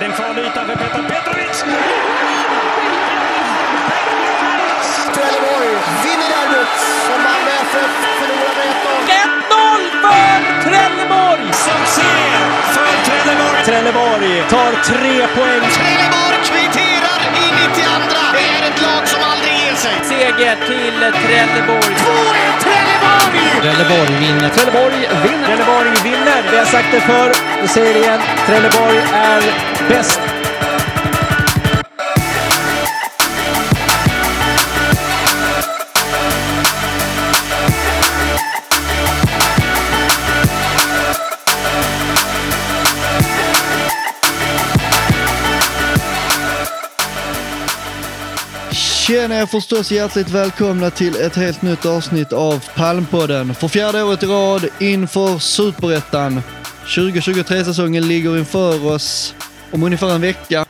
Det är en farlig yta för Petar Petrovic. Trelleborg vinner derbyt som Malmö FF förlorar med 1-0. 1-0 för Trelleborg! Succé för Trelleborg. Trelleborg tar tre poäng. Trelleborg sig. Seger till Trelleborg. 2-1 Trelleborg! Trelleborg vinner. Trelleborg vinner. Trelleborg vinner. Vi har sagt det förr. Vi säger det igen. Trelleborg är bäst. Tjena er förstås hjärtligt välkomna till ett helt nytt avsnitt av Palmpodden. För fjärde året i rad inför Superettan. 2023-säsongen ligger inför oss. Om ungefär en vecka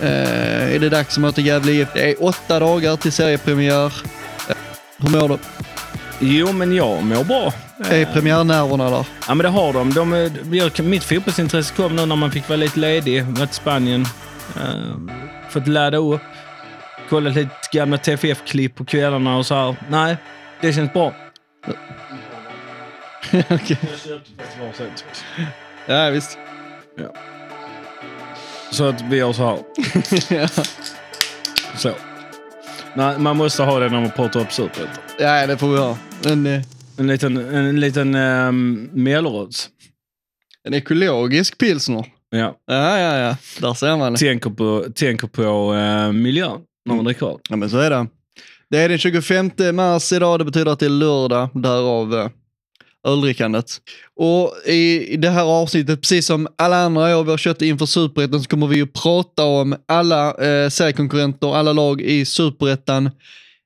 eh, är det dags att möta Gävle IF. Det är åtta dagar till seriepremiär. Eh, hur mår du? Jo, men jag mår bra. Är premiärnerverna där? Ja, men det har de. de är- jag, mitt fotbollsintresse kom nu när man fick vara lite ledig. Varit i Spanien. Uh, fått ladda upp. Kollat lite gamla TFF-klipp på kvällarna och så här. Nej, det känns bra. Okej. Ja, visst. Så att vi gör så här. ja, Så. Nej, man måste ha det när man pratar upp Superettan. Ja, det får vi ha. En, eh, En liten, en liten um, Melleruds. en ekologisk pilsner. Ja. Ja, ja, ja. Där ser man det. Tänker på, tänker på eh, miljön när man dricker öl. Ja, men så är det. Det är den 25 mars idag, det betyder att det är lördag, därav eh, öldrickandet. Och i, det här avsnittet, precis som alla andra år vi har kört inför Superettan, så kommer vi ju prata om alla eh, seriekonkurrenter, alla lag i Superettan.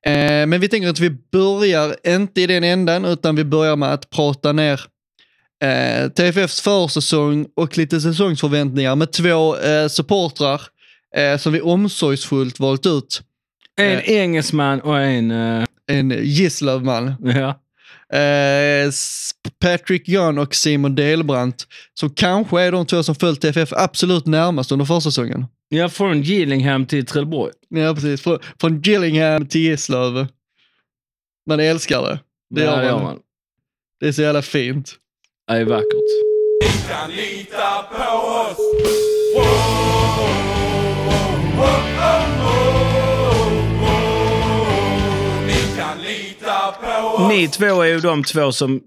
Eh, men vi tänker att vi börjar inte i den änden, utan vi börjar med att prata ner eh, TFFs försäsong och lite säsongsförväntningar med två eh, supportrar eh, som vi omsorgsfullt valt ut. En Eh. engelsman och en... eh, En Gislavman. ja. Eh, Patrick Gunn och Simon Delbrandt, som kanske är de två som följt TFF absolut närmast under försäsongen. ja, från Gillingham till Trelleborg. Ja, precis. Frå, från Gillingham till Gislav. Man älskar det. Det Ja, gör man. Det är så jävla fint. Det är vackert. kan lita på oss. Wow, Ni två är ju de två som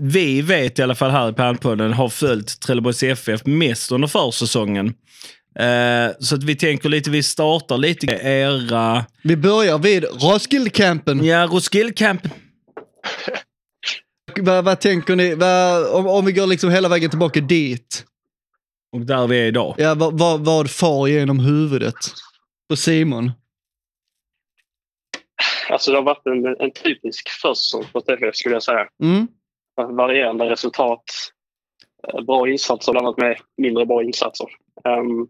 vi vet i alla fall här i Palmpodden har följt Trelleborgs FF mest under försäsongen. Eh, så att vi tänker lite, vi startar lite era... Vi börjar vid Roskilde-campen. Ja, Roskilde Camp. Vad, vad tänker ni, vad, om, om vi går liksom hela vägen tillbaka dit. Och där vi är idag. Ja, vad, vad, vad far genom huvudet på Simon? Alltså det har varit en, en typisk försäsong för TFF skulle jag säga. Mm? Varierande resultat. eh, Bra insatser blandat med mindre bra insatser. Um,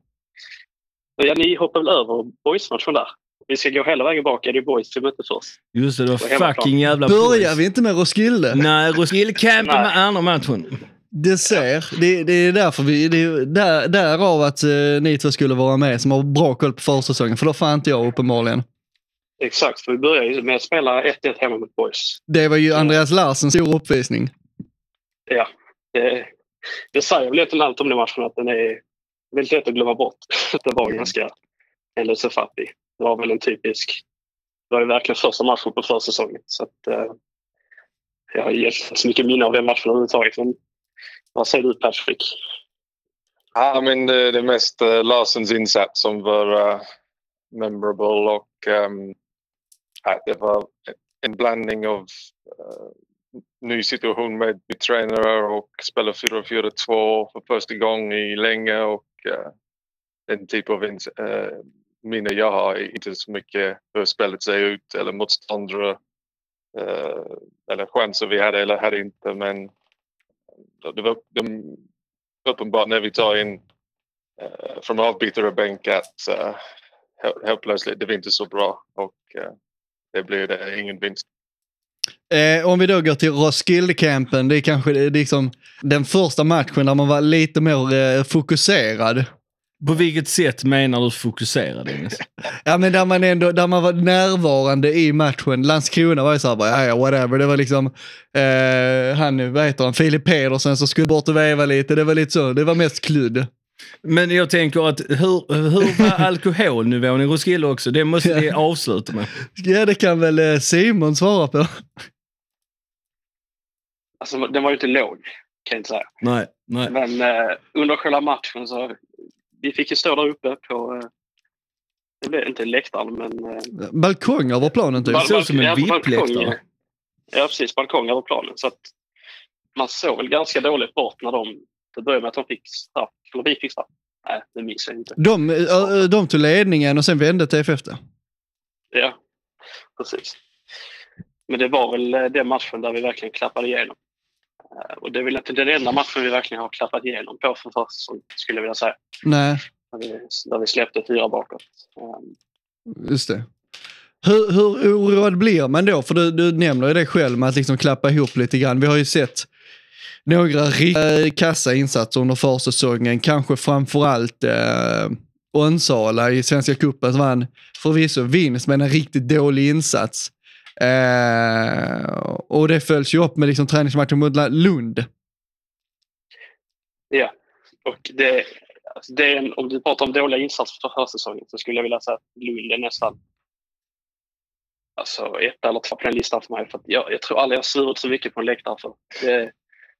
ja, ni hoppar väl över boys-matchen där? Vi ska gå hela vägen bak. Är det boys vi mötte först? Just det, det var fucking jävla Börjar boys. vi inte med Roskilde? Nej, Roskilde Camp Nej. med andra matchen. Det ser, det, det är därför vi, det är där, därav att eh, ni två skulle vara med som har bra koll på försäsongen, för då får inte jag uppenbarligen. Exakt, för vi börjar ju med att spela 1-1 hemma mot boys. Det var ju Andreas Larsens stora uppvisning. Ja, det, det säger väl egentligen allt om den matchen att den är väldigt lätt att glömma bort. det var ganska händelsefast i. Det var väl en typisk... Det var ju verkligen första matchen på försäsongen. Så att, eh, jag har inte så mycket minne av den matchen överhuvudtaget. Men vad säger du Patrick? Ja, men det, det är mest uh, Larsens insats som var uh, memorable och um, Äh, det var en blandning av uh, ny situation med ny tränare och spela 4-4-2 för första gången i länge och eh, uh, den typ av uh, minne jag har är inte så mycket hur spelet ser ut eller motståndare uh, eller chanser vi hade eller hade inte men det var de, uppenbart när vi tar in uh, från avbytare bänk att uh, helt, helt plötsligt det var inte så bra och uh, det blir det ingen vinst. Eh, om vi då går till Roskilde-campen, det är kanske det är liksom den första matchen där man var lite mer eh, fokuserad. På vilket sätt menar du fokusera Dennis? Ja men där man ändå, där man var närvarande i matchen. Landskrona var ju såhär ja ja whatever. Det var liksom, eh, han, vad heter han, Filip Pedersen som skulle bort och veva lite. Det var lite så, det var mest kludd. Men jag tänker att hur, hur var alkoholnivån i Roskilde också? Det måste vi avsluta med. Ja det kan väl eh, Simon svara på. Alltså, den var ju inte låg, kan jag inte säga. Nej, nej. Men eh, under själva matchen så vi fick ju stå där uppe på, eh, det blev inte läktaren men... Eh, Balkong över planen typ. Bal- såg ut som en VIP-läktare. balkong, Ja, precis. Balkong över planen. Så att man såg väl ganska dåligt bort när de... Det började med att de fick straff. Eller vi straff. Nej, det minns jag inte. De, eh, de tog ledningen och sen vände TFF det. Ja, precis. Men det var väl eh, den matchen där vi verkligen klappade igenom. Eh, Och det är väl inte den enda matchen vi verkligen har klappat igenom på för första säsongen, skulle jag vilja säga. Nej, Där vi, där vi släppte fyra bakåt. Eh, just det. Hur, hur oroad blir man då? För du, du nämner ju det själv med att liksom klappa ihop lite grann. Vi har ju sett några riktigt kassa insatser under försäsongen. Kanske framförallt eh, Onsala i Svenska cupen som vann förvisso vinst men en riktigt dålig insats. Eh, och det följs ju upp med liksom träningsmatchen mot Lund. Ja, och det, alltså det är en, om du pratar om dåliga insatser för försäsongen så skulle jag vilja säga att Lund är nästan alltså ett eller två på den listan för mig. För att jag, jag tror aldrig jag svurit så mycket på en läktare för. Det,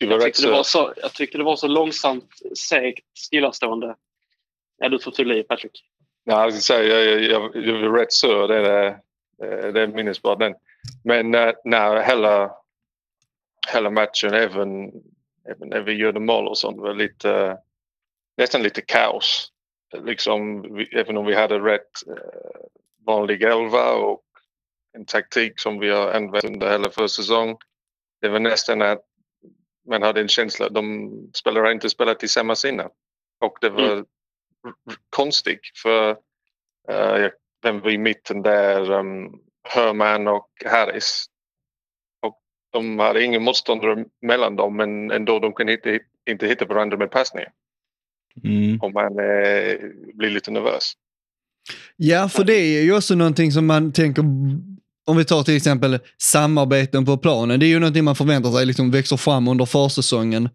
jag, tyckte det var så, jag tyckte det var så långsamt, segt, stillastående. Ja, du får fylla i Patrick. Ja, jag, säga, jag, jag, jag, är rätt sur, det är, det, eh, är minnesbart. Men eh, när hela, hela matchen, även, även när vi gjorde mål och sånt, var lite, nästan lite kaos. Liksom, även om vi hade rätt eh, vanlig elva och en taktik som vi har använt under hela försäsongen. Det var nästan att man hade en känsla att de spelare inte spelat tillsammans innan. Och det var Mm. konstigt för uh, vem var i mitten där, um, Herman och Harris. Och de hade ingen motståndare mellan dem men ändå de kunde inte, inte hitta varandra med passningar. Mm. Och man eh, blir lite nervös. Ja, för det är ju också någonting som man tänker, om vi tar till exempel samarbeten på planen, det är ju någonting man förväntar sig liksom växer fram under försäsongen.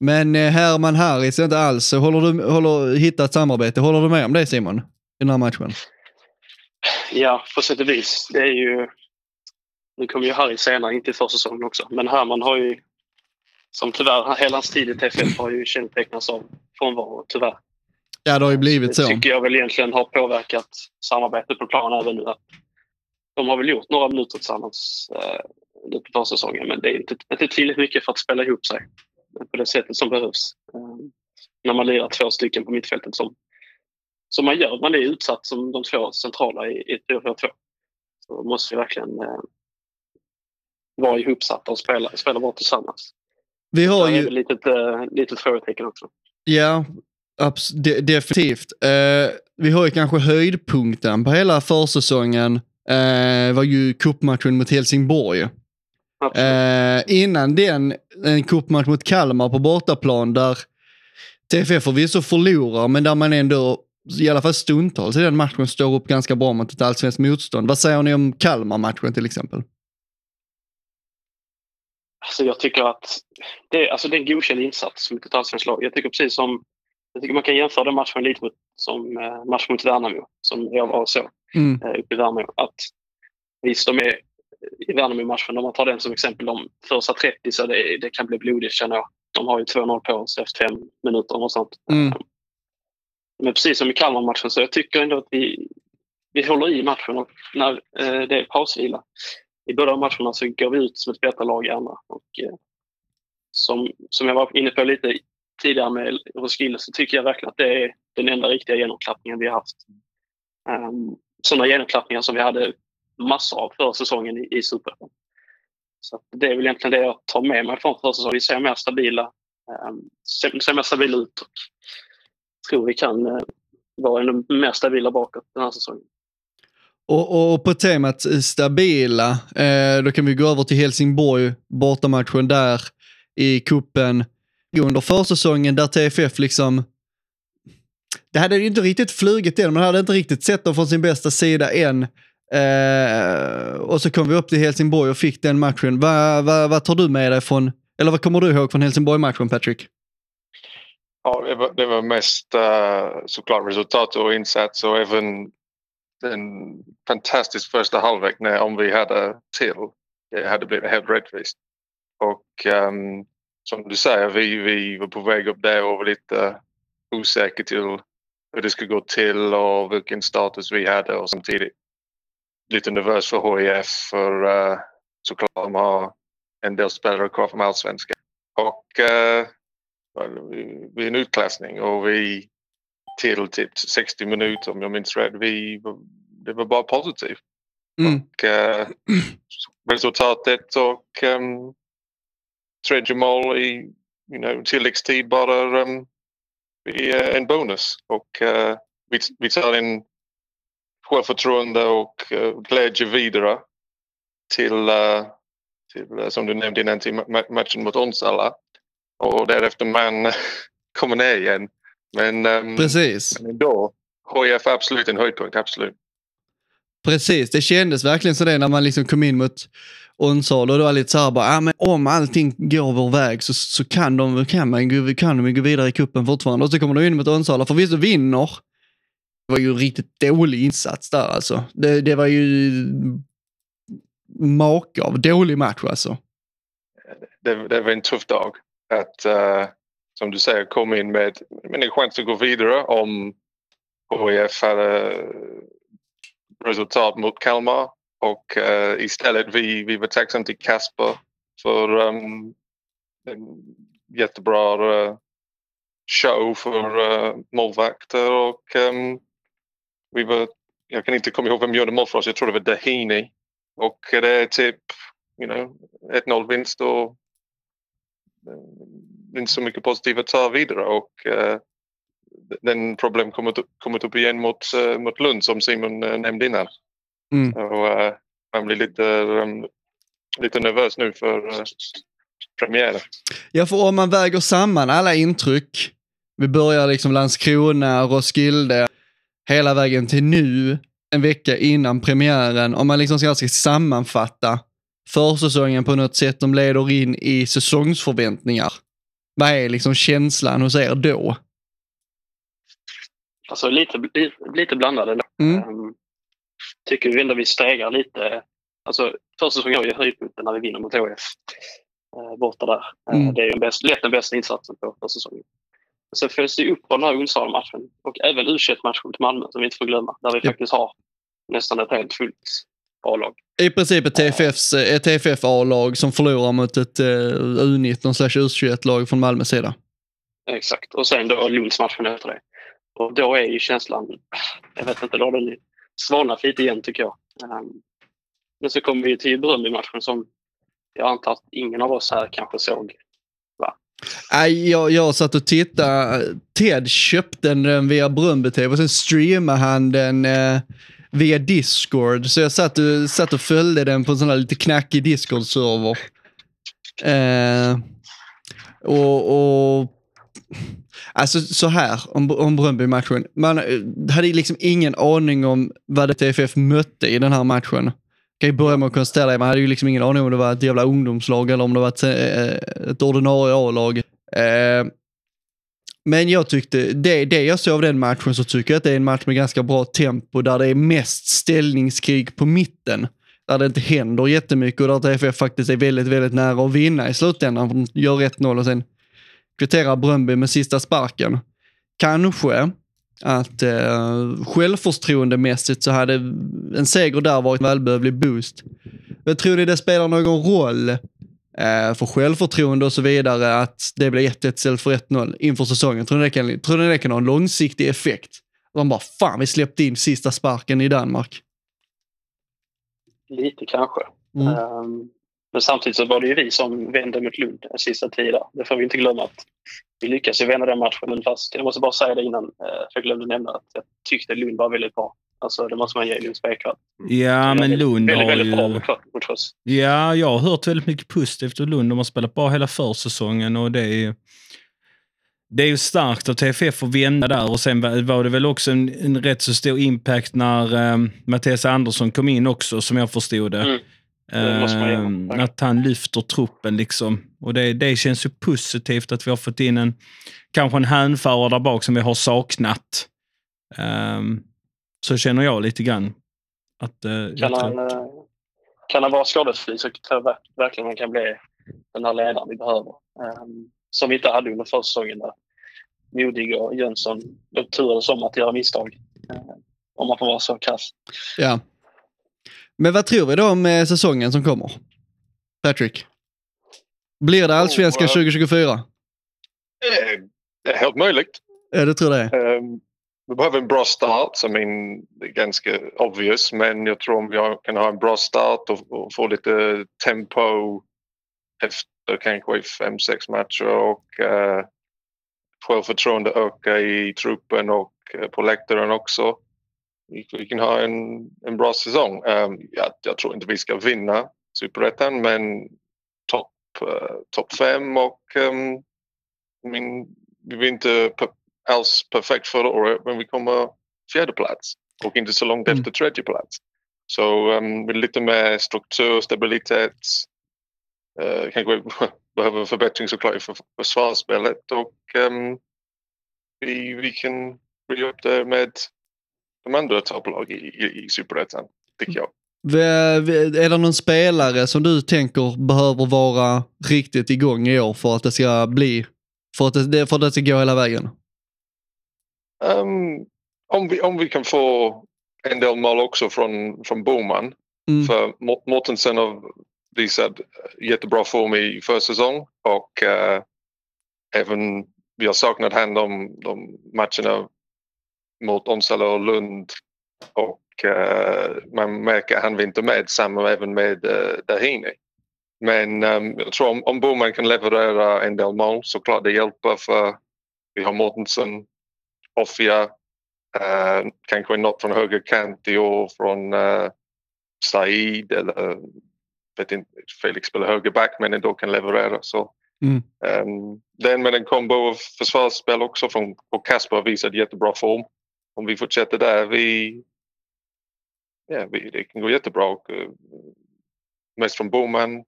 Men eh, Herman Harris är inte alls, håller du, håller, hitta ett samarbete, håller du med om det Simon? I den här matchen? Ja, på sätt och vis. Det är ju... Nu kommer ju Harry senare, inte i försäsongen också. Men Herman har ju, som tyvärr hela hans tid i TFF har ju kännetecknats av frånvaro, tyvärr. Ja, det har ju blivit Det så. tycker jag väl egentligen har påverkat samarbetet på planen även nu. De har väl gjort några minuter tillsammans eh, nu på försäsongen men det är inte, inte tillräckligt mycket för att spela ihop sig på det sättet som behövs. Eh, när man lirar två stycken på mittfältet som, som man gör. Man är utsatt som de två centrala i, i 4-4-2. Så måste vi verkligen eh, vara ihopsatta och spela, spela bra tillsammans. Vi har Det är ju, ett litet, litet frågetecken också. ja, abs- de, definitivt. Eh, vi har ju kanske höjdpunkten på hela försäsongen, eh, var ju cupmatchen mot Helsingborg. Eh, innan den, en cupmatch mot Kalmar på bortaplan där TFF förvisso förlorar, men där man ändå, i alla fall stundtals i den matchen, står upp ganska bra mot ett allsvenskt motstånd. Vad säger ni om Kalmar-matchen till exempel? Alltså jag tycker att det, alltså det är en godkänd insats mot ett allsvenskt lag. Jag tycker precis som jag tycker man kan jämföra den matchen lite mot, som eh, match mot Värnamo som jag var så Mm. eh, uppe i Värnamo. Att visst, de är i Värnamo-matchen, om man tar den som exempel, de första 30 så det, det kan bli blodigt känner jag. De har ju 2-0 på sig efter fem minuter och sånt. Mm. Men precis som i Kalmar-matchen så jag tycker ändå att vi, vi håller i matchen och när eh, det är pausvila i båda matcherna så går vi ut som ett bättre lag i andra. Och, eh, som, som jag var inne på lite tidigare med Roskilde så tycker jag verkligen att det är den enda riktiga genomklappningen vi har haft. Ehm, um, sådana genomklappningar som vi hade massor av förra säsongen i, i Superettan. Så att det är väl egentligen det jag tar med mig från förra säsongen. Vi ser mer stabila, um, ser, ser mer stabila ut och tror vi kan uh, vara ännu mer stabila bakåt den här säsongen. Och, och på temat eh, stabila, eh, då kan vi gå över till Helsingborg, bortamatchen där i kuppen under försäsongen där TFF liksom det hade ju inte riktigt flugit än, man hade inte riktigt sett dem från sin bästa sida än. Eh, och så kom vi upp till Helsingborg och fick den matchen. Vad va, va tar du med dig från, eller vad kommer du ihåg från Helsingborg-matchen Patrick? Ja, det var, det var mest uh, såklart resultat och insats och även en fantastisk första halvlek när om vi hade till. Det hade blivit helt rättvist. Och um, som du säger, vi, vi var på väg upp där och var lite osäkra till hur det skulle gå till och vilken status vi hade och samtidigt lite nervös för HIF för uh, såklart de har en del spelare kvar från allsvenskan. Och uh, vid en utklassning och vi till typ 60 minuter om jag minns rätt. Vi, det var bara positivt. Mm. Och, uh, resultatet och um, tredje mål i you know, tilläggstid bara um, är en bonus. Och uh, vi, vi tar en självförtroende och uh, glädje vidare till, uh, till uh, som du nämnde innan, till ma- matchen mot Onsala. Och därefter man kommer ner igen. Men, um, Precis. men då, HIF är absolut en höjdpunkt, absolut. Precis, det kändes verkligen så det när man liksom kom in mot Onsala och det var lite så här bara, ah, men om allting går vår väg så, så kan de, kan man, gå- kan de gå vidare i kuppen fortfarande. Och så kommer de in mot Onsala, förvisso vinner. Det var ju en riktigt dålig insats där alltså. Det, det var ju make av dålig match alltså. det, det var en tuff dag. Att, uh, som du säger, komma in med, med en chans att gå vidare om HIF hade resultat mot Kalmar. Och uh, istället vi, vi var tacksamma till Kasper för um, en jättebra uh, show för uh, målvakter. Och um, vi var, jag kan inte komma ihåg vem gjorde mål för oss. Jag tror det var Dahini. Och det är typ you know, 1-0 vinst och uh, inte så mycket positivt att ta vidare och uh, den problem kommit upp, kommit upp igen mot, mot Lund som Simon nämnde innan. Mm. Och, eh, man blir lite, um, lite nervös nu för eh, premiären. Ja, för om man väger samman alla intryck, vi börjar liksom Landskrona, Roskilde, hela vägen till nu, en vecka innan premiären, om man liksom ska ska sammanfatta försäsongen på något sätt, de leder in i säsongsförväntningar. Vad är liksom känslan hos er då? Alltså lite, lite, lite blandade. Mm. Um, tycker vi ändå vi stegar lite. Alltså första säsongen var ju höjdpunkten när vi vinner mot HF. Uh, borta där. Eh, Mm. Det är ju lätt den bästa insatsen på första säsongen. Sen följs det upp av den här Onsala-matchen och även u matchen mot Malmö som vi inte får glömma. Där vi Ja. faktiskt har nästan ett helt fullt A-lag. I princip ett TFFs, ett TFF A-lag som förlorar mot ett uh, U19 slash U21-lag från Malmös sida. Exakt. Och sen då Lunds-matchen efter det. Och då är ju känslan, jag vet inte, då har den svalnat lite igen tycker jag. Ehm, men så kommer vi till Bröndby-matchen som jag antar att ingen av oss här kanske såg. Nej, jag, jag satt och tittade. Ted köpte den eh, via Bröndby TV och sen streamade han den eh, via Discord. Så jag satt och, satt och följde den på en sån här lite knackig Discord-server. Eh, och, och Alltså så här om, om Bröndby-matchen. Man eh, hade ju liksom ingen aning om vad det TFF mötte i den här matchen. Kan ju börja med att konstatera det. Man hade ju liksom ingen aning om det var ett jävla ungdomslag eller om det var ett, eh, ett ordinarie A-lag. Eh, men jag tyckte, det, det jag såg av den matchen så tycker jag att det är en match med ganska bra tempo där det är mest ställningskrig på mitten. Där det inte händer jättemycket och där TFF faktiskt är väldigt, väldigt nära att vinna i slutändan. De gör 1-0 och sen kvitterar Bröndby med sista sparken. Kanske att eh, självförtroendemässigt så hade en seger där varit en välbehövlig boost. Men tror ni det spelar någon roll eh, för självförtroende och så vidare att det blir 1-1 istället för 1-0 inför säsongen? Tror ni, det kan, tror ni det kan ha en långsiktig effekt? De bara, fan vi släppte in sista sparken i Danmark. Lite kanske. Mm. Um, men samtidigt så var det ju vi som vände mot Lund den sista tiden. Det får vi inte glömma att vi lyckades ju vända den matchen. Fast jag måste bara säga det innan, eh, för jag glömde nämna att jag tyckte Lund var väldigt bra. Alltså det måste man ge Lund spelkraft. Ja, men Lund väldigt, har väldigt bra ju... mot, oss. Ja, jag har hört väldigt mycket positivt om Lund. De har spelat bra hela försäsongen och det är... det är ju starkt av TFF att vända där och sen var var det väl också en, en rätt så stor impact när um, Mattias Andersson kom in också, som jag förstod det. Mm. Ehm, att han lyfter truppen liksom. Och det, det känns ju positivt att vi har fått in en, kanske en hänförare där bak som vi har saknat. Ehm, så känner jag lite grann. Att, eh, jag Kan han, eh, kan han vara skadefri så tror jag ver- verkligen han kan bli den här ledaren vi behöver. Um, som vi inte hade under försäsongen där Modig och Jönsson de turades om att göra misstag. Eh, om man får vara så krass. Ja. Men vad tror vi då om eh, säsongen som kommer? Patrick? Blir det allsvenskan Oh, eh. 2024? Eh, Det är helt möjligt. Ja, det tror jag. Um, vi behöver en bra start. Det är ganska obvious, men jag tror om vi kan ha en bra start och, få lite tempo efter kanske fem, sex matcher och uh, självförtroende öka i truppen och eh, på läktaren också. Vi, vi kan ha en, en bra säsong. Um, jag, jag tror inte vi ska vinna superettan, men topp uh, top fem och um, mean, vi var inte alls perfekt förra året, men vi kommer fjärde plats och inte så långt Mm. efter tredje plats. Så um, med lite mer struktur, stabilitet. Uh, kanske behöver förbättring såklart för, försvarsspelet och um, vi, vi kan bli upp det med de andra topplag i, i, i superettan, tycker jag. Är det någon spelare som du tänker behöver vara riktigt igång i år för att det ska bli, för att det, för att det ska gå hela vägen? Um, om, vi, om vi kan få en del mål också från, från Boman. Mm. För Mo- Mortensen har visat jättebra form i försäsong och eh, även vi har saknat han de, de matcherna mot Onsala och Lund och eh, man märker att han var inte med, samma även med eh, Dahini. Men ehm, jag tror om, om Boman kan leverera en del mål så klart det hjälper för vi har Mortensen, Offia, eh, kanske något från högerkant i år från eh, Said eller vet inte, Felix spelar högerback men ändå kan leverera. Så, Mm. ehm, den med en kombo av försvarsspel också från och Kasper har visat jättebra form. Om vi fortsätter där, vi, ja, vi, det kan gå jättebra. Och, eh, mest från Boman.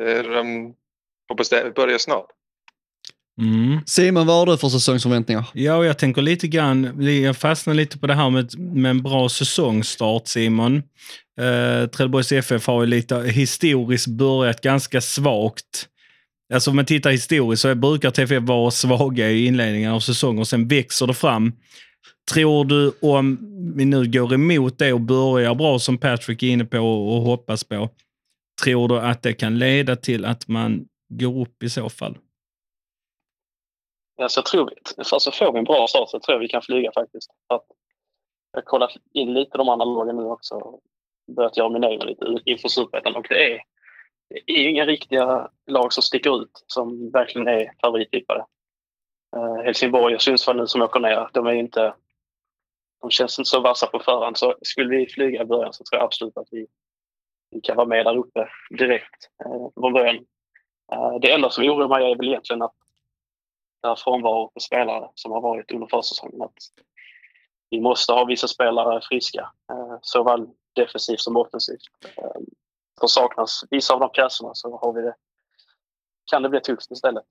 Um, hoppas det börjar snart. Mm. Simon, vad har du för säsongsförväntningar? Ja, jag tänker lite grann, jag fastnar lite på det här med, med en bra säsongstart, Simon. Eh, Trelleborgs FF har ju lite historiskt börjat ganska svagt. Alltså om man tittar historiskt så brukar TFF vara svaga i inledningen av säsongen och sen växer det fram. Tror du om vi nu går emot det och börjar bra som Patrick är inne på och hoppas på, tror du att det kan leda till att man går upp i så fall? Ja, så tror vi. Får vi en bra start så tror jag vi kan flyga faktiskt. Att jag har kollat in lite de andra lagen nu också. och Börjat göra min egen lite inför superettan och det är, det är inga riktiga lag som sticker ut som verkligen är favorittippade. Eh, Helsingborg och Sundsvall nu som åker ner, de är inte... De känns inte så vassa på förhand. Så skulle vi flyga i början så tror jag absolut att vi, vi kan vara med där uppe direkt eh, från början. Eh, det enda som oroar mig är väl egentligen att det här frånvaro på spelare som har varit under försäsongen. Att vi måste ha vissa spelare friska, eh, såväl defensivt som offensivt. Eh, för saknas vissa av de pjäserna så har vi det, kan det bli tufft istället.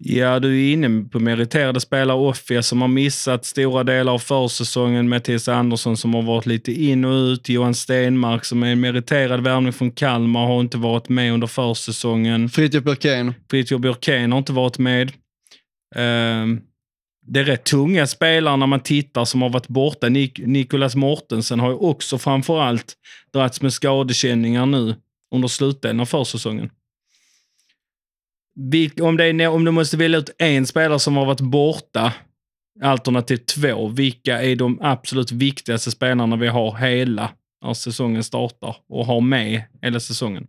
Ja, du är inne på meriterade spelare. Offia som har missat stora delar av försäsongen. Mattias Andersson som har varit lite in och ut. Johan Stenmark som är en meriterad värvning från Kalmar har inte varit med under försäsongen. Fritiof Björkén. Fritiof Björkén har inte varit med. Ehm, det är rätt tunga spelare när man tittar som har varit borta. Nik- Nikolas Mortensen har ju också framförallt dragits med skadekänningar nu under slutdelen av försäsongen. Om, det är, om du måste välja ut en spelare som har varit borta, alternativ två, vilka är de absolut viktigaste spelarna vi har hela när säsongen startar och har med hela säsongen?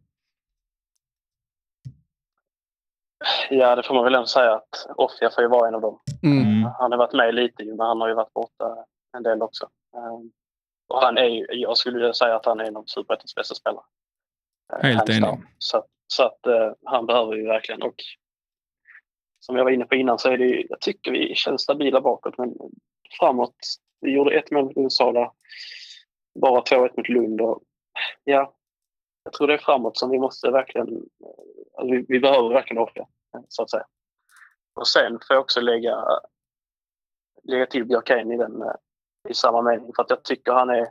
Ja, det får man väl ändå säga att Offia får ju vara en av dem. Mm. Mm. Han har varit med lite ju, men han har ju varit borta en del också. Eh, och han är ju, jag skulle vilja säga att han är en av Superettans bästa spelare. Eh, Helt enig. Så, så att eh, han behöver vi verkligen. Och som jag var inne på innan så är det ju, jag tycker vi känns stabila bakåt men framåt. Vi gjorde ett mål mot Uppsala, bara 2-1 mot Lund och ja, jag tror det är framåt som vi måste verkligen, alltså vi, vi behöver verkligen orka så att säga. Och sen får jag också lägga, lägga till Björkén i den eh, i samma mening för att jag tycker han är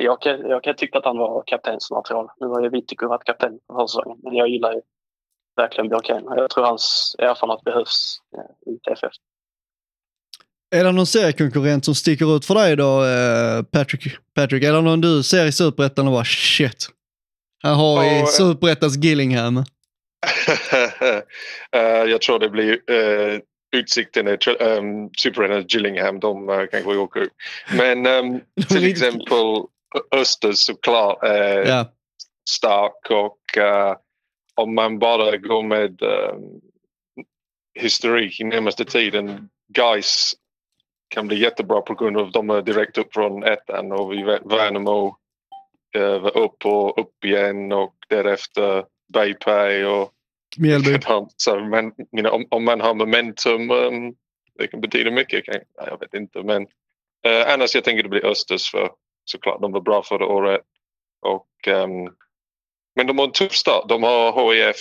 jag kan, jag kan tycka att han var kaptensmaterial. Nu har ju Vittiku varit kapten för säsongen, men jag gillar ju verkligen Björkén. Jag tror hans erfarenhet behövs eh, i TFF. Är det någon seriekonkurrent som sticker ut för dig då, eh, Patrick? Patrick, är det någon du ser i Superettan och bara shit? Här har vi Ja, eh. Superettans Gillingham. Jag tror det blir uh, Utsikten um, Superettan Gillingham. De uh, kanske åker ut. Men um, till exempel Östers såklart är Ja. stark och eh, om man bara går med um, historik i närmaste tiden. Guys kan bli jättebra på grund av att de är direkt upp från ettan och vi vet Värnamo eh, var upp och upp igen och därefter Baypay och Mjällby. så, men you know, om, om man har momentum um, det kan betyda mycket. Kan, jag vet inte men eh, annars jag tänker det blir Östers för såklart de var bra förra året. Och, ehm, men de har en tuff start. De har HIF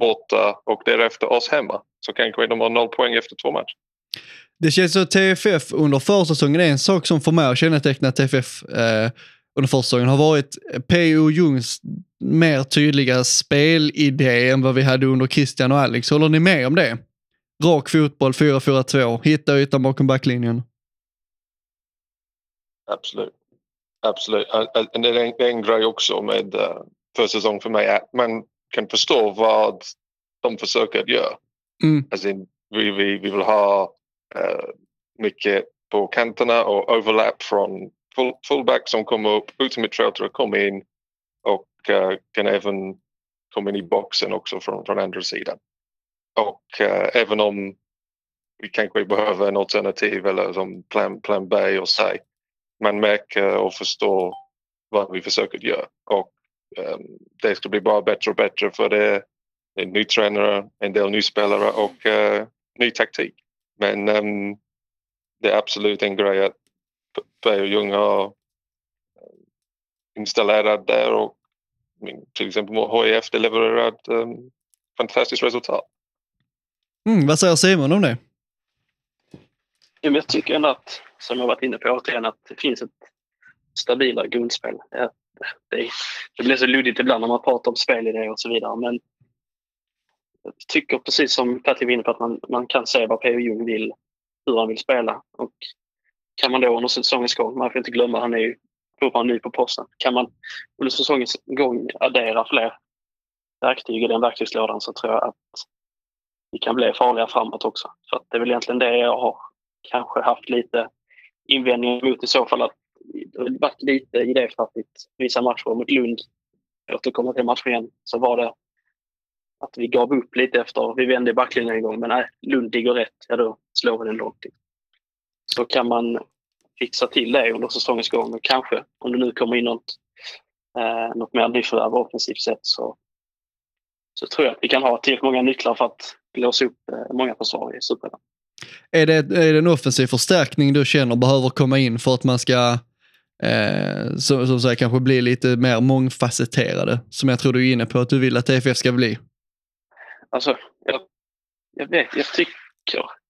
borta och därefter oss hemma. Så kanske de har noll poäng efter två matcher. Det känns som att TFF under försäsongen är en sak som för mig att känneteckna TFF eh, under försäsongen har varit P.O. Jungs mer tydliga spelidé än vad vi hade under Christian och Alex. Håller ni med om det? Rak fotboll, 4-4-2, hitta ytan bakom backlinjen. Absolut. Absolut. Det en grej också med uh, försäsong för mig att man kan förstå vad de försöker att göra. Mm. Alltså, vi, vi, vi vill ha eh, mycket på kanterna och overlap från full, fullback som kommer upp, Trouter kommer in och eh, kan även komma in i boxen också från, från andra sidan. Och eh, även om vi kanske behöver en alternativ eller som plan, plan B och C. Man märker och förstår vad vi försöker göra. Och um, det ska bli bara bättre och bättre för det är en ny tränare, en del nyspelare och uh, ny taktik. Men um, det är absolut en grej att P- Ljung har ehm, installerat där och till exempel HIF det levererat um, fantastiskt resultat. Mm, vad säger Simon om det? Jag tycker ändå att, som jag varit inne på återigen, att det finns ett stabilare grundspel. Det, det, blir så luddigt ibland när man pratar om spelidéer och så vidare. Men jag tycker precis som Patrik var inne på att man, man kan se vad P.O. Jung vill, hur han vill spela. Och kan man då under säsongens gång, man får inte glömma han är ju fortfarande ny på posten. Kan man under säsongens gång addera fler verktyg i den verktygslådan så tror jag att vi kan bli farliga framåt också. För att det är väl egentligen det jag har kanske haft lite invändningar mot i så fall. Att det har varit lite idéfattigt vissa matcher mot Lund. Återkommer till matchen igen. Så var det att vi gav upp lite efter. Vi vände i backlinjen en gång, men nej, Lund ligger rätt. Ja, då slår vi den långt in. Så kan man fixa till det under säsongens gång och kanske, om det nu kommer in något, eh, något mer nyförvärv offensivt sett så, så tror jag att vi kan ha tillräckligt många nycklar för att låsa upp eh, många försvar i Superettan. Är det, är det en offensiv förstärkning du känner behöver komma in för att man ska, eh, som, som sagt, kanske bli lite mer mångfacetterade? Som jag tror du är inne på att du vill att TFF ska bli. Alltså, jag, jag vet, jag tycker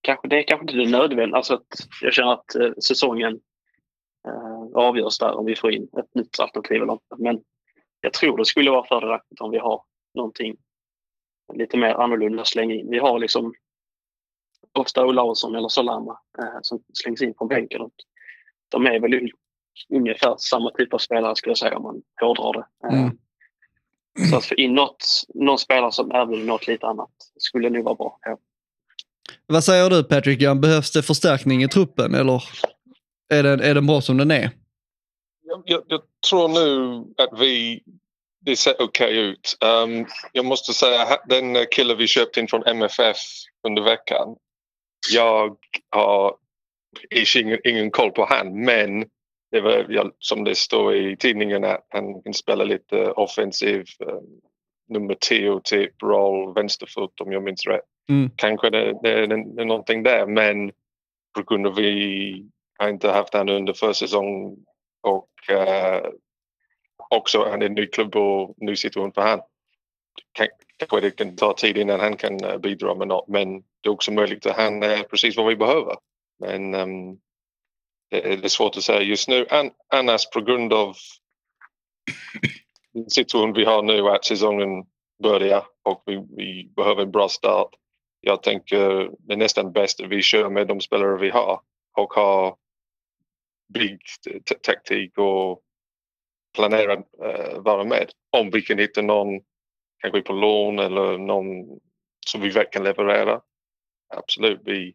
kanske det är kanske inte det nödvändigt. Alltså att jag känner att eh, säsongen eh, avgörs där om vi får in ett nytt alternativ eller inte. Men jag tror det skulle vara fördelaktigt om vi har någonting lite mer annorlunda att slänga in. Vi har liksom ofta Olausson eller Solana eh, som slängs in från bänken. Och de är väl un- ungefär samma typ av spelare skulle jag säga om man hårdrar det. Eh, Mm. Så att få in något, någon spelare som erbjuder något lite annat skulle nog vara bra. Ja. Vad säger du Patrick? Jan? Behövs det förstärkning i truppen eller är den, är den bra som den är? Jag, jag, jag tror nu att vi det ser okej ut. Um, jag måste säga den kille vi köpte in från MFF under veckan. Jag har ingen, ingen koll på han men det var som det står i tidningen att han kan spela lite offensiv um, nummer 10 typ roll vänsterfot om jag minns rätt. Mm. kanske det, det, det, det är någonting där. Men på grund av vi har inte haft han under försäsong och eh, också han är en ny klubb och ny situation för han. Kanske det kan ta tid innan han kan eh, bidra med något men det är också möjligt att han är precis vad vi behöver. Men um, det, är- svårt att säga just nu. An, annars på grund av situationen vi har nu att säsongen börjar och vi, vi behöver en bra start. Jag tänker det är nästan bäst att vi kör med de spelare vi har och har big eh, taktik och planera uh, eh, vara med. Om vi kan hitta någon kanske på lån eller någon som vi kan leverera. Absolut, vi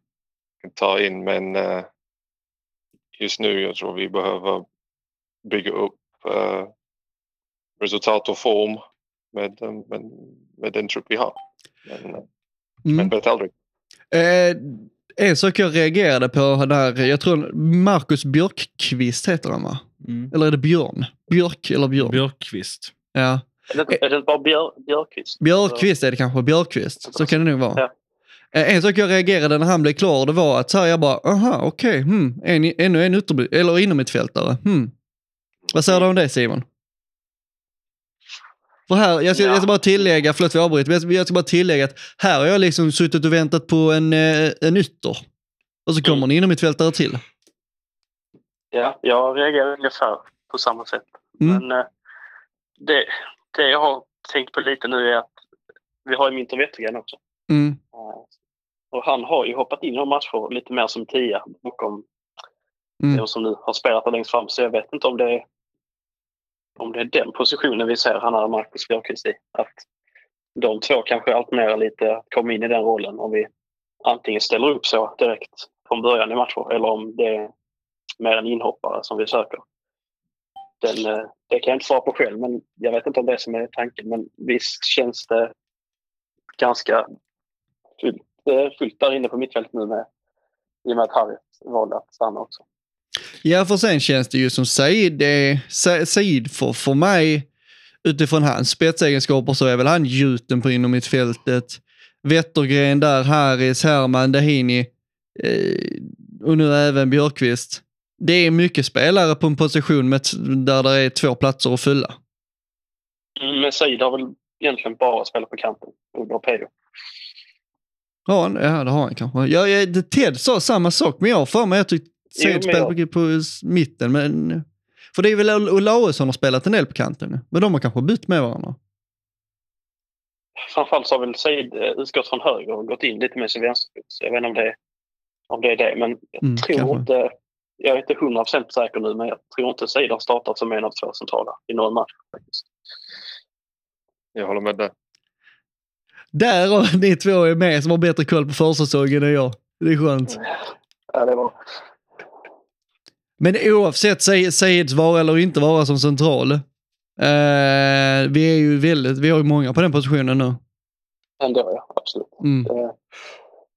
kan ta in men eh, just nu jag tror vi behöver bygga upp eh, resultat och form med, eh, med, med den trupp vi har. Men, Mm. men vet aldrig. Eh, en sak jag reagerade på där, jag tror Marcus Björkqvist heter han va? Mm. Eller är det Björn? Björk eller Björn? Björkqvist. Ja. Är det, det bara Björ, Björkqvist? Björkqvist är det kanske, Björkqvist. Så kan det nog vara. Ja. Eh, En sak jag reagerade när han blev klar, det var att så här, jag bara, aha, okej, hmm, en, ännu en ytterby, eller inom mitt fältare. Hmm. Vad säger du om det Simon? För här, jag ska, Ja. jag ska bara tillägga, förlåt vi avbryter, men jag ska, bara tillägga att här har jag liksom suttit och väntat på en, eh, en ytter. Och så kommer en inom mitt fältare till. Ja, jag reagerar ungefär på samma sätt. Mm. Men eh, det, det jag har tänkt på lite nu är att vi har ju Minter Wettergren också. Mm. Eh, Och han har ju hoppat in i matcher lite mer som tia bakom Mm. de som nu har spelat där längst fram. Så jag vet inte om det är, om det är den positionen vi ser han och Marcus Björkqvist i. Att de två kanske alternerar lite komma in i den rollen om vi antingen ställer upp så direkt från början i matcher eller om det är mer en inhoppare som vi söker. Den, eh, det kan jag inte svara på själv, men jag vet inte om det är som är tanken. Men visst känns det ganska fullt, fullt där inne på mittfältet nu med, i och med att Harry valde att stanna också. Ja, för sen känns det ju som Said, är, Said för, för mig, utifrån hans spetsegenskaper så är väl han gjuten på inom mittfältet. Wettergren där, Harris, Herman, Dahini eh, och nu även Björkqvist. Det är mycket spelare på en position med, där det är två platser att fylla. Mm, Men Said har väl egentligen bara spelat på kanten under Pedro. Ja, han- ja, det har han kanske. Ja, ja, det- Ted sa samma sak, men jag har för mig jag Jo, Said spelade jag- på, på mitten. Men, för det är väl Ol- Olausson har spelat en del på kanten. Men de har kanske bytt med varandra. Framförallt så har väl Said eh, utgått från höger och gått in lite mer som vänsterfot. Så jag vet inte om det, om det är det. Men jag Mm, tror kanske. inte... Jag är inte hundra procent säker nu, men jag tror inte Said har startat som en av två centrala i någon match. Faktiskt. Jag håller med där. Där och ni två är med som har bättre koll på försäsongen än jag. Det är skönt. Ja, det var... Men oavsett Sa- Saids vara eller inte vara som central. Eh, vi är ju väldigt, vi har ju många på den positionen nu. Ändå, ja. Absolut. Mm. Det,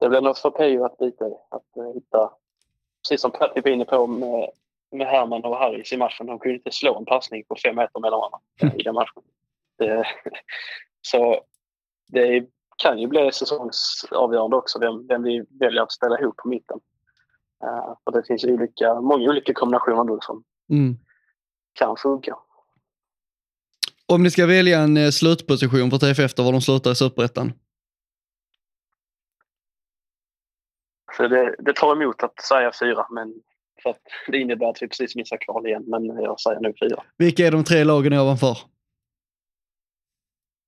det blir nog för Pejo att bita i. Att eh, hitta... Precis som Patrik var inne på med, med Herman och Harris i matchen. De kunde inte slå en passning på fem meter mellan varandra i den matchen. Det, så det kan ju bli säsongsavgörande också vem, vem vi väljer att spela ihop på mitten. Uh, för det finns olika, många olika kombinationer nu som Mm. kan funka. Om ni ska välja en eh, slutposition för TFF efter var de slutar i Superettan. Så det, det tar emot att säga fyra, men för att det innebär att vi precis missar kval igen. Men jag säger nu fyra. Vilka är de tre lagen ovanför?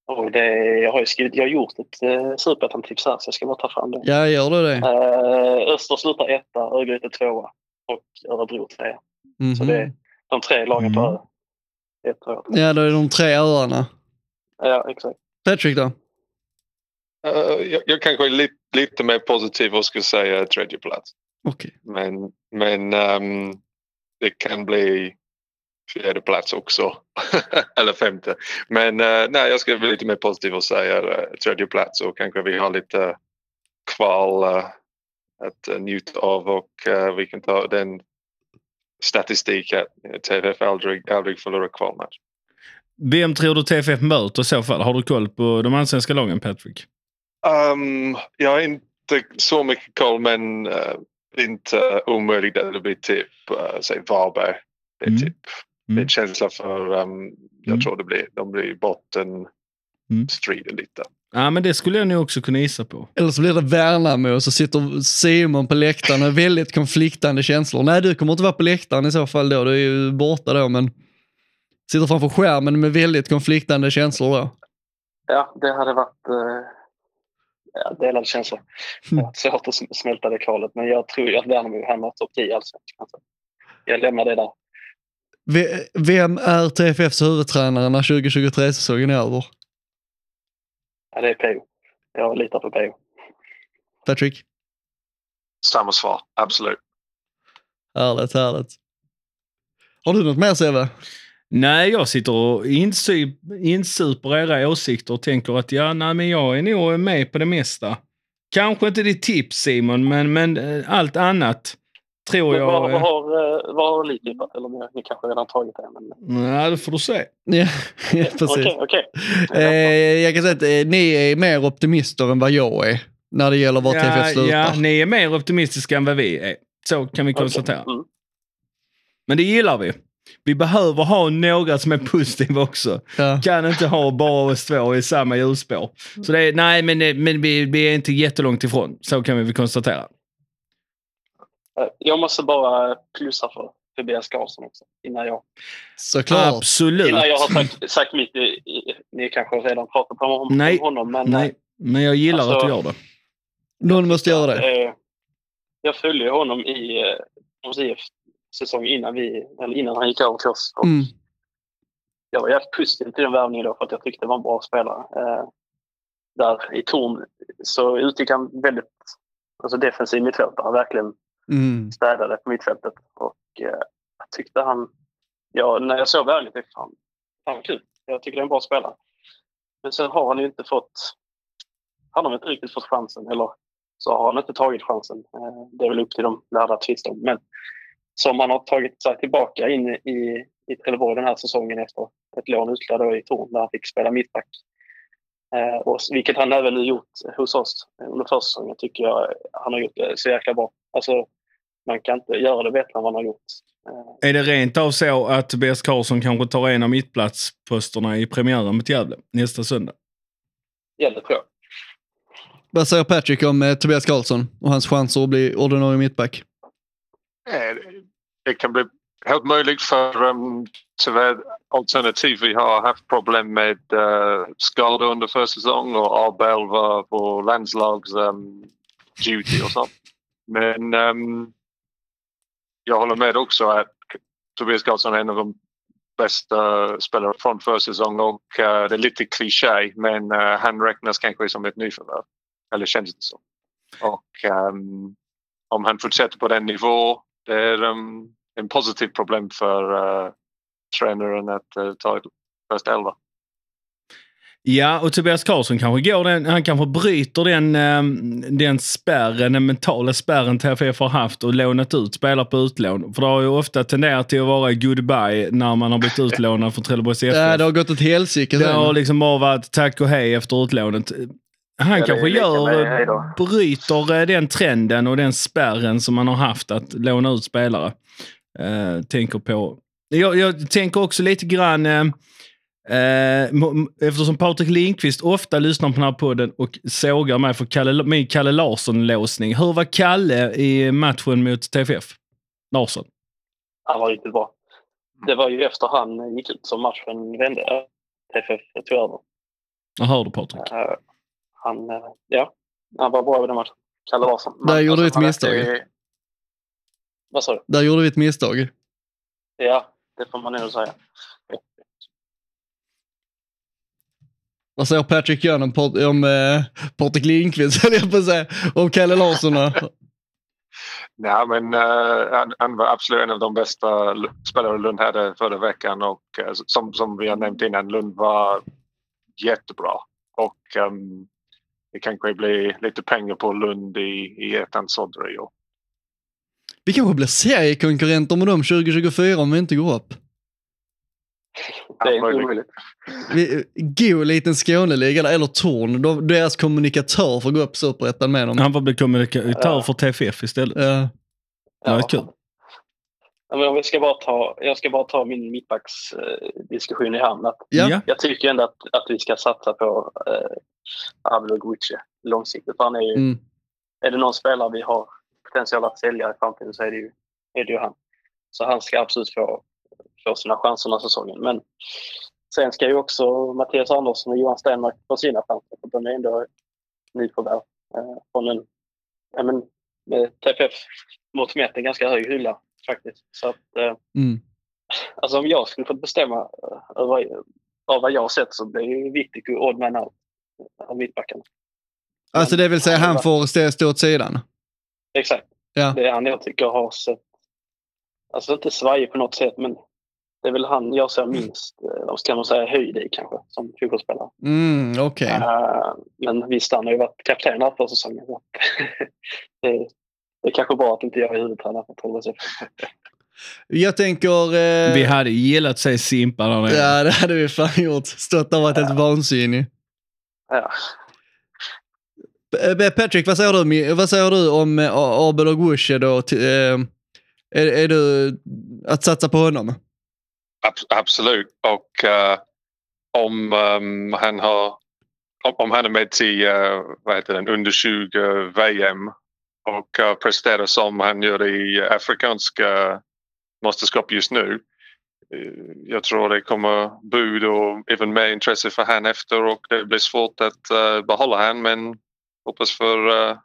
Och det, jag har ju skrivit, jag har gjort ett eh, superettan-tips här så jag ska bara ta fram det. Ja, gör du det? Eh, Öster slutar etta, Örgryte tvåa och Örebro trea. Mhm. Så det är de tre lagen på Mm. två, tre. Ja, då är de tre öarna. Ja, exakt. Patrick då? Eh, jag, jag kanske är lite, lite mer positiv och skulle säga tredje plats. Okej. Men, men ehm, det kan bli fjärde plats också. Eller femte. Men eh, nej, jag ska bli lite mer positiv och säga uh, tredje plats och kanske vi har lite kval eh, att njuta av och vi kan ta den statistik att eh, TFF aldrig, aldrig förlorar kvalmatch. Vem tror du TFF möter i så fall? Har du koll på de allsvenska lagen, Patrick? Um, jag har inte så mycket koll men uh, inte omöjligt att det blir typ, uh, säg Varberg. Det är Mm. typ Mm. min känsla för, um, jag Mm. tror det blir, de blir botten Mm. striden lite. Ja, men det skulle jag nog också kunna gissa på. Eller så blir det Värnamo och så sitter Simon på läktaren med väldigt konfliktande känslor. Nej, du kommer inte vara på läktaren i så fall då. Du är ju borta då, men sitter framför skärmen med väldigt konfliktande känslor då. Ja, det hade varit eh, ja, delade känslor. Mm. Svårt att sm- smälta det kvalet, men jag tror ju att Värnamo hamnar topp 10 i allsvenskan. Så Jag lämnar det där. Vem är TFFs huvudtränare när 2023-säsongen är över? Ja, det är PO. Jag litar på PO. Patrick? Samma svar, absolut. Härligt, härligt. Har du något mer Sebbe? Nej, jag sitter och insup- insuper era åsikter och tänker att ja, nej, men jag är nog med på det mesta. Kanske inte ditt tips Simon, men, men eh, allt annat tror Men jag... vad, vad eh, har, eh, vad har ni tippat? Eller ni, ni kanske redan tagit det? Men... Nej, det får du se. Ja, precis. Okej, okej. Eh, jag kan säga att eh, ni är mer optimister än vad jag är när det gäller var TFF Ja, slutar. ja, ni är mer optimistiska än vad vi är. Så kan vi konstatera. Okej, mm. Men det gillar vi. Vi behöver ha några som är positiva också. Ja. Kan inte ha bara oss två i samma hjulspår. Så det är, nej, men, det- men vi, vi är inte jättelångt ifrån. Så kan vi väl konstatera. Eh, Jag måste bara plussa för Tobias Karlsson också. Innan jag, Såklart. Absolut. innan jag har sagt, sagt mitt. i- i- Ni kanske redan pratat om, om Nej. honom, men... Nej, men jag gillar Alltså- att du gör det. Någon måste göra det. Eh, Jag följde ju honom i eh, hos IF säsong innan, vi, eller innan han gick över till oss. Och Mm. Jag var jävligt positiv till den värvningen då för att jag tyckte det var en bra spelare. Eh, där i Torn så utgick han väldigt alltså defensiv mittfältare. Verkligen Mm. städade på mittfältet. Och eh, jag tyckte han... Ja, när jag såg värvningen tyckte fan, fan vad kul. Jag tycker det är en bra spelare. Men sen har han ju inte fått... Han har inte riktigt fått chansen. Eller så har han inte tagit chansen. Eh, det är väl upp till de lärda att tvista om. Men som han har tagit sig tillbaka in i, i Trelleborg den här säsongen efter ett lån utlån då i Torn där han fick spela mittback. Eh, och, vilket han även nu gjort hos oss under försäsongen tycker jag han har gjort det så jäkla bra. Alltså, man kan inte göra det bättre än vad han har gjort. Eh, Är det rent av så att Tobias Karlsson kanske tar en av mittplatsposterna i premiären mot Gävle nästa söndag? gäller tror jag. Vad säger Patrick om eh, Tobias Karlsson och hans chanser att bli ordinarie mittback? Det kan bli helt möjligt för um, tyvärr alternativ. Vi har haft problem med uh, skador under försäsong och Abel var på landslags um, duty och sånt. Men um, jag håller med också att Tobias Karlsson är en av de bästa spelarna från försäsong och uh, det är lite kliché men uh, han räknas kanske som ett nyförvärv. Eller känns det så. Och um, om han fortsätter på den nivå det är um, en positiv problem för uh, tränaren att uh, ta ett första elva. Ja, och Tobias Karlsson kanske går den, han kanske bryter den, ehm, den spärren, den mentala spärren TFF har haft och lånat ut spelare på utlån. För det har ju ofta tenderat till att vara goodbye när man har blivit utlånad från Trelleborgs FF. Ja, det har gått åt helsike Det har liksom bara varit tack och hej efter utlånet. Han Ja, kanske gör, bryter eh, den trenden och den spärren som man har haft att låna ut spelare. Eh, tänker på... Jag, jag tänker också lite grann, eh, eh, eftersom Patrik Lindqvist ofta lyssnar på den här podden och sågar mig för Kalle, min Kalle Larsson-låsning. Hur var Kalle i matchen mot TFF? Larsson? Han var riktigt bra. Det var ju efter han gick ut som matchen vände. TFF tog över. Jag hör du Patrik. Eh, han, ja, han var bra i den matchen. Kalle Larsson. Där gjorde vi ett misstag. är- Vad sa du? Där gjorde vi ett misstag. Ja, det får man nog säga. Vad säger Patrick Jöns om, Pat- om eh, Patrik Lindqvist, höll jag på att säga. Om Kalle Larsson. Nej, men uh, han, han var absolut en av de bästa spelare Lund hade förra veckan och uh, som, som vi har nämnt innan, Lund var jättebra. Och um, det kanske blir lite pengar på Lund i, i ettan Sodre i år. Vi kanske blir seriekonkurrenter med dem 2024 om vi inte går upp. Det är inte möjligt. omöjligt. Vi- God liten Skåneliga eller Torn. De, deras kommunikatör får gå upp superettan med dem. Han får bli kommunikatör för TFF istället. Ja. Det var kul. Ja, vi ska bara ta, jag ska bara ta min mittbacksdiskussion i hamn. Att Ja. Jag tycker ändå att, att vi ska satsa på eh, Abel Oguiche långsiktigt. Han är, ju, Mm. är det någon spelare vi har potential att sälja i framtiden så är det ju, är det ju han. Så han ska absolut få, få sina chanser den här säsongen. Men sen ska ju också Mattias Andersson och Johan Stenmark få sina chanser. För de är ändå nyförvärv eh, från en ja, men, med TFF mot mätt en ganska hög hylla faktiskt. Så att, eh, Mm. Alltså om jag skulle få bestämma eh, över, av vad jag har sett så blir ju Vittiku odd man out av mittbackarna. Alltså det vill säga han får stå åt sidan. Exakt. Ja. Det är han jag tycker har sett, alltså inte svajig på något sätt men det är väl han jag ser minst, eh, vad ska man säga, höjd i kanske som fotbollsspelare. Mm, Okej. Eh, men visst, han har ju varit kapten här för säsongen. så det, det är kanske bra att inte jag är huvudtränare för Trollhättan. Jag tänker... Eh, Vi hade gillat att se Simpa där nere. Ja, det hade vi fan gjort. Stått där och varit helt vansinnig. Ja. Eh, Patrick, vad säger du, vad säger du om eh, Abel och Gusche då? Eh, är, är du att satsa på honom? Absolut. Och uh, om um, han har om, han är med till uh, vad heter den, under 20 VM och uh, presterar som han gör i afrikanska mästerskap just nu. jag tror det kommer bud och även mer intresse för han efter och det blir svårt att behålla han men hoppas för uh,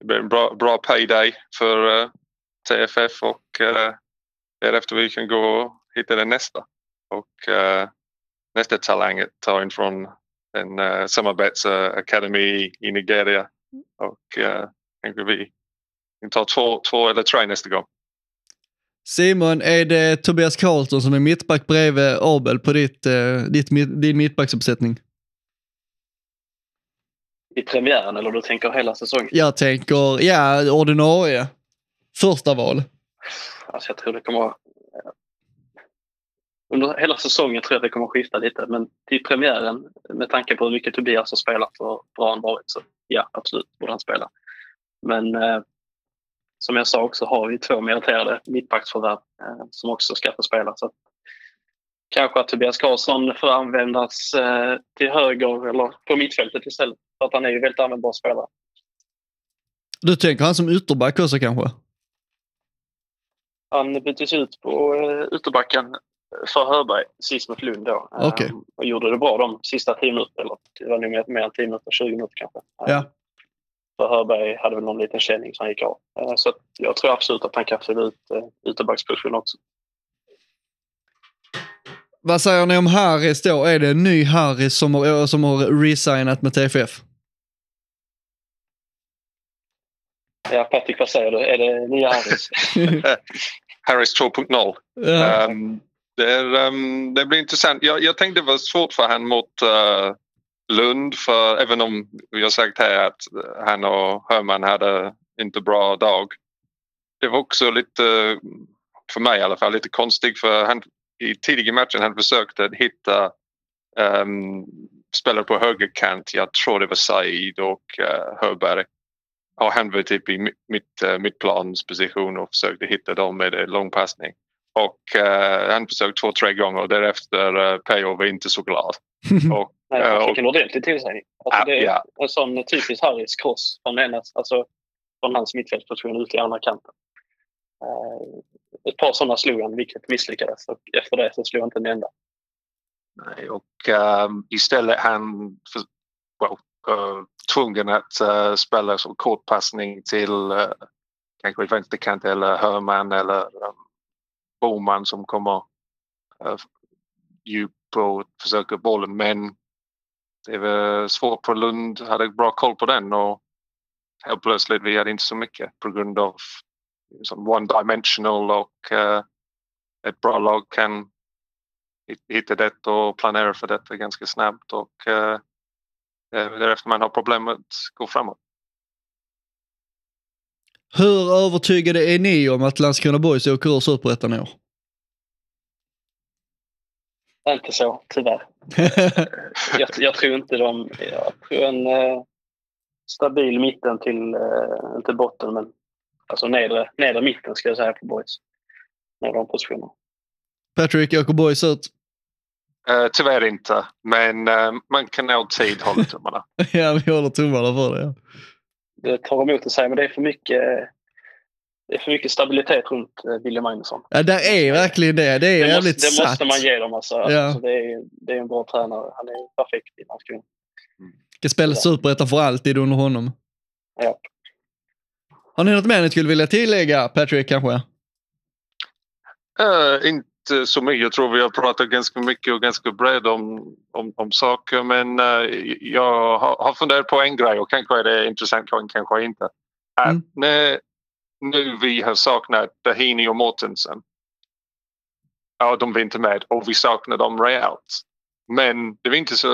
det blir en bra, bra payday för eh, uh, TFF och eh, uh, därefter vi kan gå och hitta den nästa. Och uh, nästa talang att ta in från en uh, samarbetsakademi i Nigeria. Och uh, tänker vi kan ta två, två eller tre nästa gång. Simon, är det Tobias Karlsson som är mittback bredvid Abel på ditt, ditt, din mittbacksuppsättning? I premiären eller du tänker hela säsongen? Jag tänker, ja, ordinarie. Första val. Alltså jag tror det kommer... Under hela säsongen tror jag att det kommer skifta lite. Men till premiären, med tanke på hur mycket Tobias har spelat och bra han varit, så ja, absolut borde han spela. Men eh, som jag sa också har vi två meriterade mittbacksförvärv eh, som också ska få spela. Så att, kanske att Tobias Karlsson får användas eh, till höger eller på mittfältet istället. För att han är ju väldigt användbar spelare. Du tänker han som ytterback också kanske? Han byttes ut på uh, ytterbacken för Hörberg sist mot Lund då. Eh, Okej. och gjorde det bra de sista 10 minuterna. Eller det var nog mer, än 10 minuter, 20 minuter kanske. Eh, Ja. För Hörberg hade väl någon liten känning så han gick av. Eh, så jag tror absolut att han kan fylla ut uh, ytterbackspositionen också. Vad säger ni om Harris då? Är det en ny Harris som har, som har resignat med TFF? Ja, Patrik, vad säger du? Är det nya Harris? Harris 2.0. Ja. Ehm, det, är, ehm, det blir intressant. Jag, jag tänkte det var svårt för han mot eh, Lund för även om vi har sagt här att han och Hörman hade inte bra dag. Det var också lite, för mig i alla fall, lite konstigt för han i tidiga matchen han försökte att hitta um, spelare på högerkant. Jag tror det var Said och uh, Hörberg. Och han var typ i mitt, uh, mittplansposition och försökte hitta dem med en långpassning. Och eh, han försökte två, tre gånger och därefter uh, Pejo var inte så glad. och, Nej, han eh, fick en ordentlig tillsägning. Alltså, det är ja. en sån typisk Harris cross från, alltså, från hans mittfältsposition ut i andra kanten. Ett par sådana slog han, vilket misslyckades. Och efter det så slog han inte en enda. Nej, och ehm, istället han för, well, uh, tvungen att uh, spela som kortpassning till uh, kanske vänsterkant eller Hörman eller um, Boman som kommer uh, djup och försöker bollen. Men det var svårt för Lund, hade bra koll på den och helt plötsligt vi hade inte så mycket på grund av som one dimensional och uh, ett bra lag kan hitta det och planera för detta ganska snabbt och eh, därefter man har problem att gå framåt. Hur övertygade är ni om att Landskrona Boys åker ur Superettan i år? Inte så, tyvärr. Jag, jag tror inte de... Jag tror en eh, stabil mitten till, eh, inte botten, men alltså nedre, nedre mitten ska jag säga på boys. Med de positionerna. Patrick, åker boys ut? Eh, tyvärr inte, men eh, man kan alltid hålla tummarna. ja, vi håller tummarna för det. Ja. Det tar emot att säga, men det är för mycket, det är för mycket stabilitet runt eh, William Magnusson. Ja, där är verkligen det. Det är Det, jävligt måste, det satt. måste man ge dem. Alltså. Ja. Alltså, det, är, det är en bra tränare. Han är perfekt i Landskrona. Ska spela superettan för alltid under honom. Ja. Har ni något mer ni skulle vilja tillägga, Patrick kanske? Eh, inte så mycket. Jag tror vi har pratat ganska mycket och ganska brett om, om, om saker men eh, jag har, har funderat på en grej och kanske är det intressant, kanske inte. Att Mm. när, nu vi har saknat Dahini och Mortensen. Ja, de var inte med och vi saknar dem rejält. Men det var inte så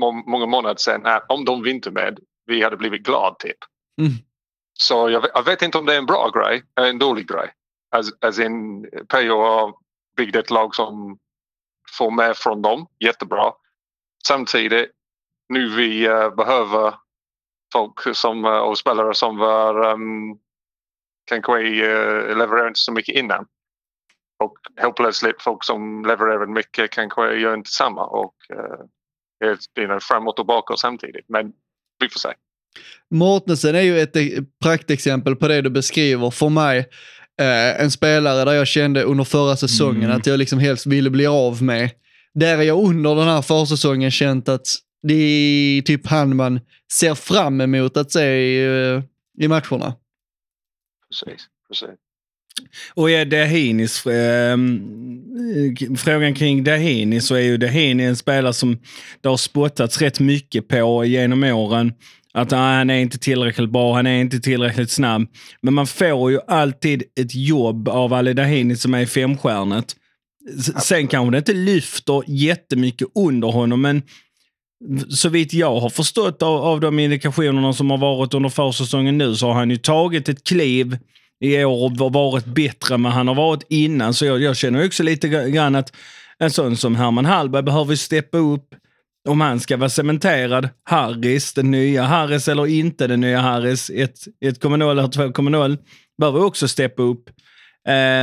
må- många månader sedan att om de var inte med, vi hade blivit glad typ. Mm. Så jag, vet- jag vet inte om det är en bra grej eller en dålig grej. As, as in, Pejo har byggt ett lag som får med från dem, jättebra. Samtidigt, nu vi uh, behöver folk som, uh, och spelare som var um, kanske uh, levererar inte eh, så mycket innan. Och helt plötsligt folk som levererar mycket kanske gör inte samma och uh, är you know, framåt och bakåt samtidigt. Men vi får se. Mortensen är ju ett eh, praktexempel på det du beskriver. För mig, eh, en spelare där jag kände under förra säsongen Mm. att jag liksom helst ville bli av med. Där är jag under den här försäsongen känt att det är typ han man ser fram emot att se i, eh, i matcherna. Precis, precis. Och är Dahinis, eh, frågan kring Dahini så är ju Dahini en spelare som det har spottats rätt mycket på genom åren. Att ah, han är inte tillräckligt bra, han är inte tillräckligt snabb. Men man får ju alltid ett jobb av Ali Dahini som är i femstjärnet. Sen kanske det inte lyfter jättemycket under honom, men så vitt jag har förstått av, av de indikationerna som har varit under försäsongen nu så har han ju tagit ett kliv i år och varit bättre än vad han har varit innan. Så jag, jag känner också lite grann att en sån som Herman Hallberg behöver steppa upp om han ska vara cementerad. Harris, den nya Harris eller inte den nya Harris, 1,0 eller 2,0, behöver också steppa upp.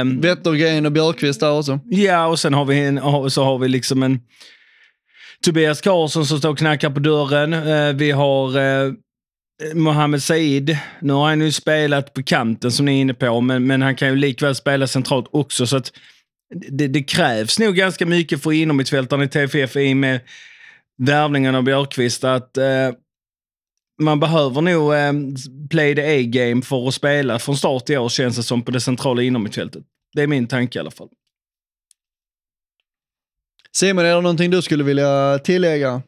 Um, Wettergren och Björkqvist där också. Ja, och sen har vi, en, så har vi liksom en Tobias Karlsson som står och knackar på dörren. Eh, vi har eh, Mohamed Said. Nu har han ju spelat på kanten som ni är inne på, men, men han kan ju likväl spela centralt också. Så att det, det krävs nog ganska mycket för inomhusfältarna i TFF i och med värvningen av Björkqvist. Att, eh, man behöver nog eh, play the A-game för att spela från start i år känns det som på det centrala inomhusfältet. Det är min tanke i alla fall. Simon, är det någonting du skulle vilja tillägga?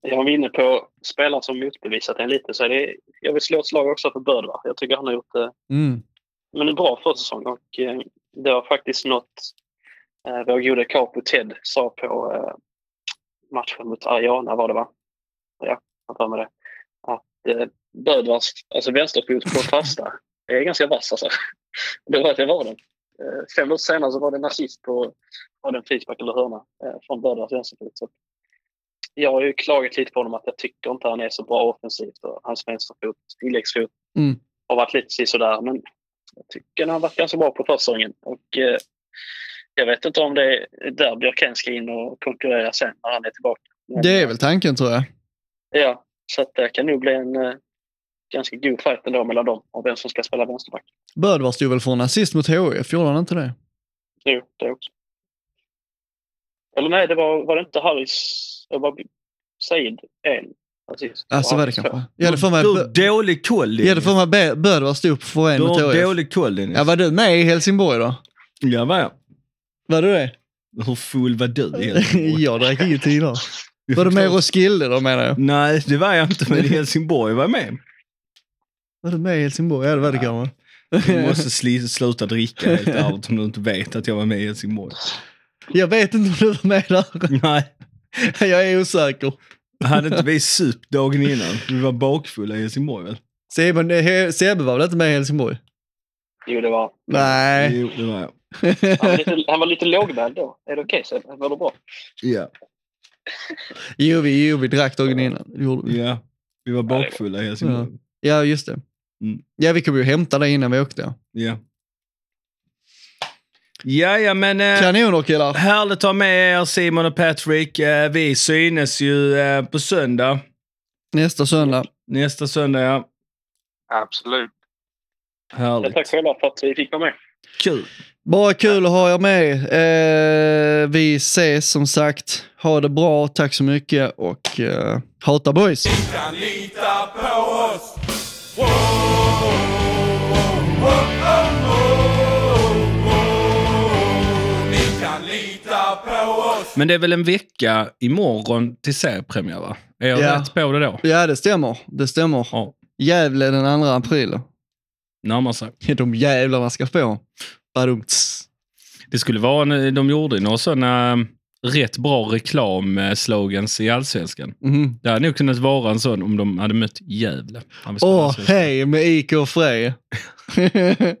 Jag var inne på spelare som motbevisat en lite. Så är det, jag vill slå ett slag också för Bödvar. Jag tycker han har gjort det Mm. men en bra försäsong. Och eh, det var faktiskt något eh, vår gode Capo Ted sa på eh, matchen mot Ariana var det va? Ja, jag för mig det. Att eh, Bödvars alltså vänsterfot på fasta är ganska vass alltså. Det var det var den. Eh, fem minuter senare så var det en assist på var det en frispark eller hörna eh, från Bödvars vänsterfot. Så jag har ju klagat lite på honom att jag tycker inte han är så bra offensivt. Och hans vänsterfot, tilläggsfot, Mm. har varit lite sådär. Men jag tycker han har varit ganska bra på försäsongen. Och eh, jag vet inte om det är där Björkén ska in och konkurrera sen när han är tillbaka. Det är väl tanken tror jag. Ja, så att det kan nog bli en eh, ganska god fight ändå mellan dem om vem som ska spela vänsterback. Bödvar stod väl för en assist mot HIF, gjorde han inte det? Jo, det också. Eller nej, det var, var det inte Harris? Det var Said en assist. Alltså Och var det kanske. Jag hade för mig, Du har dålig koll jag hade för mig Bö- Bödvar stod för en Du mot har HIF. dålig koll Dennis. Ja, var du med i Helsingborg då? Ja, var jag. Var du det? Hur full var du i Helsingborg? jag drack ingenting då. Var du med i Roskilde då menar jag? Nej, det var jag inte, men i Helsingborg var jag med. Var du med i Helsingborg? Ja, det var det kanske. Du måste sli, sluta dricka helt ärligt om du inte vet att jag var med i Helsingborg. Jag vet inte om du var med där. Nej, Jag är osäker. hade inte vi sup dagen innan? Vi var bakfulla i Helsingborg väl? Eh, Sebbe var väl inte med i Helsingborg? Jo, det var Nej. Jo, det var jag. Han var lite, han var lite lågmäld då. Är det okej okay, Var det bra? Ja. Jo, vi, jo, vi drack dagen innan. Det gjorde vi. ja. Vi var bakfulla i Helsingborg. Ja, just det. Mm. Ja, vi kom ju hämta dig innan vi åkte. Ja. Ja, ja, men... Eh, Kanoner killar. härligt att ha med er Simon och Patrick. Eh, vi synes ju eh, på söndag. Nästa söndag. Nästa söndag, ja. Absolut. Ja, Härligt. tack själva för att vi fick vara med. Kul. Bara kul att ha er med. Eh, vi ses som sagt. Ha det bra, tack så mycket och eh, hata boys. Men det är väl en vecka imorgon till seriepremiär, va? Är jag Ja. rätt på det då? Ja, det stämmer. Det stämmer. Ja. Gävle den 2 april. Närmar sig. De jävlarna ska få. Badumts. Det skulle vara, en- de gjorde några sådana eh, rätt bra reklamslogans i Allsvenskan. Mhm. Det hade nog kunnat vara en sån om de hade mött Gävle. Åh, hej med IK och Frej.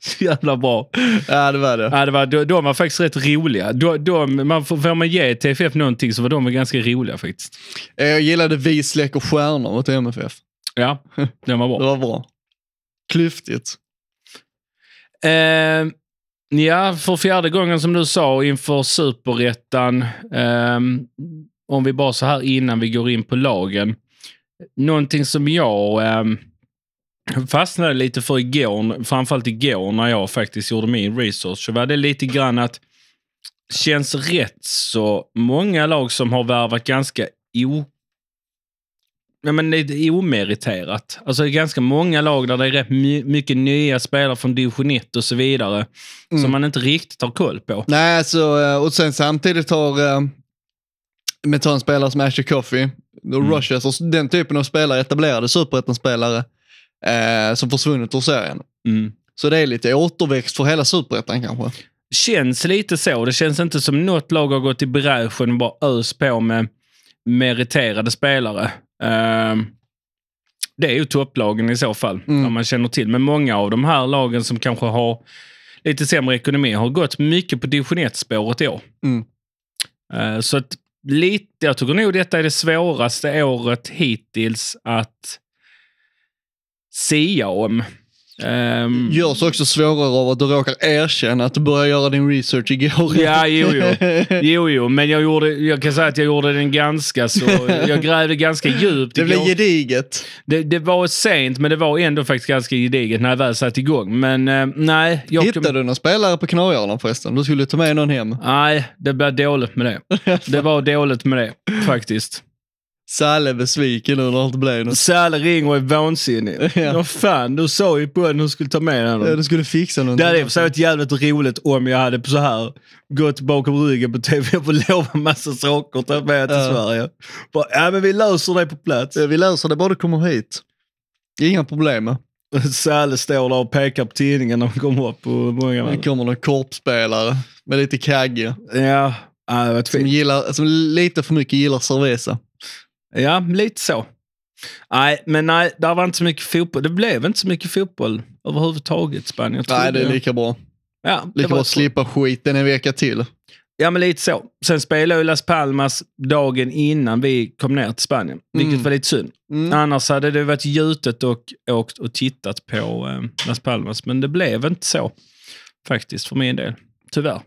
Så jävla bra. ja, det var det. Ja, det var, de, de var faktiskt rätt roliga. De, de, man får, får man ge TFF någonting så var de ganska roliga faktiskt. Eh, Jag gillade Vi släcker stjärnor mot MFF. Ja, den var Det bra. var bra. Klyftigt. Eh, ja, för fjärde gången som du sa inför superettan. Eh, om vi bara så här innan vi går in på lagen. Någonting som jag eh, fastnade lite för igår, framförallt igår när jag faktiskt gjorde min research, så var det lite grann att känns rätt så många lag som har värvat ganska o Ja, men det är omeriterat. Alltså det är ganska många lag där det är rätt my- mycket nya spelare från division 1 och så vidare. Som man inte riktigt har koll på. Nej, alltså, och sen samtidigt har eh, med ta en spelare som Asher Coffey, och Mm. Rushes och den typen av spelare, etablerade superettan-spelare eh, som försvunnit ur serien. Mm. Så det är lite återväxt för hela superettan kanske. Känns lite så. Det känns inte som något lag har gått i bräschen och bara ös på med meriterade spelare. Ehm, det är ju topplagen i så fall, Mm. om man känner till. Men många av de här lagen som kanske har lite sämre ekonomi har gått mycket på division 1-spåret i år. Mm. Eh, så att lite, jag tycker nog detta är det svåraste året hittills att sia om. Ehm, Görs också svårare av att du råkar erkänna att du började göra din research igår. Ja, jo, jo. Jo, jo, men jag, gjorde, jag kan säga att jag gjorde den ganska så... Jag grävde ganska djupt Det blev gediget. det, det var sent, men det var ändå faktiskt ganska gediget när jag väl satte igång. Men eh, nej, jag, Hittade du någon spelare på Knargöran förresten? Du skulle ta med någon hem. nej, det blev dåligt med det. Det var dåligt med det, faktiskt. Salle är besviken nu när det inte blev något. Säle ringer och är vansinnig. Ja. Vad fan, du sa ju på att du skulle ta med honom. Ja, du skulle fixa någonting. Det hade i varit jävligt roligt om jag hade så här gått bakom ryggen på TV och lovat massa saker och tagit med till Ja. Sverige. Bara, ja men vi löser det på plats. Ja, Vi löser det bara du kommer hit. Inga problem. Säle står där och pekar på tidningen när man kommer upp. Och många Det kommer någon korpspelare med lite kagge. Ja, ja, det var Som, gillar, som lite för mycket gillar cerveza. Ja, lite så. Nej, men nej, där var inte så mycket fotboll. Det blev inte så mycket fotboll överhuvudtaget i Spanien. Nej, det är lika bra. ja, Lika bra att slippa skiten en vecka till. Ja, men lite så. Sen spelade ju Las Palmas dagen innan vi kom ner till Spanien, vilket Mm. var lite synd. Mm. Annars hade det varit gjutet och åkt och tittat på eh, Las Palmas, men det blev inte så faktiskt för min del. Tyvärr.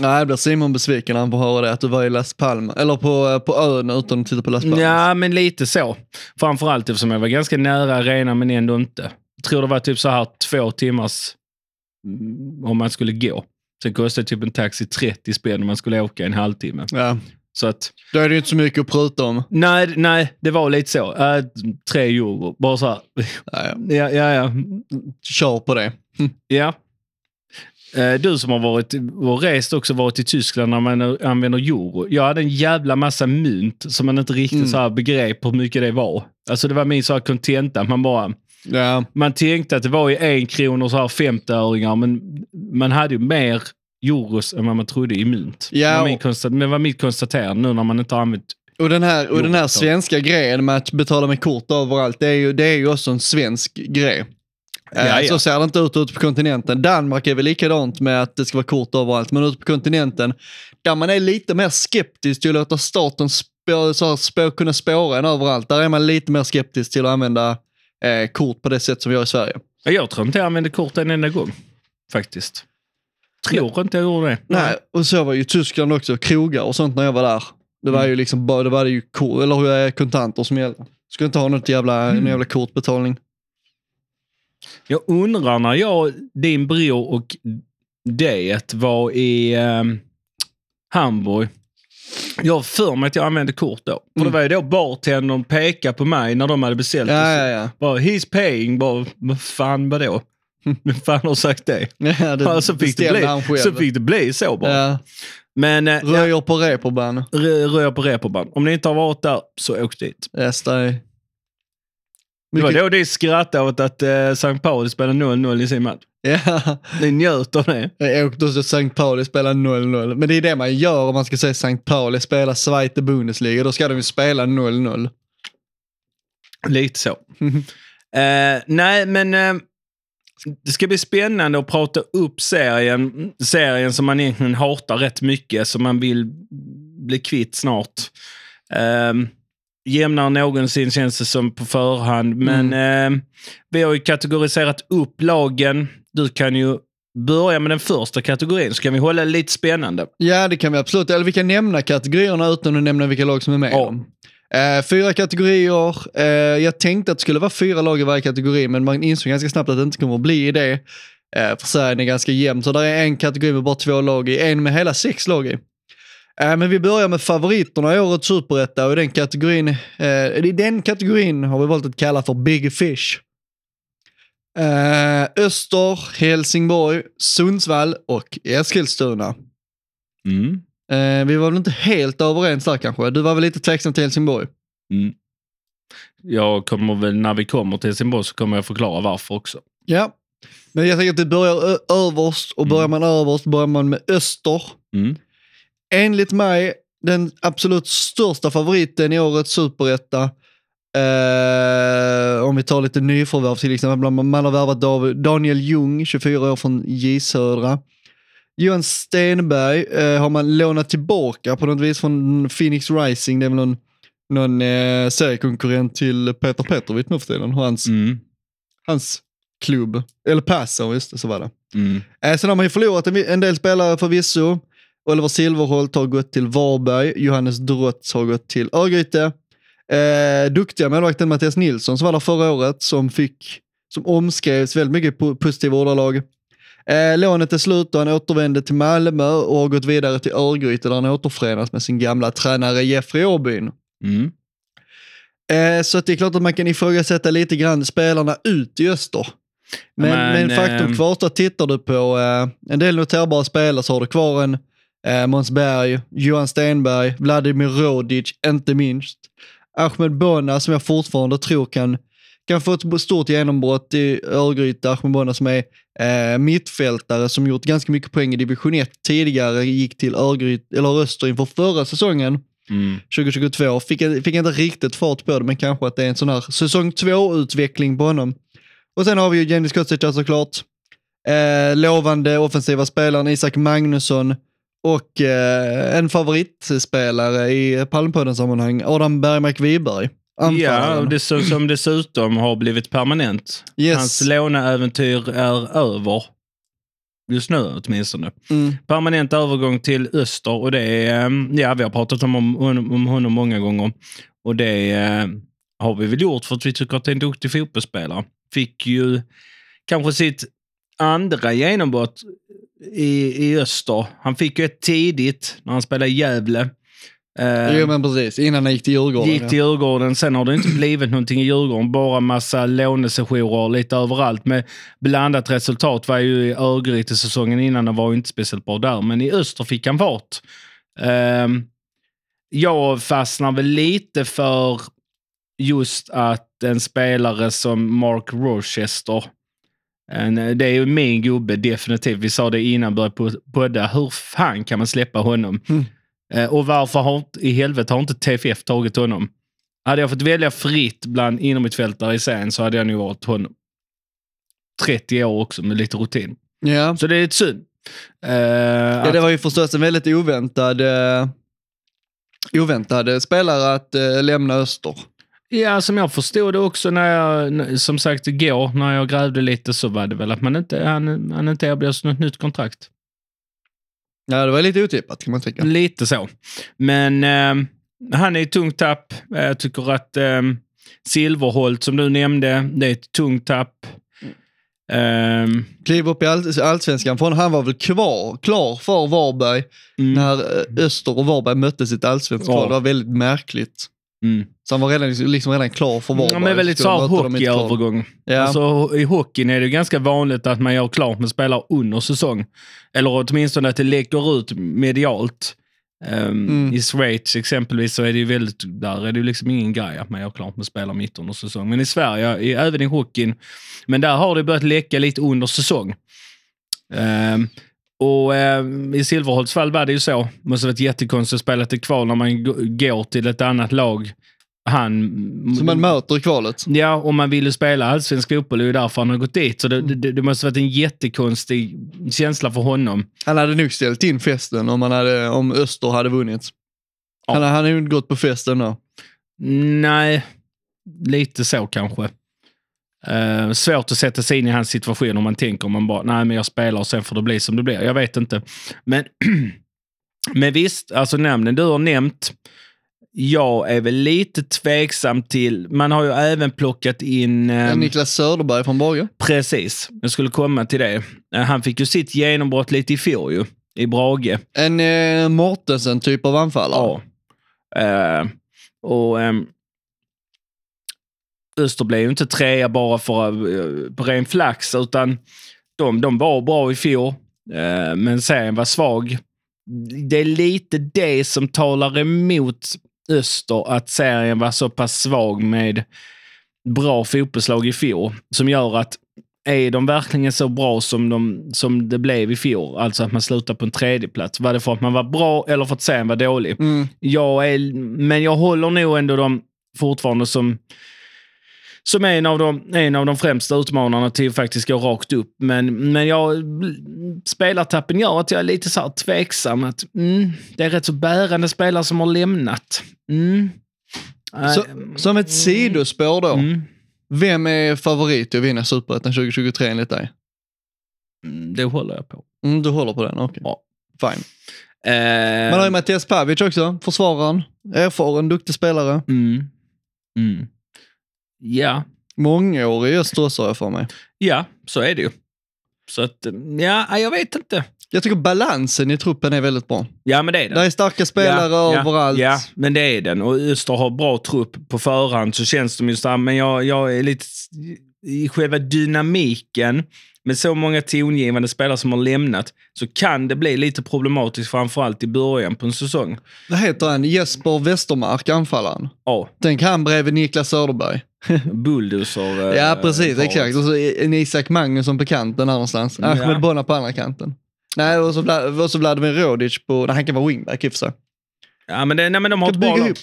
Nej, blir Simon besviken när han får höra det, att du var i Las Palmas, eller på, på ön utan att titta på Las Palmas. Ja, men lite så. Framförallt eftersom jag var ganska nära arenan, men ändå inte. Jag tror det var typ så här två timmars mm, om man skulle gå. Sen kostade typ en taxi 30 spänn om man skulle åka en halvtimme. Ja, Så att, då är det ju inte så mycket att pruta om. nej, nej, det var lite så. Äh, tre euro, bara så här. Ja, ja. Ja, ja, ja. Kör på det. ja. Eh, Du som har varit och rest också varit i Tyskland när man använder euro. Jag hade en jävla massa mynt som man inte riktigt Mm. så här begrep hur mycket det var. Alltså det var min så här kontenta. Man bara, Ja, man tänkte att det var ju en så här 50-öringar, men man hade ju mer euros än vad man trodde i mynt. Ja, och- men var mitt konstaterande nu när man inte har använt... och den här, och den här svenska grejen med att betala med kort överallt, det är ju, det är ju också en svensk grej. Eh, Ja, ja. Så ser det inte ut ute på kontinenten. Danmark är väl likadant med att det ska vara kort överallt, men ute på kontinenten, där man är lite mer skeptisk till att låta staten spå, så här, spå, kunna spåra en överallt, där är man lite mer skeptisk till att använda eh, kort på det sätt som vi gör i Sverige. Jag tror inte jag använde kort en enda gång. Faktiskt. Tror inte jag gjorde det. Nej, och så var ju Tyskland också, krogar och sånt när jag var där. Det var ju liksom bara, det var ju eller, kontanter som gällde. Skulle inte ha något jävla, någon jävla kortbetalning. Jag undrar när jag, din bror och det var i ehm, Hamburg. Jag har för mig att jag använde kort då. För det var ju då bartendern pekade på mig när de hade beställt. Ja, ja, ja. Bara, he's paying. Bara, vad fan vadå? Vem fan har sagt det? ja det Ja, så, fick det bli, så fick det bli så bara. Ja. Men eh, Röjer på reeperbahn. rö- rör på reeperbahn. Om ni inte har varit där, så åk dit. Yes, det var då de skrattade åt att eh, St. Pauli spelade 0-0 i sin match. Ja, Ni njöt av det. jag åkte hos St. Pauli spela 0-0. Men det är det man gör om man ska säga St. Pauli spela Zweite Bundesliga. Då ska de ju spela 0-0. Lite så. Eh, nej, men eh, det ska bli spännande att prata upp serien. Serien som man egentligen hatar rätt mycket, som man vill bli kvitt snart. Eh, jämnare än någonsin känns det som på förhand. Men eh, vi har ju kategoriserat upp lagen. Du kan ju börja med den första kategorin, så kan vi hålla det lite spännande. Ja, det kan vi absolut. Eller vi kan nämna kategorierna utan att nämna vilka lag som är med. Ja. Eh, fyra kategorier. Eh, jag tänkte att det skulle vara fyra lag i varje kategori, men man insåg ganska snabbt att det inte kommer att bli det. Eh, för serien är ganska jämn, så där är en kategori med bara två lag i, en med hela sex lag i. Eh, men vi börjar med favoriterna i årets superetta och den kategorin, eh, i den kategorin har vi valt att kalla för Big Fish. Eh, Öster, Helsingborg, Sundsvall och Eskilstuna. Mm. Eh, vi var väl inte helt överens där kanske. Du var väl lite tveksam till Helsingborg? Mm. Jag kommer väl, när vi kommer till Helsingborg så kommer jag förklara varför också. Ja. Men jag tänker att det börjar överst och börjar man överst börjar man med Öster. Mm. Enligt mig den absolut största favoriten i årets superetta. Eh, om vi tar lite nyförvärv till exempel. Man, har värvat Daniel Ljung, 24 år från J Södra. Johan Stenberg eh, har man lånat tillbaka på något vis från Phoenix Rising. Det är väl någon, någon eh, seriekonkurrent till Peter Petrovic nu för tiden. Hans, Mm. hans klubb. Eller Passau, just det, så var det. Mm. Eh, sen har man ju förlorat en, en del spelare förvisso. Oliver Silverholt har gått till Varberg, Johannes Drotz har gått till Örgryte. Eh, duktiga målvakten Mattias Nilsson som var där förra året som fick, som omskrevs väldigt mycket på positiva ordalag. Eh, lånet är slut och han återvände till Malmö och har gått vidare till Örgryte där han återförenas med sin gamla tränare Jeffrey Åbyn. Mm. Eh, så det är klart att man kan ifrågasätta lite grann spelarna ut i öster. Men, Men, men, faktum ehm, kvarstår, tittar du på eh, en del noterbara spelare så har du kvar en eh, Måns Berg, Johan Stenberg, Vladimir Rodic, inte minst. Ahmed Bona som jag fortfarande tror kan, kan få ett stort genombrott i Örgryte. Ahmed Bona som är eh, mittfältare som gjort ganska mycket poäng i division 1 tidigare, gick till Örgryte, eller Öster inför förra säsongen. Mm. 2022. Fick, fick inte riktigt fart på det, men kanske att det är en sån här säsong två-utveckling på honom. Och sen har vi ju Jenny Skotzic såklart. Eh, lovande offensiva spelaren Isak Magnusson och eh, en favoritspelare i Palmpoddens sammanhang, Adam Bergmark Wiberg. Ja, och det så, som dessutom har blivit permanent. Yes. Hans låneäventyr är över. Just nu åtminstone. Mm. Permanent övergång till Öster och det är, ehm, ja vi har pratat om, om, honom- om honom många gånger. Och det eh, har vi väl gjort för att vi tycker att det är en duktig fotbollsspelare. Fick ju kanske sitt andra genombrott i, i Öster. Han fick ju ett tidigt när han spelade i Gävle. Eh, Jo men precis, innan han gick till Djurgården. Gick till Djurgården, sen har det inte blivit någonting i Djurgården. Bara massa lånesessioner lite överallt med blandat resultat. Var ju i Örgryte säsongen innan och var ju inte speciellt bra där. Men i Öster fick han fart. Ehm, jag fastnar väl lite för just att en spelare som Mark Rochester en, det är ju min gubbe, definitivt. Vi sa det innan vi började po- podda. Hur fan kan man släppa honom? Mm. Eh, och varför har, i helvete har inte TFF tagit honom? Hade jag fått välja fritt bland innermittfältare i serien så hade jag nog valt honom. 30 år också med lite rutin. Ja. Så det är ett synd. Eh, ja, det var ju förstås en väldigt oväntad, eh, oväntad spelare att eh, lämna Öster. Ja, som jag förstod det också när jag, som sagt igår, när jag grävde lite så var det väl att man inte, han, han inte erbjöds något nytt kontrakt. Ja, det var lite otippat kan man tycka. Lite så. Men eh, han är ett tungt tapp. Jag tycker att eh, Silverholt, som du nämnde, det är ett tungt tapp. Eh, Kliv upp i all, allsvenskan, för han var väl kvar, klar för Varberg mm, när eh, Öster och Varberg möttes i ett allsvenskt Ja. Det var väldigt märkligt. Mm. Så han var redan, liksom redan klar för Varberg. Ja, men väldigt Skulle så här möta dem i ett kval. hockeyövergång. Ja. Alltså, I hockeyn är det ganska vanligt att man gör klart med spelare under säsong. Eller åtminstone att det läcker ut medialt. Ehm, Mm. I Schweiz exempelvis så är det ju väldigt, där är det ju liksom ingen grej att man gör klart med spelare mitt under säsong. Men i Sverige, i, även i hockeyn, men där har det börjat läcka lite under säsong. Ehm, och ehm, i Silverholts fall var det ju så. Det måste varit jättekonstigt att spela ett kval när man går till ett annat lag. Han... Som man möter i kvalet. Ja, om man ville spela allsvensk fotboll, det är ju därför han har gått dit. Så det, det, det måste varit en jättekonstig känsla för honom. Han hade nog ställt in festen om, han hade, om Öster hade vunnit. Ja. Han, han hade ju inte gått på festen då. Nej, lite så kanske. Eh, svårt att sätta sig in i hans situation om man tänker om man bara, nej men jag spelar och sen får det bli som det blir. Jag vet inte. Men, men visst, alltså namnen du har nämnt, jag är väl lite tveksam till, man har ju även plockat in... ehm, Niklas Söderberg från Borge. Precis, jag skulle komma till det. Eh, Han fick ju sitt genombrott lite i fjol ju, i Brage. En eh, Mortensen typ av anfallare. Ja. Eh, och ehm, Öster blev ju inte trea bara för, eh, på ren flax, utan de, de var bra i fjol, eh, men serien var svag. Det är lite det som talar emot Öster, att serien var så pass svag med bra fotbollslag i fjol, som gör att är de verkligen så bra som, de, som det blev i fjol, alltså att man slutar på en tredje plats? Var det för att man var bra eller för att serien var dålig? Mm. Jag är, men jag håller nog ändå dem fortfarande som, som en, av de, en av de främsta utmanarna till att faktiskt gå rakt upp. Men, men jag, spelartappen gör att jag är lite så här tveksam. Att, mm, det är rätt så bärande spelare som har lämnat. Mm. Så, Äh, som ett sidospår då. Mm. Vem är favorit i att vinna Superettan 2023 enligt dig? Mm, Det håller jag på. Mm, du håller på den, okej. Ja. Fine. Eh, Man har ju Mattias Pavic också, försvararen. Erfaren, duktig spelare. mm, mm. Ja, Mångårig i Öster också har jag för mig. ja, så är det ju. Så att, ja, jag vet inte. Jag tycker balansen i truppen är väldigt bra. Ja, men det är det. Det är starka spelare ja, överallt. Ja, men det är den. Och Öster har bra trupp på förhand så känns de ju starka. Men jag, jag är lite i själva dynamiken med så många tongivande spelare som har lämnat så kan det bli lite problematiskt framförallt i början på en säsong. Vad heter han? Jesper Westermark, anfallaren. Ja, Tänk han bredvid Niklas Söderberg. bulldozer. eh, Ja, precis. paret. Exakt. Och så en Isak Magnusson på kanten där någonstans. Ja. Ahmed Bona på andra kanten. Nej, och så, och så Vladimir Rodic på... Nej, han kan vara wingback i och för sig. Ja, men, det, nej, men de har ett bra lag. ihop.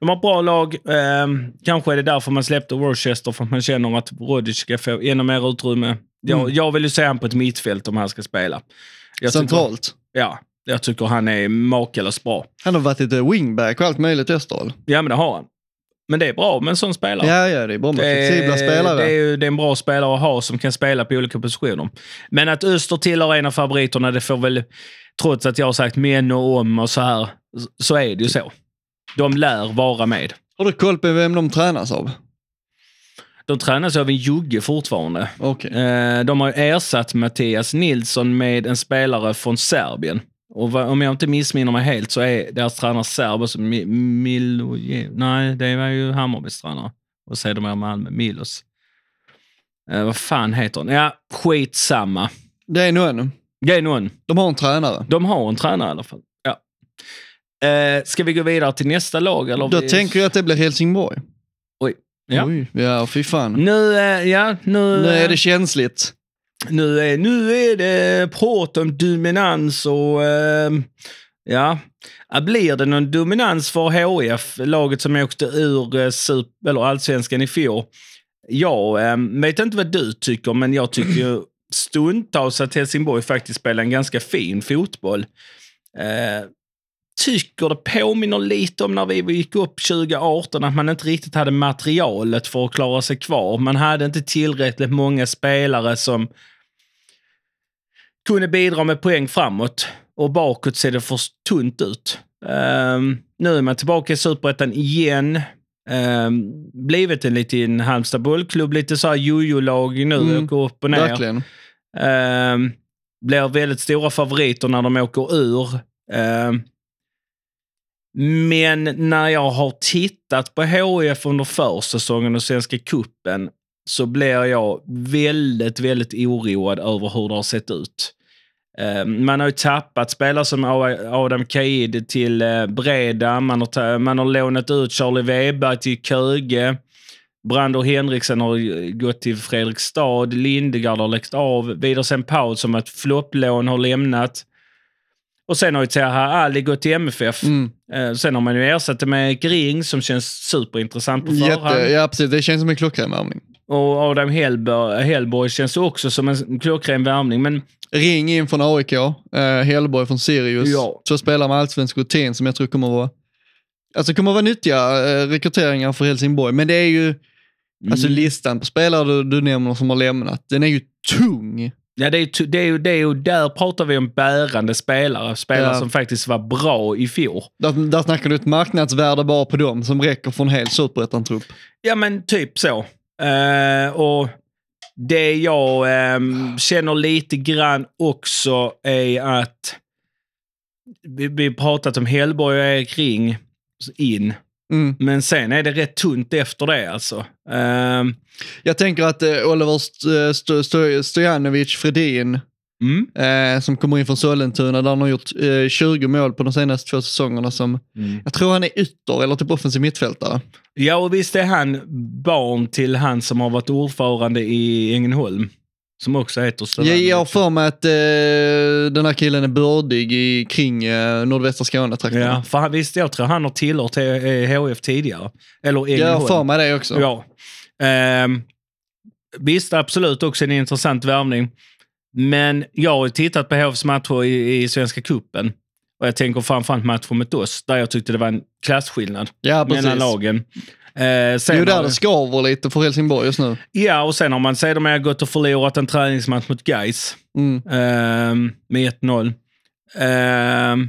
De har ett bra lag. Ehm, kanske är det därför man släppte Worcester, för att man känner att Rodic ska få ännu mer utrymme. Jag, Mm. jag vill ju se han på ett mittfält om han ska spela. Jag tycker- Centralt. Ja, jag tycker han är makalöst bra. Han har varit lite wingback och allt möjligt i Österhåll. Ja, men det har han. Men det är bra med en sån spelare. Ja, ja, det är bra med flexibla spelare. det, är, det är en bra spelare att ha som kan spela på olika positioner. Men att Öster tillhör en av favoriterna, det får väl, trots att jag har sagt men och om och så här, så är det ju så. De lär vara med. Har du koll på vem de tränas av? De tränas av en jugge fortfarande. Okej. Eh, De har ersatt Mattias Nilsson med en spelare från Serbien. Och om jag inte missminner mig helt så är deras tränare serb. Alltså Mi- Milo... Nej, det var ju Hammarbys tränare. Och sedermera Malmö. Milos. Eh, vad fan heter han? Ja, skitsamma. Det är någon. Det är någon. De har en tränare. De har en tränare i alla fall. Ja. Eh, ska vi gå vidare till nästa lag? Eller Då vi... tänker jag att det blir Helsingborg. Oj. Ja. Oj, ja, fy fan. Nu, eh, ja, nu, Nu är eh, det känsligt. Nu är, nu är det prat om dominans och ehm, ja, blir det någon dominans för HIF, laget som åkte ur eh, super, eller allsvenskan i fjol? Jag eh, vet inte vad du tycker, men jag tycker ju stundtals att Helsingborg faktiskt spelar en ganska fin fotboll. Eh, tycker det påminner lite om när vi gick upp 2018, att man inte riktigt hade materialet för att klara sig kvar. Man hade inte tillräckligt många spelare som kunde bidra med poäng framåt. Och bakåt ser det för tunt ut. Um, nu är man tillbaka i Superettan igen. Um, blivit en liten Halmstad bollklubb, lite så här jojo-lag nu, Mm, åker upp och ner. Verkligen. Um, blir väldigt stora favoriter när de åker ur. Ehm, men när jag har tittat på HIF under försäsongen och Svenska Kuppen så blir jag väldigt, väldigt oroad över hur det har sett ut. Ehm, Man har ju tappat spelare som Adam Kaid till eh, Breda. Man har, man har lånat ut Charlie Weber till Köge. Brando Henriksen har gått till Fredrikstad. Lindegard har läckt av. Widersen Paul som ett flopplån har lämnat. Och sen har ju Taha Ali gått till MFF. Mm. Eh, Sen har man ju ersatt det med Gring som känns superintressant på förhand. Jätte, ja, precis. Det känns som en klockren värvning. Och Adam Hellborg känns också som en klockren värvning. Men Ring in från AIK, eh, Hellborg från Sirius. Ja. Så spelar med allsvensk rutin som jag tror kommer vara, alltså kommer vara nyttiga eh, rekryteringar för Helsingborg. Men det är ju, alltså Mm. listan på spelare du, du nämner som har lämnat, den är ju tung. Ja, det är, det är, det är där pratar vi om bärande spelare. Spelare Ja. som faktiskt var bra i fjol. Där, där snackar du ett marknadsvärde bara på dem som räcker för en hel superettan-trupp. Ja, men typ så. Eh, och det jag ehm, känner lite grann också är att vi, vi pratat om Hellborg och Erik Ring in. Mm. Men sen är det rätt tunt efter det alltså. Ehm, Jag tänker att eh, Oliver St- St- St- Stojanovic Fredin, mm. eh, som kommer in från Sollentuna, där han har gjort eh, 20 mål på de senaste två säsongerna. Som, Jag tror han är ytter eller typ offensiv mittfältare. Ja, och visst är han barn till han som har varit ordförande i Ängelholm. Som också heter Jag, Stojanovic. jag har för mig att eh, den här killen är bördig i, kring eh, nordvästra Skåne-trakten. Ja, för han, visst, jag tror han har tillhört eh, HF tidigare. Eller jag har Ängelholm. för mig det också. Ja. Ehm, visst, absolut också en intressant värvning. Men jag har tittat på HFs matcher i, i Svenska Kuppen Och jag tänker framförallt matchen mot oss, där jag tyckte det var en klasskillnad Ja, mellan lagen. Eh, Det sen är ju där det skaver lite för Helsingborg just nu. Ja, och sen har man sedermera gått och förlorat en träningsmatch mot Gais Mm. ehm, med 1-0. Ehm,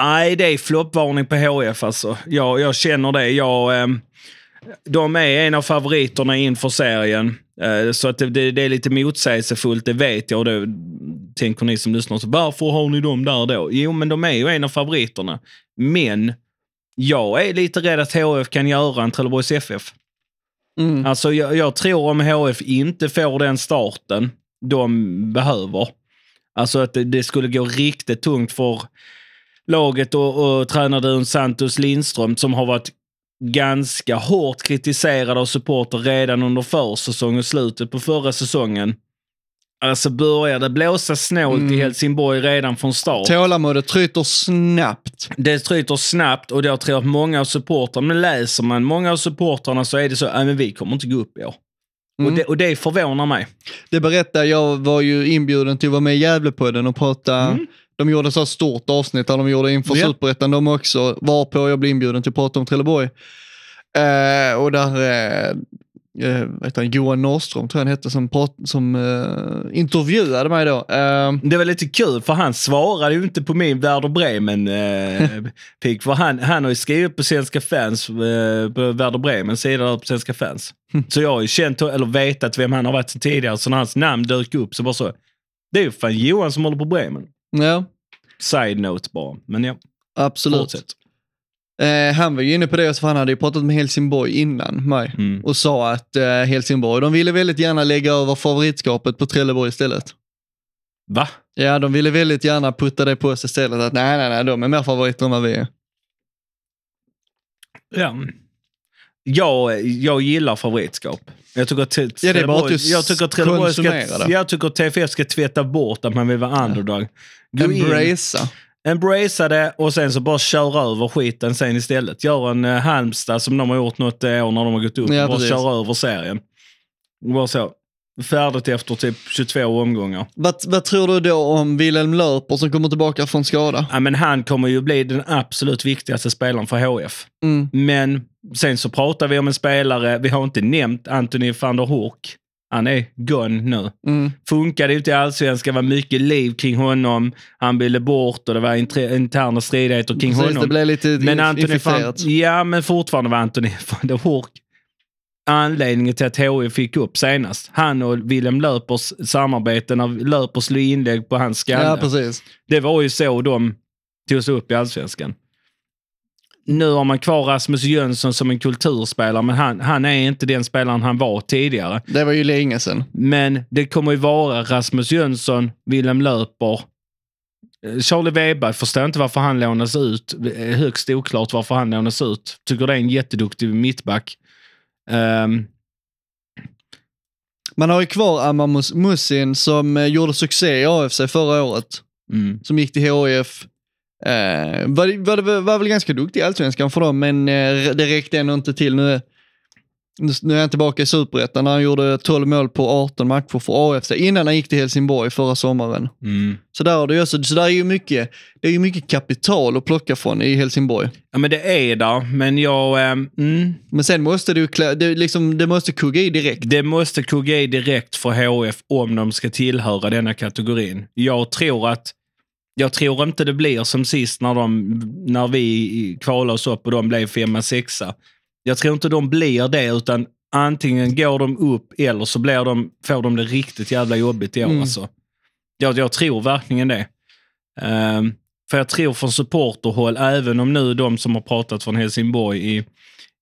Nej, det är floppvarning på HF alltså. Jag, jag känner det. Jag, ehm, de är en av favoriterna inför serien. Eh, så att det, det, det är lite motsägelsefullt, det vet jag. Och då tänker ni som lyssnar, så varför har ni dem där då? Jo, men de är ju en av favoriterna. Men jag är lite rädd att HF kan göra en Trelleborgs FF. Mm. Alltså jag, jag tror om HF inte får den starten de behöver. Alltså att det, det skulle gå riktigt tungt för laget och, och tränarduon Santos Lindström som har varit ganska hårt kritiserad av supporter redan under försäsongen och slutet på förra säsongen. Alltså börjar det blåsa snålt i Mm. Helsingborg redan från start. Tålamodet tryter snabbt. Det tryter snabbt och jag tror att många av supportrarna, men läser man många av supportrarna så är det så, att men vi kommer inte gå upp i år. Mm. Och, det, och det förvånar mig. Det berättar, jag var ju inbjuden till att vara med i Gävlepodden och prata. Mm. De gjorde så här stort avsnitt där de gjorde inför Ja. Superettan de också, varpå jag blev inbjuden till att prata om Trelleborg. Eh, och där, eh, eh, heter han, Johan Norrström tror jag han hette, som, prat, som eh, intervjuade mig då. Eh, Det var lite kul för han svarade ju inte på min Werder Bremen eh, pick. För han, han har ju skrivit på Svenska fans, eh, på Werder Bremens sida på Svenska fans. Så jag har ju känt, eller vetat vem han har varit sedan tidigare. Så när hans namn dök upp så bara så, det är ju fan Johan som håller på Bremen. Ja, Side note bara. Men ja, absolut. fortsätt. Eh, han var ju inne på det, för han hade ju pratat med Helsingborg innan mig Mm. och sa att eh, Helsingborg, de ville väldigt gärna lägga över favoritskapet på Trelleborg istället. Va? Ja, de ville väldigt gärna putta det på oss istället. Att nej, nej, nej, de är mer favoriter än vad vi är. Ja. Jag, jag gillar favoritskap. Jag tycker att, Ja, det är bara att jag tycker att Trelleborg ska. Jag tycker att TFF ska tvätta bort att man vill vara underdog. Gå in, Embracea. Embracea det och sen så bara kör över skiten sen istället. Gör en uh, Halmstad som de har gjort något eh, år när de har gått upp. Ja, bara precis. kör över serien. Bara så. Färdigt efter typ 22 omgångar. Vad, vad tror du då om Wilhelm Löper som kommer tillbaka från skada? Ja, men han kommer ju bli den absolut viktigaste spelaren för HF. Mm. Men sen så pratar vi om en spelare, vi har inte nämnt Anthony van der Hoek. Han är gone nu. Mm. Funkade inte i allsvenskan, var mycket liv kring honom. Han ville bort och det var interna stridigheter kring Precis, honom. det blev lite Men Anthony infekterat. ja, men fortfarande var Anthony van der Hoek anledningen till att HIF fick upp senast. Han och Willem Löpers samarbete när Löper slog inlägg på hans skalle. Ja, precis. Det var ju så de tog sig upp i allsvenskan. Nu har man kvar Rasmus Jönsson som en kulturspelare, men han, han är inte den spelaren han var tidigare. Det var ju länge sedan. Men det kommer ju vara Rasmus Jönsson, Willem Löper, eh, Charlie Weber förstår inte varför han lånas ut. Är Högst oklart varför han lånas ut. Tycker det är en jätteduktig mittback. Ehm, Man har ju kvar Amar Mus- Musin som eh, gjorde succé i AFC förra året. mm. Som gick till HIF. Eh, var, var, var, väl ganska duktig i Allsvenskan för dem, men eh, det räckte ändå inte till. Nu, nu, är han tillbaka i Superettan han gjorde 12 mål på 18 matcher för AFC innan han gick till Helsingborg förra sommaren. Mm. Så där, har du, också, så där är ju mycket, det är ju mycket kapital att plocka från i Helsingborg. Ja, men det är där, men jag... ehm, mm, Men sen måste klä- det, liksom, det måste kugga i direkt. Det måste kugga i direkt för HF om de ska tillhöra denna kategorin. Jag tror att jag tror inte det blir som sist när, de, när vi kvalade oss upp och de blev femma, sexa. Jag tror inte de blir det, utan antingen går de upp eller så blir de, får de det riktigt jävla jobbigt i år. Mm. Alltså. Jag, jag tror verkligen det. Ehm, för jag tror från supporterhåll, även om nu de som har pratat från Helsingborg i,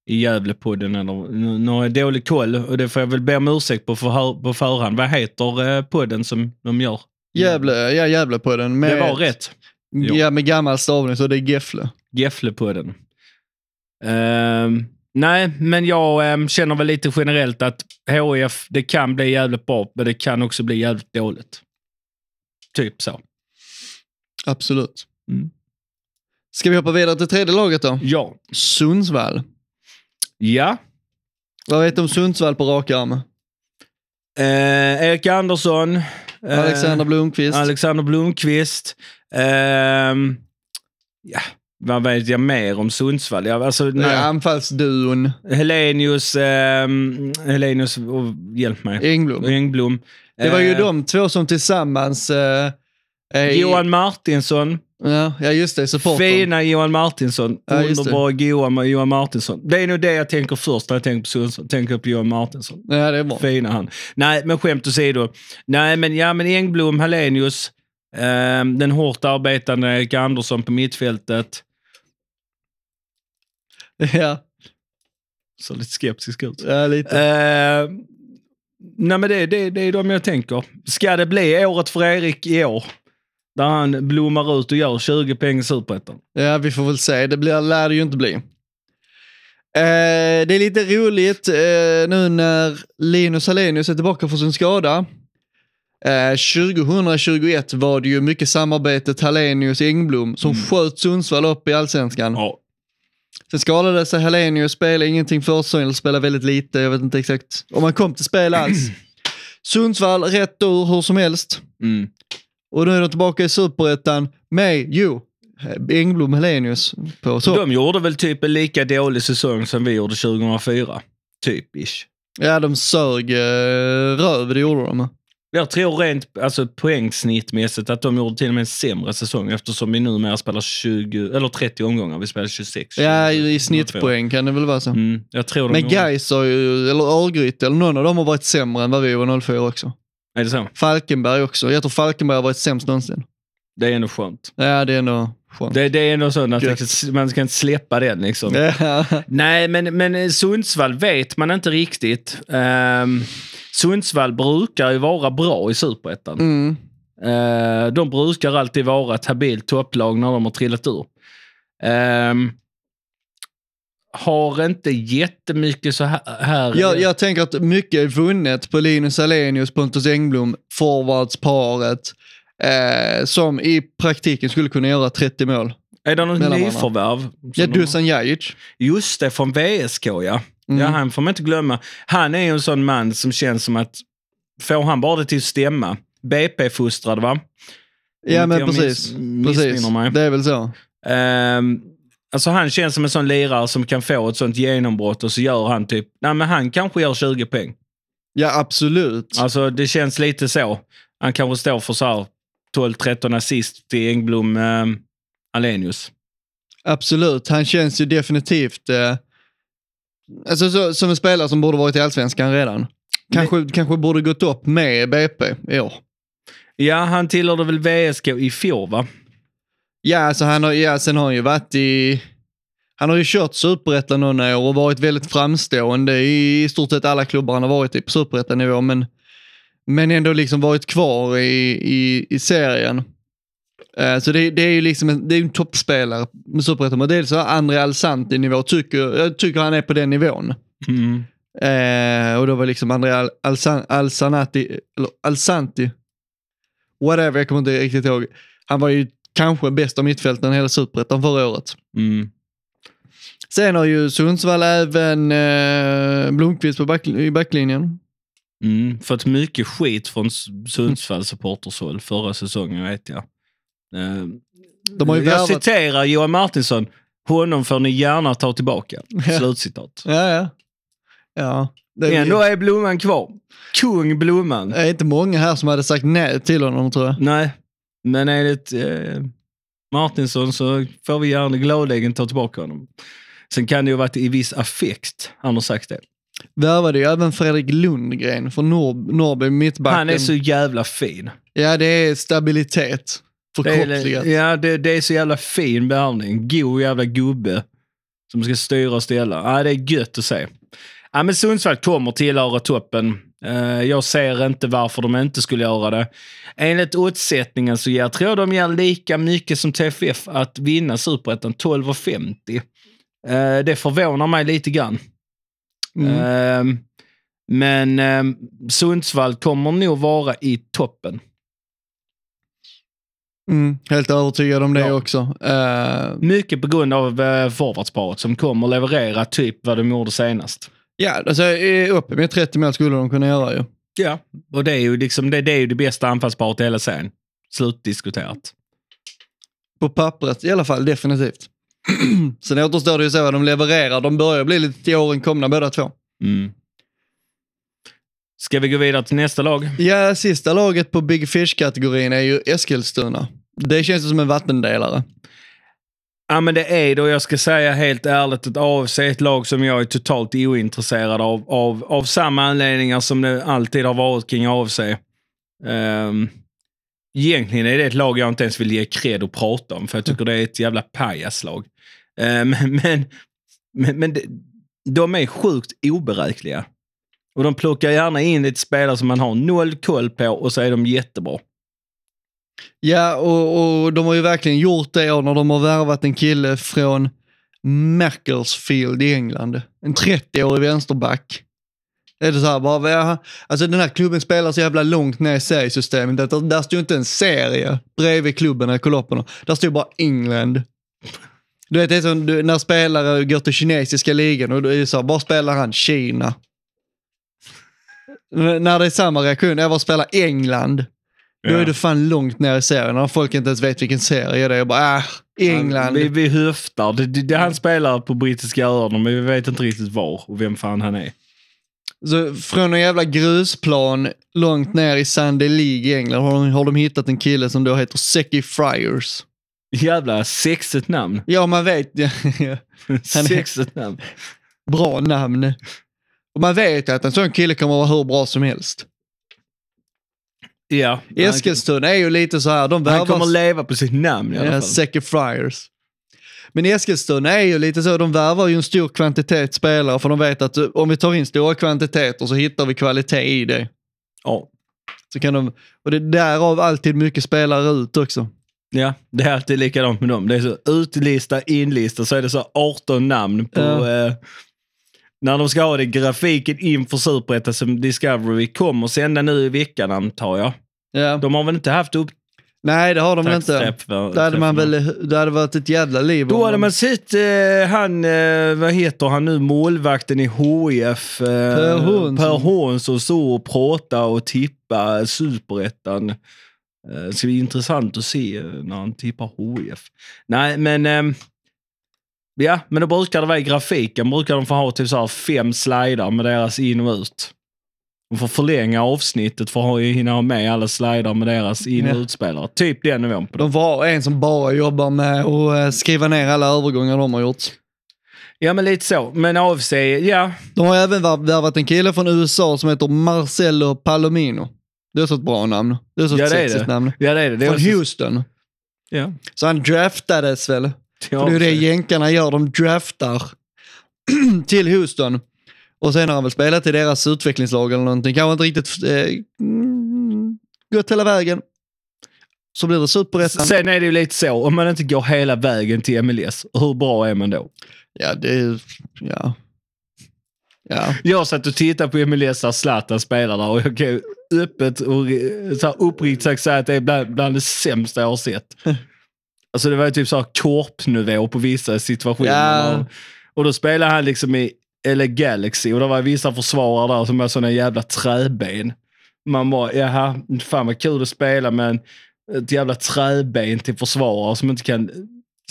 i Gävlepodden, eller nu, nu har jag dålig koll och det får jag väl be om ursäkt på, för, på förhand. Vad heter eh, podden som de gör? Gävle, ja Gävle på den. Med, Det var rätt. Ja, med gammal stavning så det är Gefle. Geflepodden. Ehm, nej, men jag ehm, känner väl lite generellt att HIF, det kan bli jävligt bra, men det kan också bli jävligt dåligt. Typ så. Absolut. Mm. Ska vi hoppa vidare till tredje laget då? Ja. Sundsvall. Ja. Vad vet du om Sundsvall på rak arm? Eh, Erik Andersson. Eh, Alexander Blomqvist. Alexander Blomqvist. Ehm, ja, vad vet jag mer om Sundsvall? Ja, alltså, Det är nej. anfallsduon Helenius, ehm, Helenius, oh, hjälp mig. Engblom. Engblom. Det var ju Eh, de två som tillsammans... Eh, eh, Johan Martinsson. Ja, ja just det. Supporten. Fina Johan Martinsson. Ja. Underbara goa Johan Martinsson. Det är nog det jag tänker först när jag tänker på Sundsvall. Tänker på Johan Martinsson. Ja, det är bra. Fina han. Nej, men skämt åsido. Nej, men ja, men Engblom, Hallenius, ehm, den hårt arbetande Erik Andersson på mittfältet. Ja, Så lite skeptisk ut. ja lite. Eh, nej, men det, det, det är de jag tänker. Ska det bli året för Erik i år? Där han blommar ut och gör 20 poäng i Superettan. Ja, vi får väl se. Det blir, lär det ju inte bli. Eh, det är lite roligt eh, nu när Linus Hallenius är tillbaka från sin skada. Eh, 2021 var det ju mycket samarbetet Hallenius-Engblom som sköt Sundsvall upp i allsvenskan. Ja. Sen skadade sig Hallenius, spelade ingenting för säsongen, spelade väldigt lite, jag vet inte exakt om han kom till spel alls. Sundsvall rätt ur hur som helst. Mm. Och nu är de tillbaka i superettan med, jo, Engblom Hellenius på så. De gjorde väl typ en lika dålig säsong som vi gjorde 2004. Typ ish. Ja, de sög eh, röv, det gjorde de. Jag tror rent alltså, poängsnittmässigt att de gjorde till och med en sämre säsong eftersom vi numera spelar 20, eller 30 omgångar. Vi spelar 26. Ja, 20, i snittpoäng kan det väl vara så. Mm, jag tror de Men gjorde- Gais eller Örgryte, eller någon av dem har varit sämre än vad vi var 04 också. Är det så? Falkenberg också. Jag tror Falkenberg har varit sämst någonsin. Det är ändå skönt. Ja, det är ändå skönt. Det, det är ändå så att man ska inte släppa den liksom. Ja. Nej, men, men Sundsvall vet man inte riktigt. Um, Sundsvall brukar ju vara bra i Superettan. Mm. Eh, de brukar alltid vara ett habilt topplag när de har trillat ur. Ehm, har inte jättemycket så här... Jag, jag tänker att mycket är vunnet på Linus Alenius, Pontus Engblom, forwardsparet. Eh, som i praktiken skulle kunna göra 30 mål. Är det något nyförvärv? Ja, Dusan Jajic. Just det, från VSK ja. Mm. Ja, han får man inte glömma. Han är ju en sån man som känns som att, får han bara det till att stämma, BP-fostrad va? Ja men precis. miss- precis. mig. Det är väl så. Ehm, alltså han känns som en sån lirare som kan få ett sånt genombrott och så gör han typ, nej men han kanske gör 20 poäng. Ja absolut. Alltså det känns lite så. Han kanske står för så här 12-13 assist till Engblom eh, Alenius. Absolut. Han känns ju definitivt eh, alltså, så, som en spelare som borde varit i Allsvenskan redan. Kanske, kanske borde gått upp med BP i år. Ja, han tillhörde väl VSK i fjol va? Ja, alltså han har, ja, sen har han ju varit i... Han har ju kört superettan några år och varit väldigt framstående i, i stort sett alla klubbar han har varit i på superettanivå, men, men ändå liksom varit kvar i, i, i serien. Eh, så det, det är ju liksom en, det är en toppspelare med superettan, men dels André Alsanti-nivå, tycker, jag tycker han är på den nivån. Mm. Eh, och då var liksom André Al, Alsan, Alsanati, Alsanti, whatever, jag kommer inte riktigt ihåg. Han var ju kanske bäst av mittfältaren i hela superettan förra året. Mm. Sen har ju Sundsvall även eh, Blomqvist på back, i backlinjen. Mm. Fått mycket skit från Sundsvalls supportershåll förra säsongen vet jag. Eh, De har ju jag värvat- citerar Johan Martinsson. Honom får ni gärna ta tillbaka. Ja. Slutcitat. Ja, ja. ja det Ändå är Blomman kvar. Kung Blomman. det är inte många här som hade sagt nej till honom tror jag. Nej, men enligt eh, Martinsson så får vi gärna gladeligen ta tillbaka honom. Sen kan det ju ha varit i viss affekt han har sagt det. Värvade ju även Fredrik Lundgren från Nor- Norrby, mittbacken. Han är så jävla fin. Ja, det är stabilitet. Det är, Förkroppsligat. ja, det, det är så jävla fin behandling. God jävla gubbe som ska styra och ställa. Ja, det är gött att se. Ja, men Sundsvall kommer tillhöra toppen. Eh, jag ser inte varför de inte skulle göra det. Enligt oddsättningen så jag tror de ger lika mycket som TFF att vinna superettan, 12,50. Uh, det förvånar mig lite grann. Mm. Eh, men eh, Sundsvall kommer nog vara i toppen. Mm, helt övertygad om det Ja. också. Eh, Mycket på grund av uh, forwardsparet som kommer leverera typ vad de gjorde senast. Ja, alltså upp med 30 mål skulle de kunna göra ju. Ja. Och det är ju liksom, det, det är ju det bästa anfallsparet i hela serien. Slutdiskuterat. På pappret i alla fall, definitivt. Sen återstår det ju så vad de levererar. De börjar bli lite till åren komna båda två. Mm. Ska vi gå vidare till nästa lag? Ja, sista laget på Big Fish-kategorin är ju Eskilstuna. Det känns som en vattendelare. Ja, men det är det och jag ska säga helt ärligt att AFC är ett lag som jag är totalt ointresserad av. Av, av samma anledningar som det alltid har varit kring AFC. Um, ehm, egentligen är det ett lag jag inte ens vill ge cred och prata om, för jag tycker det är ett jävla pajaslag. Um, men men, men, det, de är sjukt oberäkneliga. Och de plockar gärna in lite spelare som man har noll koll på och så är de jättebra. Ja, och, och de har ju verkligen gjort det och när de har värvat en kille från Macclesfield i England. En 30-årig vänsterback. Är det så här, bara, alltså den här klubben spelar så jävla långt ner i seriesystemet. Där, där står inte en serie bredvid klubben eller kolopperna. Där står bara England. Du vet, det är som du, när spelare går till kinesiska ligan och du är så här, bara spelar han Kina. N- när det är samma reaktion, jag bara spelar England. Då är du fan långt ner i serien. När folk inte ens vet vilken serie det är. Jag bara, äh, England. Vi, vi höftar. Det, det, det, han spelar på brittiska öarna, men vi vet inte riktigt var och vem fan han är. Så från en jävla grusplan långt ner i Sunday League i England har de, har de hittat en kille som då heter Seki Friars. Jävla sexigt namn. Ja, man vet. Ja, ja. Sexigt namn. Bra namn. Och man vet att en sån kille kommer vara hur bra som helst. Ja. Eskilstuna är ju lite så här, de Han, han kommer värvar... leva på sitt namn i alla fall. Seki Friars. Men Eskilstuna är ju lite så, de värvar ju en stor kvantitet spelare för de vet att eh, om vi tar in stora kvantiteter så hittar vi kvalitet i det. Ja. Så kan de, och det är därav alltid mycket spelare ut också. ja, det är alltid likadant med dem. Det är så utlista, inlista, så är det så 18 namn på... Ja. Eh, när de ska ha det grafiken inför Superettan som Discovery kommer sända nu i veckan antar jag. Ja. De har väl inte haft upp Nej, det har de inte. Det hade, man väl, det hade varit ett jävla liv. Då hade de- man sett eh, han, eh, vad heter han nu, målvakten i HIF. Eh, Per Hånsson. Per Hånsson stå och prata och tippa superettan. Eh, det ska bli intressant att se eh, när han tippar HIF. Nej, men... ehm, ja, men då brukar det vara i grafiken. brukar de få ha typ så fem slidar med deras in och ut. De får förlänga avsnittet för att hinna ha med alla slidar med deras in och utspelare. Typ den nivån på det. De ha en som bara jobbar med att eh, skriva ner alla övergångar de har gjort. Ja, men lite så. Men AFC, ja. De har även vär- värvat en kille från USA som heter Marcelo Palomino. Det är också ett bra namn. Det är också ett Ja, sexigt namn. Ja, det är det. det är Från också- Houston. Ja. Så han draftades väl? Ja, För det är det jänkarna gör, de draftar till Houston. Och sen har han väl spelat i deras utvecklingslag eller någonting. Kanske inte riktigt eh, gått hela vägen. Så blir det superettan. Sen är det ju lite så, om man inte går hela vägen till MLS, hur bra är man då? Ja, det är... Ja. Ja. Jag satt och tittade på MLS där Zlatan spelar där och jag kan ju öppet och re- så här uppriktigt sagt säga att det är bland, bland det sämsta jag har sett. Alltså det var ju typ så här korpnivå på vissa situationer. Ja. Och, då spelade han liksom i LA Galaxy och det var vissa försvarare där som var sådana jävla träben. Man bara, jaha, fan vad kul att spela med ett jävla träben till försvarare som inte kan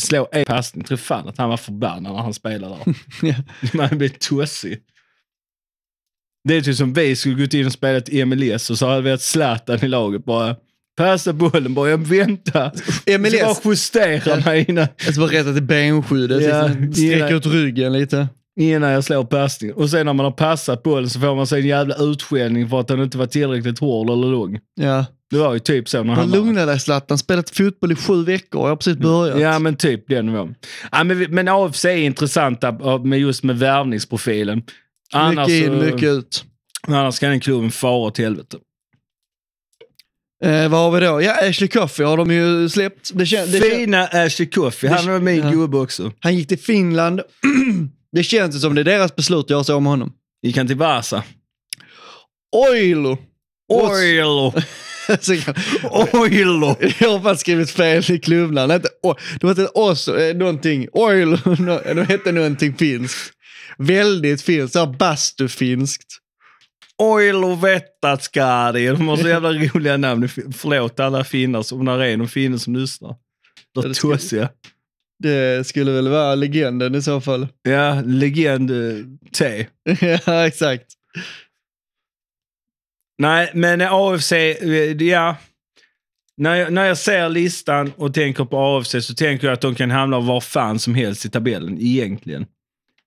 slå en passning. Jag tror fan att han var förbannad när han spelade där. Man blir tossig. Det är typ som vi skulle gått in och spelat i MLS och så hade vi haft Zlatan i laget bara. Passa bollen bara, jag vänta. MLS. Så bara justera mig innan, Jag ska bara rätta till benskyddet, Ja, liksom, sträcka ut ryggen lite. innan jag slår passningen. Och sen när man har passat bollen så får man sig en jävla utskällning för att den inte var tillräckligt hård eller lång. Ja. Det var ju typ så när han lugna dig Zlatan, spelat fotboll i sju veckor, jag har precis börjat. Ja, men typ den nivån. Ja, men, men AFC är intressanta med just med värvningsprofilen. Annars, mycket in, mycket ut. annars kan den klubben fara åt helvete. Eh, vad har vi då? Ja, Ashley Coffey har de ju släppt. Det kän, det Fina Ashley Coffey. Han var min Ja. gubbe också. han gick till Finland. det känns som det är deras beslut att göra så med honom. Gick han till Vasa? Oilo. Oilo. Oilo. Jag har fan skrivit fel i klubbnamn. Det hette oss, eh, någonting. Oilo. Det hette någonting finskt. Väldigt finskt. Så här bastufinskt. Oilo Vettaskari. De har så jävla roliga namn. Förlåt alla finnar, som- om det är någon finne som lyssnar. De det ska- tossiga. Det skulle väl vara legenden i så fall. Ja, legend eh, T. ja, exakt. Nej, men AFC, eh, ja. När jag, när jag ser listan och tänker på AFC så tänker jag att de kan hamna var fan som helst i tabellen, egentligen.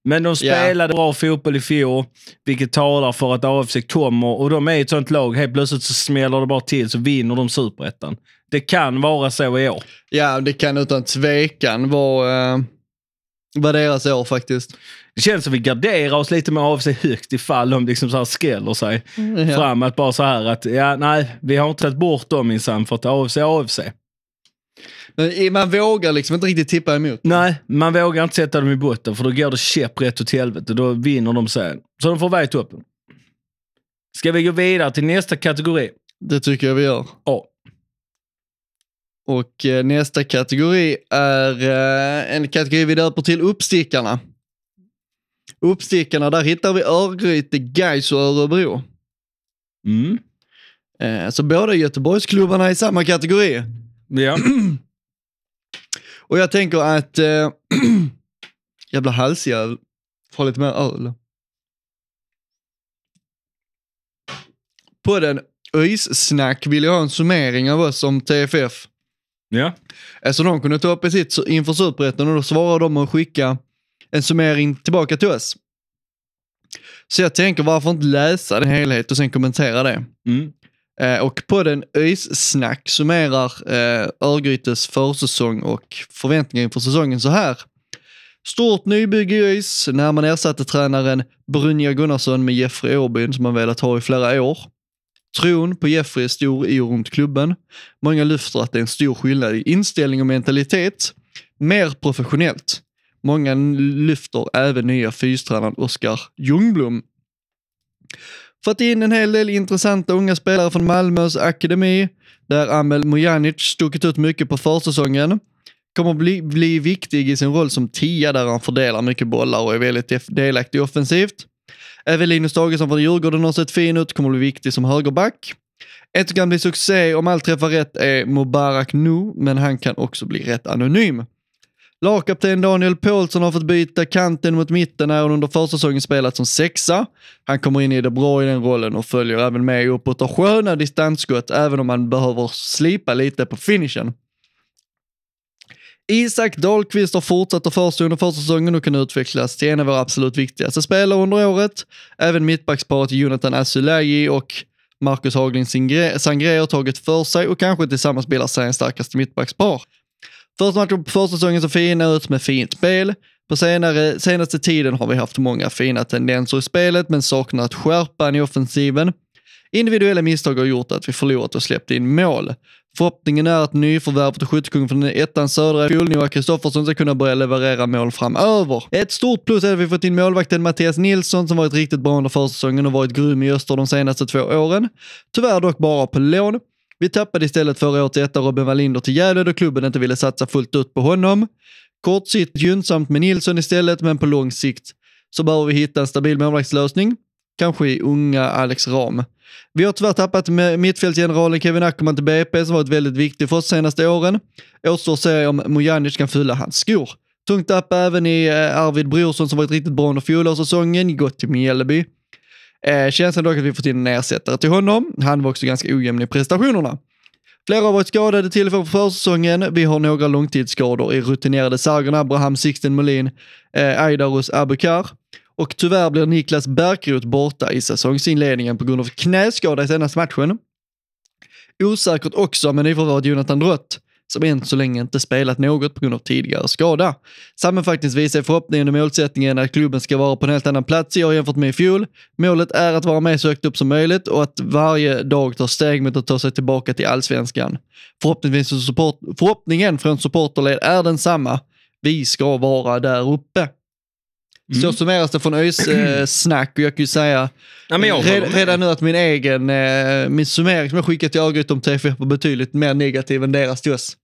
Men de spelade bra fotboll i fjol, vilket talar för att AFC kommer och de är ett sånt lag, helt plötsligt så smäller det bara till så vinner de superettan. Det kan vara så i år. Ja, det kan utan tvekan vara, uh, vara deras år faktiskt. Det känns som vi garderar oss lite med AFC högt ifall de liksom så här skräller sig Ja. framåt. Bara så här att, ja nej, vi har inte tagit bort dem minsann för att AFC är AFC. Man vågar liksom inte riktigt tippa emot. Nej, man vågar inte sätta dem i botten för då går det käpprätt åt helvete. Då vinner de serien. Så de får vara i toppen. Ska vi gå vidare till nästa kategori? Det tycker jag vi gör. Ja. Och eh, nästa kategori är eh, en kategori vi döper till uppstickarna. Uppstickarna, där hittar vi Örgryte, Gais och Örebro. Mm. Eh, så båda Göteborgsklubbarna är i samma kategori. Ja. Och jag tänker att... Eh, jävla halsjävel. Får lite mer öl. På den Öis-snack vill jag ha en summering av oss som TFF. ja. Alltså de kunde ta upp i sitt inför Superettan och då svarade de att skicka en summering tillbaka till oss. Så jag tänker varför inte läsa den helhet och sen kommentera det. Mm. Eh, och på den Öis-snack summerar eh, Örgrytes försäsong och förväntningar inför säsongen så här. Stort nybygge i ÖIS när man ersatte tränaren Brynja Gunnarsson med Jeffrey Åbyn som man velat ha i flera år. Tron på Jeffrey är stor i och runt klubben. Många lyfter att det är en stor skillnad i inställning och mentalitet. Mer professionellt. Många lyfter även nya fystränaren Oskar Ljungblom. Fått in en hel del intressanta unga spelare från Malmös akademi, där Amel Mujanic stuckit ut mycket på försäsongen. Kommer bli, bli viktig i sin roll som tia där han fördelar mycket bollar och är väldigt delaktig offensivt. Även Linus Dagesson från Djurgården har sett fin ut, kommer bli viktig som högerback. Ett som kan bli succé om allt träffar rätt är Mubarak Nu, men han kan också bli rätt anonym. Lagkapten Daniel Paulsson har fått byta kanten mot mitten när han under försäsongen spelat som sexa. Han kommer in i det bra i den rollen och följer även med uppåt och sköna distansskott även om han behöver slipa lite på finishen. Isak Dahlqvist har fortsatt att förstå under försäsongen och kan utvecklas till en av våra absolut viktigaste spelare under året. Även mittbacksparet Jonathan Asulaji och Marcus Haglin Sangre har tagit för sig och kanske tillsammans bildar sig en starkaste mittbackspar. Första matchen på försäsongen så fina ut med fint spel. På senare, senaste tiden har vi haft många fina tendenser i spelet men saknat skärpan i offensiven. Individuella misstag har gjort att vi förlorat och släppt in mål. Förhoppningen är att nyförvärvet och skyttekungen från ettan södra i fjol, Noah Kristoffersson, ska kunna börja leverera mål framöver. Ett stort plus är att vi fått in målvakten Mattias Nilsson som varit riktigt bra under försäsongen och varit grym i Öster de senaste två åren. Tyvärr dock bara på lån. Vi tappade istället förra året etta Robin Wallinder till Gävle då klubben inte ville satsa fullt ut på honom. Kortsiktigt gynnsamt med Nilsson istället, men på lång sikt så behöver vi hitta en stabil målvaktslösning. Kanske i unga Alex Ram. Vi har tyvärr tappat med mittfältsgeneralen Kevin Ackerman till BP som varit väldigt viktig för oss senaste åren. Återstår att se om Mojanic kan fylla hans skor. Tungt tapp även i eh, Arvid Brorsson som varit riktigt bra under fjolårssäsongen, gått till Mjällby. Eh, känslan dock att vi fått in en ersättare till honom. Han var också ganska ojämn i prestationerna. Flera har varit skadade till och från försäsongen. Vi har några långtidsskador i rutinerade Sargon Abraham Sixten Molin, eh, Aidarus Abukar. Och tyvärr blir Niklas Bärkroth borta i säsongsinledningen på grund av knäskada i senaste matchen. Osäkert också med nyförvärvet Jonathan Drott, som än så länge inte spelat något på grund av tidigare skada. Sammanfattningsvis är förhoppningen och målsättningen att klubben ska vara på en helt annan plats i år jämfört med i fjol. Målet är att vara med så högt upp som möjligt och att varje dag ta steg mot att ta sig tillbaka till allsvenskan. Förhoppningsvis support, förhoppningen från supporterled är densamma. Vi ska vara där uppe. Så summeras det från ÖIS eh, snack och jag kan ju säga Ja, jag red, redan nu att min egen, eh, min summering som jag skickat till Örgryte om TFF var betydligt mer negativ än deras till oss.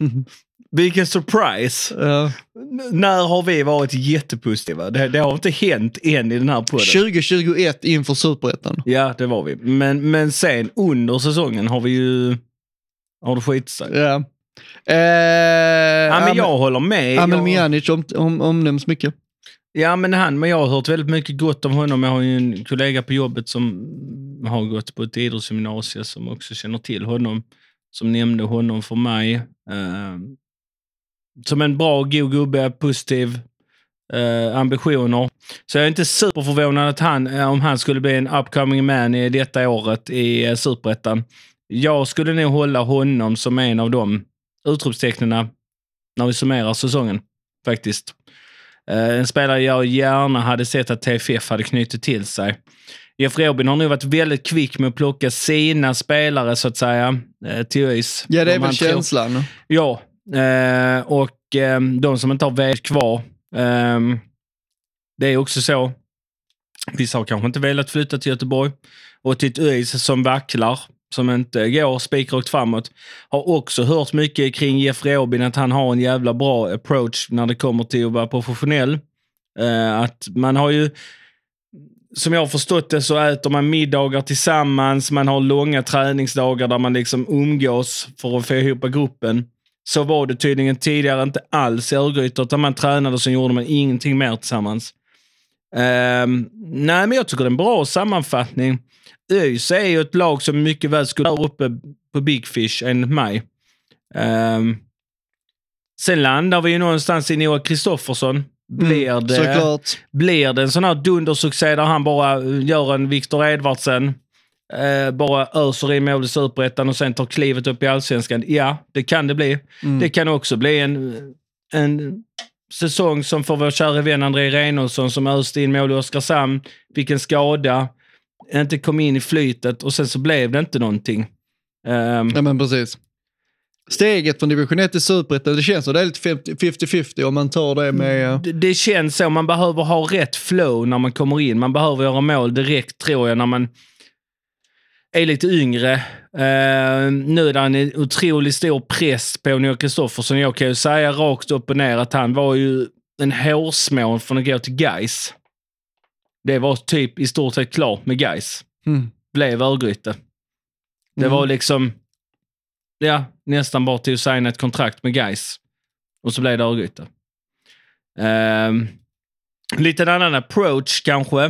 Vilken surprise! N- När har vi varit jättepositiva? Det, det har inte hänt än i den här podden. 2021 inför superettan. Ja, det var vi. Men, men sen under säsongen har vi ju... Har det skitit sig. Ja. Eh, Ja, men jag håller med. Amel Jag- Mijanic om, om, omnämns mycket. Ja, men han, men jag har hört väldigt mycket gott om honom. Jag har ju en kollega på jobbet som har gått på ett idrottsgymnasium som också känner till honom. Som nämnde honom för mig. Eh, som en bra, god gubbe, positiv eh, ambitioner. Så jag är inte superförvånad att han, eh, om han skulle bli en upcoming man i detta året i eh, Superettan. Jag skulle nog hålla honom som en av de utropstecknen när vi summerar säsongen, faktiskt. Eh, en spelare jag gärna hade sett att TFF hade knutit till sig. Jeff Robin har nu varit väldigt kvick med att plocka sina spelare, så att säga, eh, till ÖIS. Ja, det är väl han tror- känslan. Ja, eh, och de som inte har väg kvar. Eh, det är också så. Vissa har kanske inte velat flytta till Göteborg. Och till ett ÖIS som vacklar, som inte går spikrakt framåt. Har också hört mycket kring Jeff Robin, att han har en jävla bra approach när det kommer till att vara professionell. Eh, att man har ju som jag har förstått det så äter man middagar tillsammans, man har långa träningsdagar där man liksom umgås för att få ihop gruppen. Så var det tydligen tidigare inte alls i Örgryte, utan man tränade och sen gjorde man ingenting mer tillsammans. Ehm, nej, men jag tycker det är en bra sammanfattning. ÖIS är ju ett lag som mycket väl skulle vara uppe på Big Fish, enligt mig. Ehm, sen landar vi ju någonstans i Noah Kristoffersson. Blir det... Såklart. Blir det en sån här dundersuccé där han bara eh, gör en Viktor Edvardsen, eh, bara öser in mål i superettan och sen tar klivet upp i allsvenskan? Ja, det kan det bli. Det kan också bli en, en säsong som för vår kära vän André Reinholdsson som öste in mål i Oskarshamn, fick en skada, inte kom in i flytet och sen så blev det inte någonting. Ehm, Ja, men precis. steget från division 1 till superettan, det känns som det är lite 50 50-50 om man tar det med... eh, Det, det känns så. Man behöver ha rätt flow när man kommer in. Man behöver göra mål direkt, tror jag, när man är lite yngre. Eh, nu är det en otroligt stor press på Nils Kristoffersson. Jag kan ju säga rakt upp och ner att han var ju en hårsmån från att gå till Geis. Det var typ i stort sett klart med Geis. Mm. Blev Örgryte. Det Mm. var liksom, ja, nästan bara till att signa ett kontrakt med Geis Och så blev det Örgryte. Um, lite en annan approach kanske.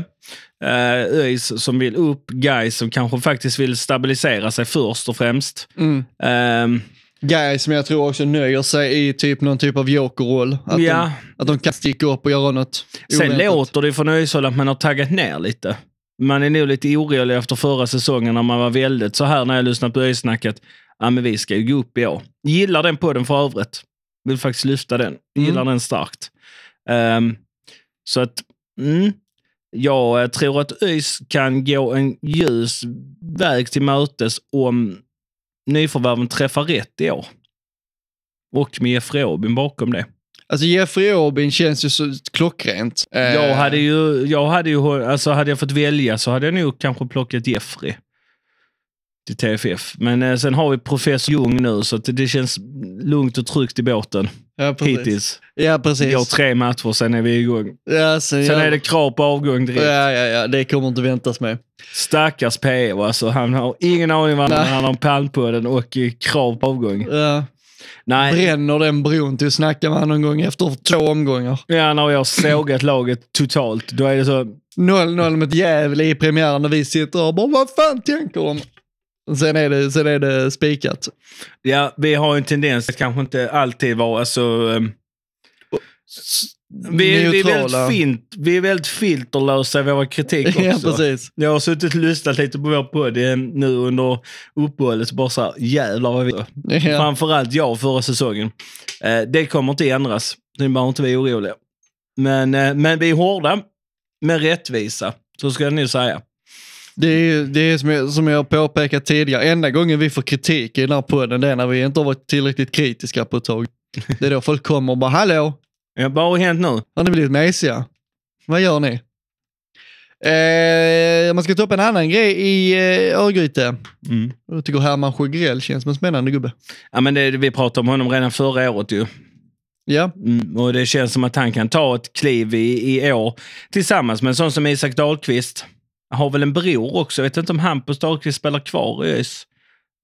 Uh, ÖIS som vill upp, Guys som kanske faktiskt vill stabilisera sig först och främst. Mm. Ehm, Guys som jag tror också nöjer sig i typ någon typ av jokerroll. Att, ja, de, att de kan sticka upp och göra något sen oväntat. låter det från ÖIS-håll att man har taggat ner lite. Man är nog lite orolig efter förra säsongen när man var väldigt så här när jag lyssnade på ÖIS-snacket. Ja, men vi ska ju gå upp i år. Gillar den podden för övrigt. Vill faktiskt lyfta den. Gillar Mm. den starkt. Ehm, så att, mm, jag eh, tror att ÖIS kan gå en ljus väg till mötes om nyförvärven träffar rätt i år. Och med Jeffrey Aubin bakom det. Alltså Jeffrey Aubin känns ju så klockrent. Eh, Jag hade ju, jag hade ju, alltså hade jag fått välja så hade jag nog kanske plockat Jeffrey till TFF. Men eh, sen har vi professor Ljung nu så det, känns lugnt och tryggt i båten ja, precis. hittills. Ja, precis. går tre matcher, sen är vi igång. Ja, sen, Sen ja. är det krav på avgång direkt. Ja, ja, ja, det kommer inte väntas med. Stackars PO alltså. Han har ingen aning vad han har palmpodden och eh, krav på avgång. Ja. Nej, Bränner den bron till att snacka med honom någon gång efter två omgångar. ja, när jag har sågat laget totalt, då är det så. 0-0 med ett Gävle i premiären när vi sitter och bara vad fan tänker de? Sen är det, sen är det spikat. Ja, vi har en tendens att kanske inte alltid vara alltså, ehm, vi, är- vi, är väldigt fint, vi är väldigt filterlösa i vår kritik också. Ja, precis. Jag har suttit och lyssnat lite på vår podd nu under uppehållet. så Bara så här, jävlar vad vi... Ja. Framförallt jag förra säsongen. Eh, det kommer inte ändras. Det behöver inte vara oroliga. Men, eh, men vi är hårda med rättvisa. Så ska jag nu säga. Det är, det är som, jag, som jag påpekat tidigare, enda gången vi får kritik i den här podden det är när vi inte har varit tillräckligt kritiska på ett tag. Det är då folk kommer och bara hallå, Ja, vad har hänt nu? har ni blivit mesiga? Vad gör ni? Eh, man ska ta upp en annan grej i eh, Örgryte. Mm. Jag tycker Herman Sjögrell känns som en spännande gubbe. Ja, men det, vi pratade om honom redan förra året ju. Ja, Mm, och det känns som att han kan ta ett kliv i, i år tillsammans med en sån som Isak Dahlqvist. Har väl en bror också. Jag vet inte om Hampus Dahlqvist spelar kvar i ÖIS.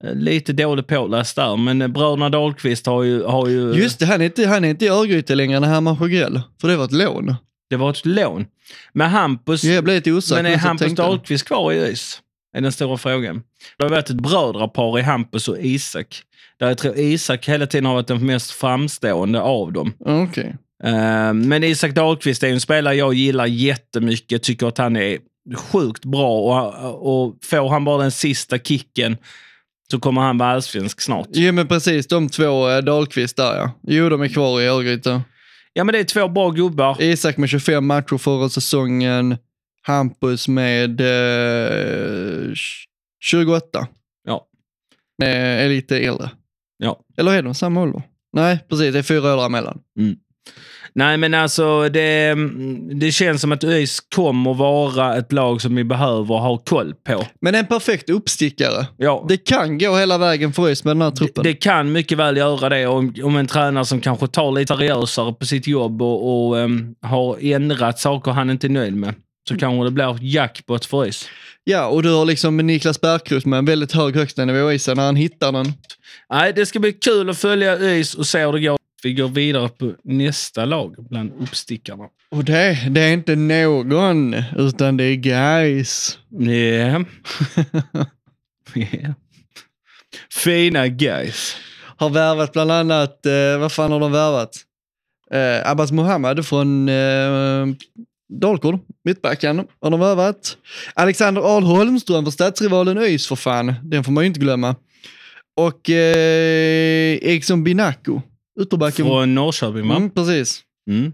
Eh, Lite dålig påläst där, men eh, bröderna Dahlqvist har ju... Har ju just det, han är inte, han är inte i Örgryte längre än Herman Sjögrell. För det var ett lån. Det var ett lån. Men Hampus... Jag blev lite osäker. men är Hampus Dahlqvist kvar i ÖIS? Är den stora frågan. Det har varit ett brödrapar i Hampus och Isak. Där jag tror Isak hela tiden har varit den mest framstående av dem. Okej. Eh, Men Isak Dahlqvist är en spelare jag gillar jättemycket. Tycker att han är sjukt bra och, och får han bara den sista kicken så kommer han vara allsvensk snart. Jo men precis, de två eh, Dahlqvist där ja. Jo, de är kvar i Örgryte. Ja, men det är två bra gubbar. Isak med 25 matcher förra säsongen. Hampus med eh, 28. Ja. Eh, är lite äldre. Ja. Eller är de samma ålder? Nej, precis. Det är fyra år emellan. Nej, men alltså det, det känns som att ÖIS kommer vara ett lag som vi behöver ha koll på. Men en perfekt uppstickare. Ja, Det kan gå hela vägen för oss med den här truppen. det kan mycket väl göra det om, om en tränare som kanske tar lite seriösare på sitt jobb och, och em, har ändrat saker han inte är nöjd med. Så kanske det blir jackpot för ÖIS. Ja, och du har liksom Niklas Bergkrus med en väldigt hög högstanivå i sig när han hittar den. Nej, det ska bli kul att följa ÖIS och se hur det går. Vi går vidare på nästa lag bland uppstickarna. Och det, det är inte någon, utan det är guys. Ja. Ja. Fina guys. har värvat bland annat, eh, vad fan har de värvat? Eh, Abbas Mohammad från eh, Dalkurd, mittbacken, har de värvat. Alexander Ahl Holmström för stadsrivalen ÖIS för fan, den får man ju inte glömma. Och eh, Eriksson Binako, ytterbacken. Från Norrköping, va? Mm, precis. Mm.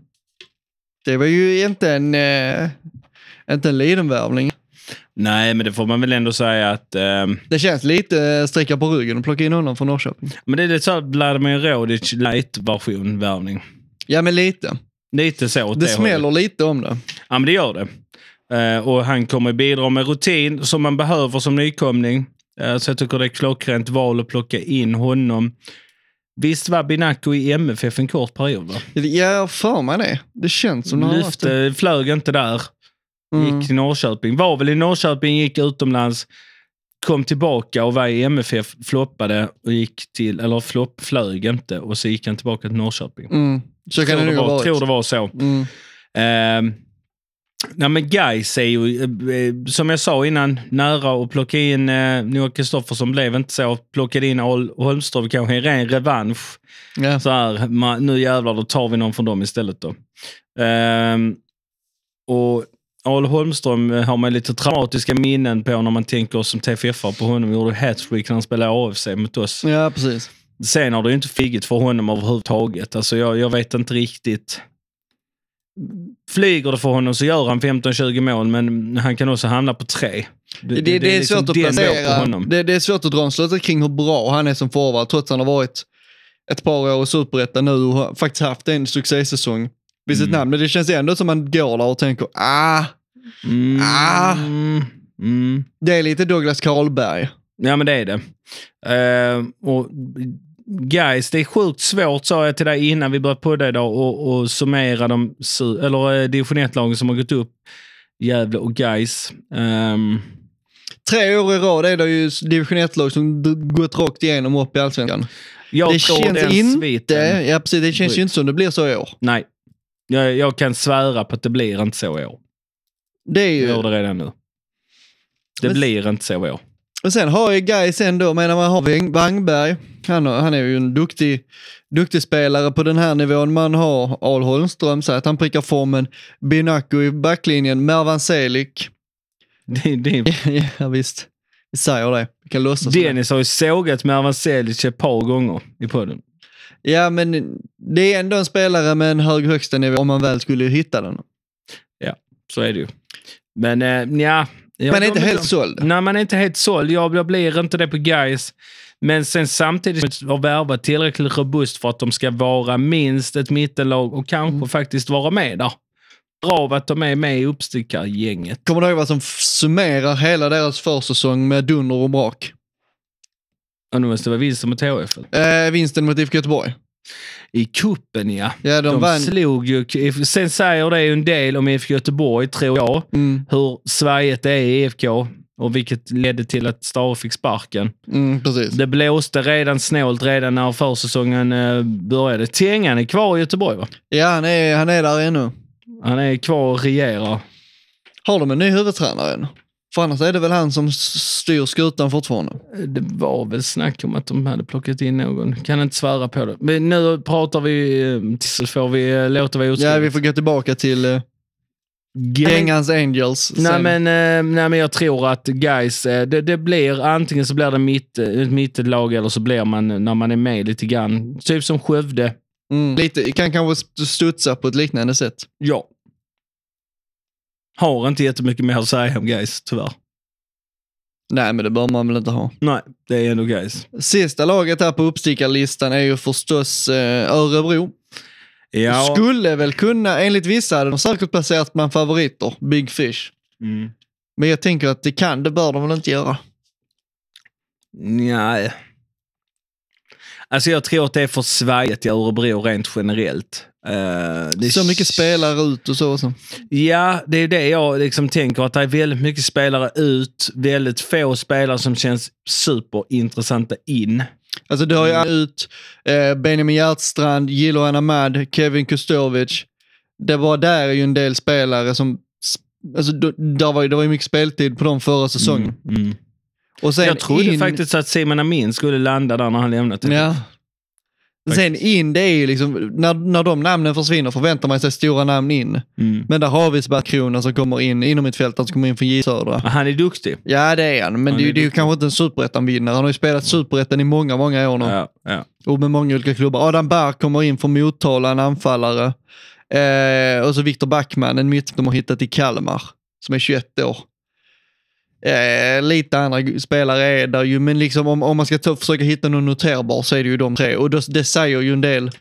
Det var ju inte en, eh, inte en Lidenvärvning. Nej, men det får man väl ändå säga att... ehm, Det känns lite eh, sträcka på ryggen och plocka in honom från Norrköping. men det är lite så att Vladimir Rodic light-version värvning. Ja, men lite. Lite så åt Det det smäller hållet. lite om det. Ja, men det gör det. Eh, och han kommer bidra med rutin som man behöver som nykomling. Eh, så jag tycker det är klockrent val att plocka in honom. Visst var Binaco i MFF en kort period? Va? Jag har för mig det. Det känns som det varit. Lyfte, flög inte där. Mm. Gick till Norrköping. Var väl i Norrköping, gick utomlands. Kom tillbaka och var i MFF, floppade och gick till, eller flopp, flög inte och så gick han tillbaka till Norrköping. Mm. Så kan tror, det nog ha var, tror varit. det var så. Mm. Eh, nej men Gais är ju, eh, som jag sa innan, nära att plocka in eh, Noah Kristoffersson. blev inte så. Plockade in Al Holmström, kanske en ren revansch. Ja. Så här, ma- nu jävlar, då tar vi någon från dem istället då. Ehm, och Al Holmström eh, har man lite traumatiska minnen på när man tänker som TFF på honom. Gjorde hattrick när han spelade AFC mot oss. ja, precis. Sen har det ju inte flugit för honom överhuvudtaget. Alltså jag, jag vet inte riktigt. Flyger det för honom så gör han 15-20 mål, men han kan också hamna på tre. Det, det, är liksom svårt att placera. Det, det är svårt att dra en slutsats kring hur bra han är som forward, trots att han har varit ett par år i Superettan nu och har faktiskt haft en succésäsong vid sitt Mm. namn. Men det känns ändå som man går där och tänker, ah, Mm, Ah. mm. det är lite Douglas Karlberg. Ja, men det är det. Uh, och guys, det är sjukt svårt, sa jag till dig innan vi började podda idag, och, och summera de eller, eh, division 1-lagen som har gått upp. Gävle och guys. Um, Tre år i rad är det ju division 1-lag som gått rakt igenom upp i allsvenskan. jag det tror känns den inte, ja, precis, det känns ju inte som det blir så i år. Nej. Jag, jag kan svära på att det blir inte så i år. Det är Jag ju... gör det redan nu. Det Men- blir inte så i år. Och sen har ju Gais ändå, menar man har Wangberg, han, han är ju en duktig, duktig spelare på den här nivån. Man har Al Holmström, så att han prickar formen. Binaco i backlinjen, Mervan Selik. Det, det, ja visst, vi säger det. Vi kan låtsas. Dennis har ju sågat Mervan Selic ett par gånger i podden. Ja, men det är ändå en spelare med en hög högsta nivå om man väl skulle hitta den. Så är det ju. Men eh, ja. Jag- Man är inte helt såld. Nej, man är inte helt såld. Jag, jag blir inte det på guys. Men sen samtidigt har värvat tillräckligt robust för att de ska vara minst ett mittenlag och kanske Mm. faktiskt vara med där. Bra av att de är med i uppstickargänget. Kommer du ihåg vad som summerar hela deras försäsong med dunder och brak? Och nu måste det vara vinsten mot HF. Eh, vinsten mot IFK Göteborg. I kuppen ja. Ja, de, De, vann. slog ju... Sen säger det ju en del om IFK Göteborg, tror jag. Mm, Hur svajigt är i IFK och vilket ledde till att Stare fick sparken. mm, precis. Det blåste redan snålt redan när försäsongen eh, började. Tengan är kvar i Göteborg va? Ja, han är, han är där ännu. Han är kvar och regerar. Har de en ny huvudtränare än? För annars är det väl han som styr skutan fortfarande. Det var väl snack om att de hade plockat in någon. Kan inte svära på det. Men nu pratar vi, eh, så får vi eh, låta vara Ja, vi får gå tillbaka till uh, Gängans Angels. Nej sen. men, eh, nej men jag tror att guys, eh, det, det blir antingen så blir det mitt, eh, ett mittenlag eller så blir man eh, när man är med lite grann. Typ som Skövde. Mm, lite, kan kanske st- studsa på ett liknande sätt. Ja. Har inte jättemycket mer att säga om guys tyvärr. Nej, men det bör man väl inte ha. Nej, det är ändå guys. Sista laget här på uppstickarlistan är ju förstås eh, Örebro. Ja. Skulle väl kunna, enligt vissa hade de säkert placerat bland favoriter, Big Fish. Mm. Men jag tänker att det kan, det bör de väl inte göra. Nej. Alltså jag tror att det är för svajigt i Örebro rent generellt. Det Så mycket spelare ut och så. Och så. Ja, det är det jag liksom tänker. Att det är väldigt mycket spelare ut, väldigt få spelare som känns superintressanta in. Alltså du har ju Mm. ut eh, Benjamin Hjertstrand, Jiloan Ahmad, Kevin Kustovic. Det var där är ju en del spelare som, alltså d- där var det var ju mycket speltid på dem förra säsongen. Mm, mm. Och sen Jag trodde in, faktiskt att Simon Amin skulle landa där när han lämnat. Ja. Sen in, det är ju liksom, när, när de namnen försvinner förväntar man sig stora namn in. Mm. Men där har vi Sebastian som kommer in, inom mitt fält, som kommer in från J Södra. Han är duktig. Ja det är han, men Han det, är det är ju kanske inte en superettan-vinnare. Han har ju spelat superettan i många, många år nu. Ja, ja. Och med många olika klubbar. Adam Berg kommer in från Motala, en anfallare. Eh, och så Viktor Backman, en mitt de har hittat i Kalmar, som är 21 år. Eh, lite andra spelare är där ju, men liksom om, om man ska ta, försöka hitta någon noterbar så är det ju de tre. Och det, det säger ju en del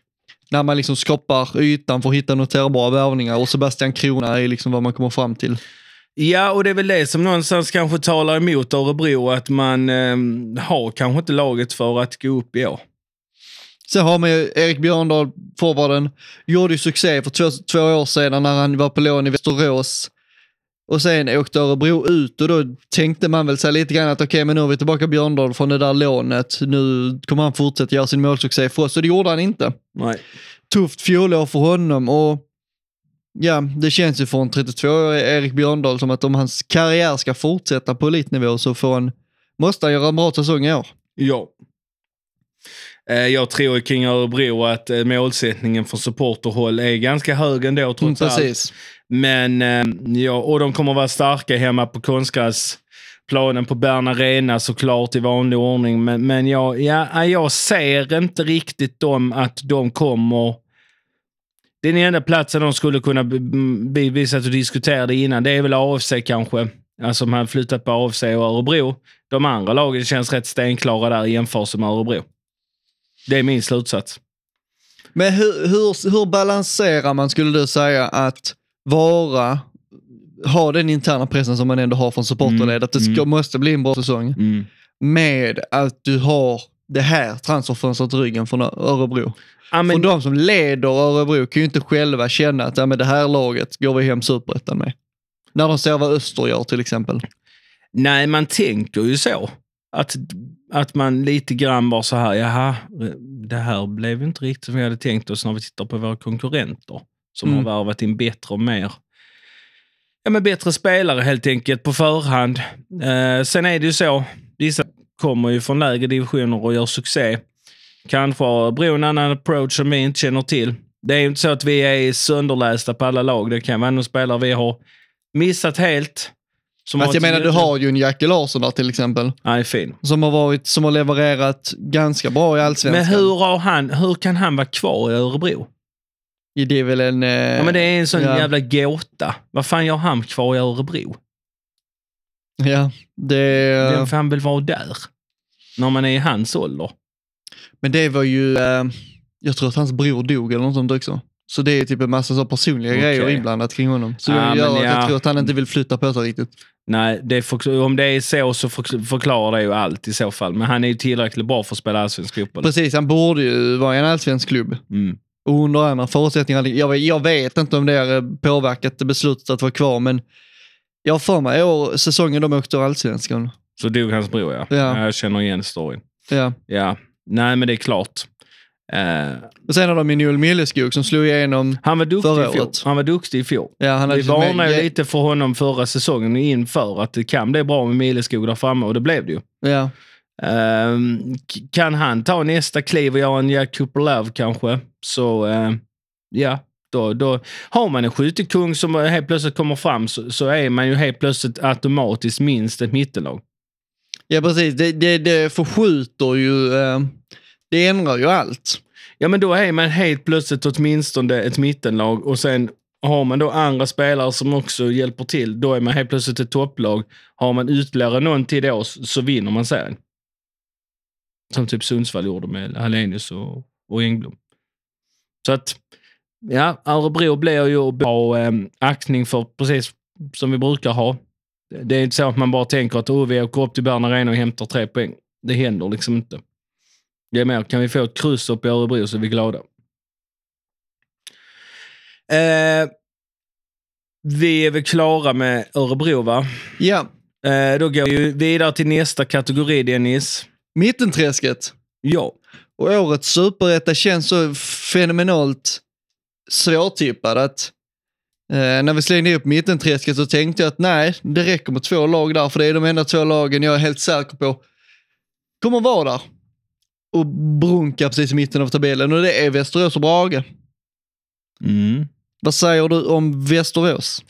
när man liksom skapar ytan för att hitta noterbara värvningar och Sebastian Krona är liksom vad man kommer fram till. Ja, och det är väl det som någonstans kanske talar emot Örebro, att man eh, har kanske inte laget för att gå upp i år. Sen har man ju Erik Björndal, forwarden, gjorde ju succé för två, två år sedan när han var på lån i Västerås. Och sen åkte Örebro ut och då tänkte man väl sig lite grann att okej, men nu har vi tillbaka Björndal från det där lånet. Nu kommer han fortsätta göra sin målsuccé för oss och det gjorde han inte. Nej. Tufft fjolår för honom och ja, det känns ju för en 32-årig Erik Björndal som att om hans karriär ska fortsätta på elitnivå så får han, måste han göra en bra säsong i år. Ja. Eh, Jag tror kring Örebro att eh, målsättningen från supporterhåll är ganska hög ändå Mm, trots allt. Men ehm, ja, och de kommer vara starka hemma på konstgräsplanen på Bern Arena såklart i vanlig ordning. Men, men jag, ja, jag ser inte riktigt dem att de kommer... Den enda platsen de skulle kunna Vi, vi satt och diskuterade innan. Det är väl AFC kanske. Alltså man flyttat på AFC och Örebro. De andra lagen känns rätt stenklara där i jämförelse med Örebro. Det är min slutsats. Men hur, hur, hur balanserar man, skulle du säga, att vara, ha den interna pressen som man ändå har från supporterled, Mm, att det ska, mm. måste bli en bra säsong, med att du har det här transferfönstret i ryggen från Örebro. Ja, men, För de som leder Örebro kan ju inte själva känna att ja, men det här laget går vi hem superettan med. När de ser vad Öster gör till exempel. Nej, man tänker ju så. Att, att man lite grann bara så här, jaha, det här blev inte riktigt som vi hade tänkt oss när vi tittar på våra konkurrenter som Mm. har värvat in bättre och mer ja, men bättre spelare helt enkelt på förhand. Eh, sen är det ju så, vissa kommer ju från lägre divisioner och gör succé. Kanske Örebro en annan approach som vi inte känner till. Det är ju inte så att vi är sönderlästa på alla lag. Det kan vara någon spelare vi har missat helt. Som Fast jag menar, du har ju en Jackie Larsson där till exempel, Nej, fin. som har, varit, som har levererat ganska bra i allsvenskan. Men hur, har han, hur kan han vara kvar i Örebro? Det är väl en... Eh, Ja, men det är en sån ja. jävla gåta. Vad fan gör han kvar i Örebro? Ja, det... Vem fan vill vara där? När man är i hans ålder. Men det var ju, eh, jag tror att hans bror dog eller något sånt också. Så det är typ en massa så personliga Okej. grejer inblandat kring honom. Så Ja, det gör att ja. jag tror att han inte vill flytta på sig riktigt. Nej, det för, om det är så så för, förklarar det ju allt i så fall. Men han är ju tillräckligt bra för att spela allsvensk fotboll. Precis, han borde ju vara i en allsvensk klubb. Mm. Och under andra förutsättningar. Jag, jag vet inte om det har eh, påverkat beslutet att vara kvar, men jag har för mig år, säsongen de åkte ur allsvenskan. Så dog hans bror, ja. Ja. Jag känner igen storyn. Ja. Ja, nej men det är klart. Eh, Och sen har de ju Noel Milleskog som slog igenom, han, var duktig Förra året. han var duktig i fjol. ja han Vi med- varnade ja, lite för honom förra säsongen inför att det kan bli bra med Milleskog där framme och det blev det ju. Ja, k- kan han ta nästa kliv och göra en Jack Cooper Love kanske, så eh, ja, då, då har man en skyttekung som helt plötsligt kommer fram så, så är man ju helt plötsligt automatiskt minst ett mittenlag. ja precis. Det, det, det förskjuter ju, eh, det ändrar ju allt. Ja, men då är man helt plötsligt åtminstone ett mittenlag och sen har man då andra spelare som också hjälper till, då är man helt plötsligt ett topplag. Har man ytterligare någon till då så vinner man serien. Som typ Sundsvall gjorde med Hallenius och, och Engblom. Så att, ja, Örebro blir ju bra eh, aktning för precis som vi brukar ha. Det är inte så att man bara tänker att oh, vi åker upp till Bern Arena och hämtar tre poäng. Det händer liksom inte. Det är mer, kan vi få ett kryss upp i Örebro så är vi glada. Eh, vi är väl klara med Örebro, va? Ja, Eh, då går vi vidare till nästa kategori, Dennis. mittenträsket. Ja. Och årets superetta känns så fenomenalt svårtippad att eh, när vi slängde upp mittenträsket så tänkte jag att nej, det räcker med två lag där, för det är de enda två lagen jag är helt säker på kommer vara där och brunka precis i mitten av tabellen och det är Västerås och Brage. Mm. Vad säger du om Västerås?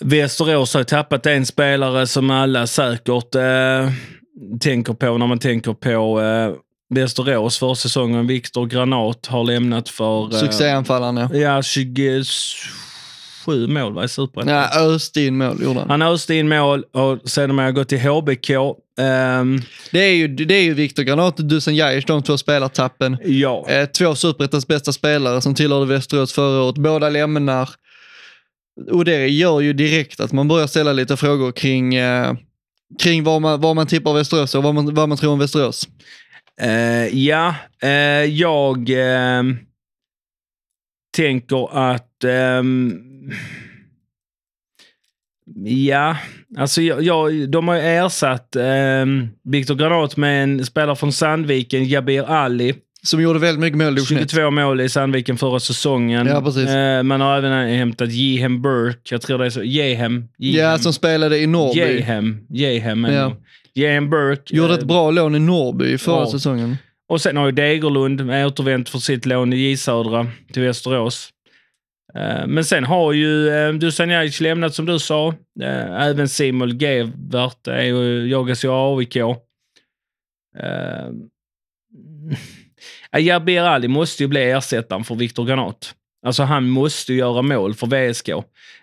Västerås har tappat en spelare som alla säkert eh, tänker på när man tänker på eh, Västerås för säsongen. Viktor Granat har lämnat för... Eh, Succéanfallaren ja. Ja, 20... sju mål va, i Superettan. Nej, öste in mål gjorde han. Han öste in mål och sedan har jag gått till HBK. Ehm, Det är ju, det är ju Viktor Granat och Dusan Jajic, de två spelartappen. ja. Eh, två Superettans bästa spelare som tillhörde Västerås förra året. Båda lämnar. Och det gör ju direkt att man börjar ställa lite frågor kring, eh, kring vad, man, man tippar Västerås och vad man, vad man tror om Västerås. Eh, ja, eh, jag ehm, tänker att... ehm, ja, alltså jag, jag, de har ju ersatt um, Viktor Granat med en spelare från Sandviken, Jabir Ali. Som gjorde väldigt mycket mål i division 1. 22 mål i Sandviken förra säsongen. Ja, precis. Eh, man har även hämtat Jehem Burke. Jag tror det är så. Jehem. Ja, som spelade i Norrby. Jehem. Jehem. Ja. Ja. Jehem Burke. Gjorde eh, ett bra lån i Norrby förra Ja. säsongen. Och sen har ju Degerlund återvänt för sitt lån i J Södra till Västerås. Eh, Men sen har ju eh, Dusan Jajic lämnat som du sa. Eh, Även Simon Gevert jagas ju av AIK. Eh, Jabir Ali måste ju bli ersättaren för Viktor Granat. Alltså han måste göra mål för VSK.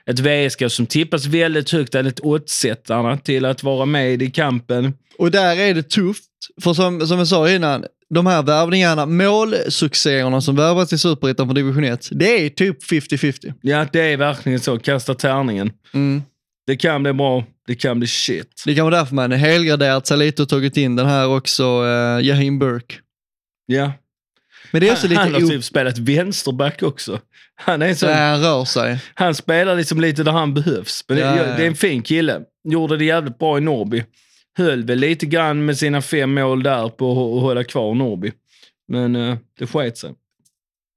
Ett VSK som tippas väldigt högt enligt oddsättarna till att vara med i kampen. Och där är det tufft. För som, som jag sa innan, de här värvningarna, målsuccéerna som värvas i Superettan på division 1, det är typ 50-50. Ja, det är verkligen så. Kasta tärningen. Mm. Det kan bli bra, det kan bli shit. Det kan vara därför man helgarderat sig lite och tagit in den här också, uh, Jahim Burke. Ja. Men det är också han, han lite... har o- typ spelat vänsterback också. Han, är så, Nej, han rör sig. han spelar liksom lite där han behövs. Men Ja, det, ja. det är en fin kille. Gjorde det jävligt bra i Norrby. Höll väl lite grann med sina fem mål där på att hålla kvar Norrby. Men eh, det sket sig.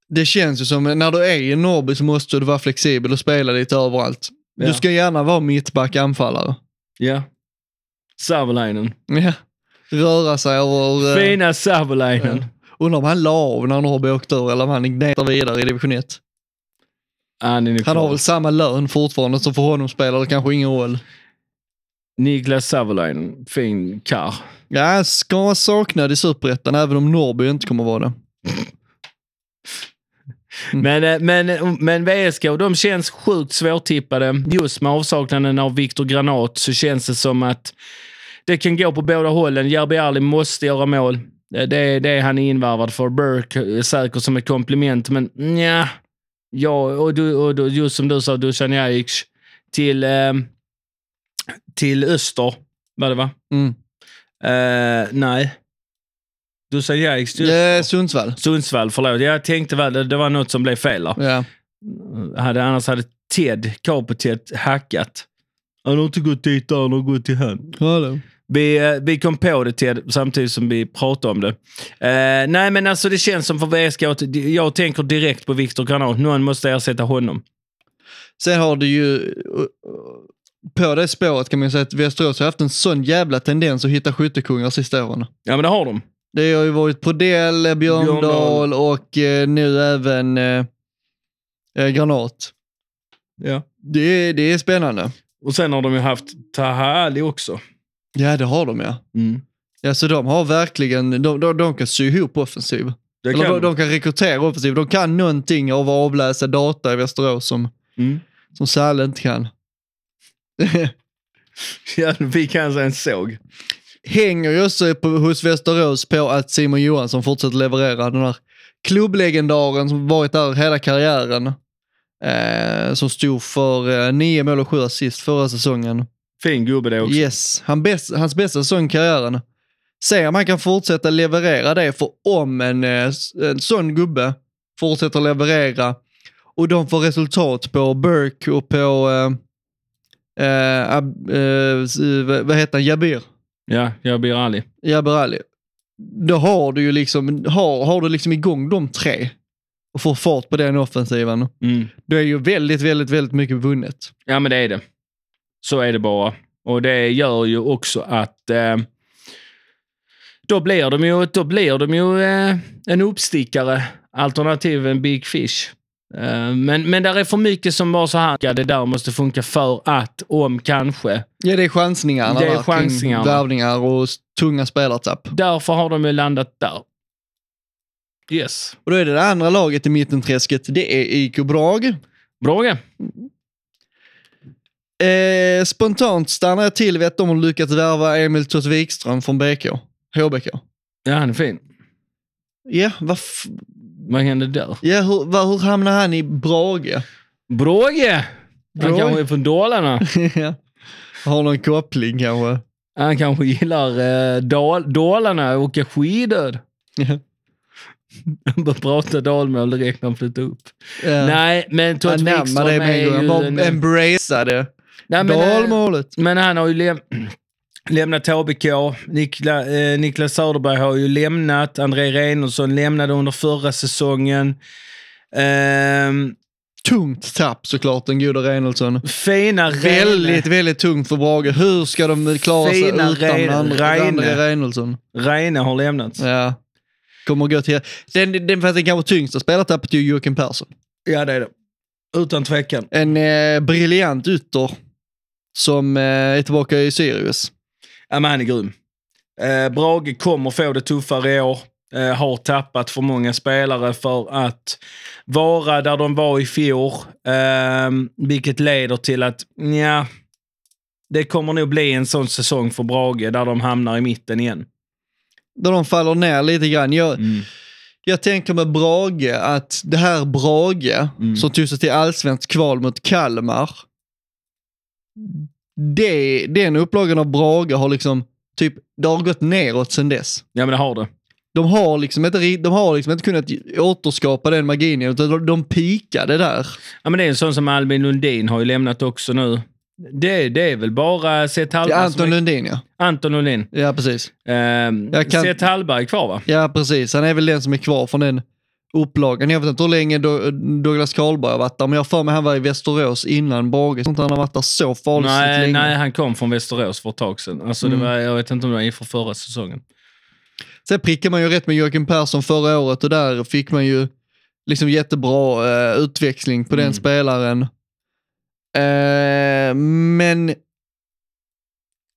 Det känns ju som, när du är i Norrby så måste du vara flexibel och spela lite överallt. Ja. Du ska gärna vara mittback, anfallare. Ja. Savolainen. Ja. Röra sig över... eh, Fina Savolainen. Undrar om han la av när Norrby åkte ur eller om han gnetar vidare i division 1. Han, nog Han har väl samma lön fortfarande, så för honom spelar det kanske ingen roll. Niklas Savolainen. Fin karl. Ja, ska vara saknad i Superettan, även om Norrby inte kommer vara det. Men, eh, men, eh, men VSK, de känns sjukt svårtippade. Just med avsaknaden av Viktor Granat så känns det som att det kan gå på båda hållen. Järby Ali måste göra mål. Eh, Det det är han invarvad för. Burke är säker som ett komplement, men nja. Ja, och, du, och du, just som du sa, Dusan Jajic till, eh, till Öster, var det va? Mm. Eh, nej. Dusan Jajic till Eh, Sundsvall. Sundsvall, förlåt. Jag tänkte väl det, det var något som blev fel där. Ja. Hade, annars hade Ted, Capo-Ted, hackat. Han har inte gått dit han har gått till han. Hallå. Vi, eh, vi kom på det Ted, samtidigt som vi pratade om det. Eh, nej men alltså det känns som för VSK, att jag tänker direkt på Viktor Granat. Någon måste ersätta honom. Sen har du ju, uh, på det spåret kan man ju säga att Västerås har haft en sån jävla tendens att hitta skyttekungar sista åren. Ja men det har de. Det har ju varit Prodell, eh, Björndal Björndal. och eh, nu även eh, eh, Granat. Ja. Det, det är spännande. Och sen har de ju haft Taha Ali också. Ja, det har de ja. Mm. Ja, så de har verkligen, de, de, de kan sy ihop offensiv. Kan de, de kan rekrytera offensiv. De kan någonting av att avläsa data i Västerås som, Mm. som Sälen inte kan. Ja, vi kan säga en såg. Hänger ju också på, hos Västerås på att Simon Johansson fortsätter leverera. Den här klubblegendaren som varit där hela karriären. Eh, som stod för eh, nio mål och sju assist förra säsongen. Fin gubbe det också. Yes, han bäst, hans bästa säsong i karriären. Se om han kan fortsätta leverera det, för om en, eh, en sån gubbe fortsätter leverera och de får resultat på Burke och på, eh, eh, eh, vad heter han, Jabir? Ja, jag blir Ali. Jabir Ali. Då har du ju liksom, har, har du liksom igång de tre och får fart på den offensiven, Mm. då är ju väldigt, väldigt, väldigt mycket vunnet. Ja, men det är det. Så är det bara. Och det gör ju också att eh, då blir de ju, då blir de ju eh, en uppstickare, alternativ en big fish. Eh, men, men där är för mycket som bara så här, ja, det där måste funka för att, om, kanske. Ja, det är chansningarna Det är chansningarna. värvningar och tunga spelartapp. Därför har de ju landat där. Yes. Och då är det det andra laget i mittenträsket, det är IK Brage. Bra Eh, spontant stannar jag till vid att de har lyckats värva Emil Tott Wikström från BK. HBK. Ja, han är fin. Ja, vad Vad hände där? ja hur, vad, hur hamnar han i Brage? Bråge! Han kanske är från Dalarna. ja. Har någon koppling kanske? Han kanske gillar eh, Dal Dalarna och åka skidor. Ja. Han börjar prata dalmål direkt när han flyttar upp. Ja. Nej, men Tott Wikström är ju... Han embraceade Nej, men, eh, dalmålet. men han har ju läm lämnat HBK. Nikla, eh, Niklas Söderberg har ju lämnat. André Reinersson lämnade under förra säsongen. Ehm, Tungt tapp såklart, den gode Reinholdsson. fina Väldigt, väldigt tungt för Brage. Hur ska de klara sig Fina utan Re- André, Reine. André Reinholdsson? Reine har lämnat. Ja. Kommer gå till... Den, den, fast den kanske tyngsta spelartappet är ju Joakim Persson. Ja, det är det. Utan tvekan. En eh, briljant ytter som eh, är tillbaka i Sirius. Ja, men han är grym. Eh, Brage kommer få det tuffare i år. Eh, har tappat för många spelare för att vara där de var i fjol. Eh, vilket leder till att, ja, det kommer nog bli en sån säsong för Brage där de hamnar i mitten igen. Där de faller ner lite grann. Jag, jag tänker med Brage att det här Brage Mm. som tog sig till allsvenskt kval mot Kalmar. Det, den upplagan av Brage har liksom, typ, det har gått neråt sedan dess. Ja, men det har det. De har liksom inte, de har liksom inte kunnat återskapa den magin utan de, de pikade där. Ja, men det är en sån som Albin Lundin har ju lämnat också nu. Det, det är väl bara Seth Hallberg som Anton är- Lundin ja. Anton Lundin. Ja, precis. Jag kan- Seth Hallberg är kvar va? Ja, precis. Han är väl den som är kvar från den upplagan. Jag vet inte hur länge Do- Douglas Karlberg har varit där, men jag för mig han var i Västerås innan Brage. Inte han har varit där så farligt Nej, länge. nej, han kom från Västerås för ett tag sedan. Alltså, Mm. det var, jag vet inte om det var inför förra säsongen. Sen prickade man ju rätt med Joakim Persson förra året och där fick man ju liksom jättebra eh, utväxling på Mm. den spelaren. Eh, men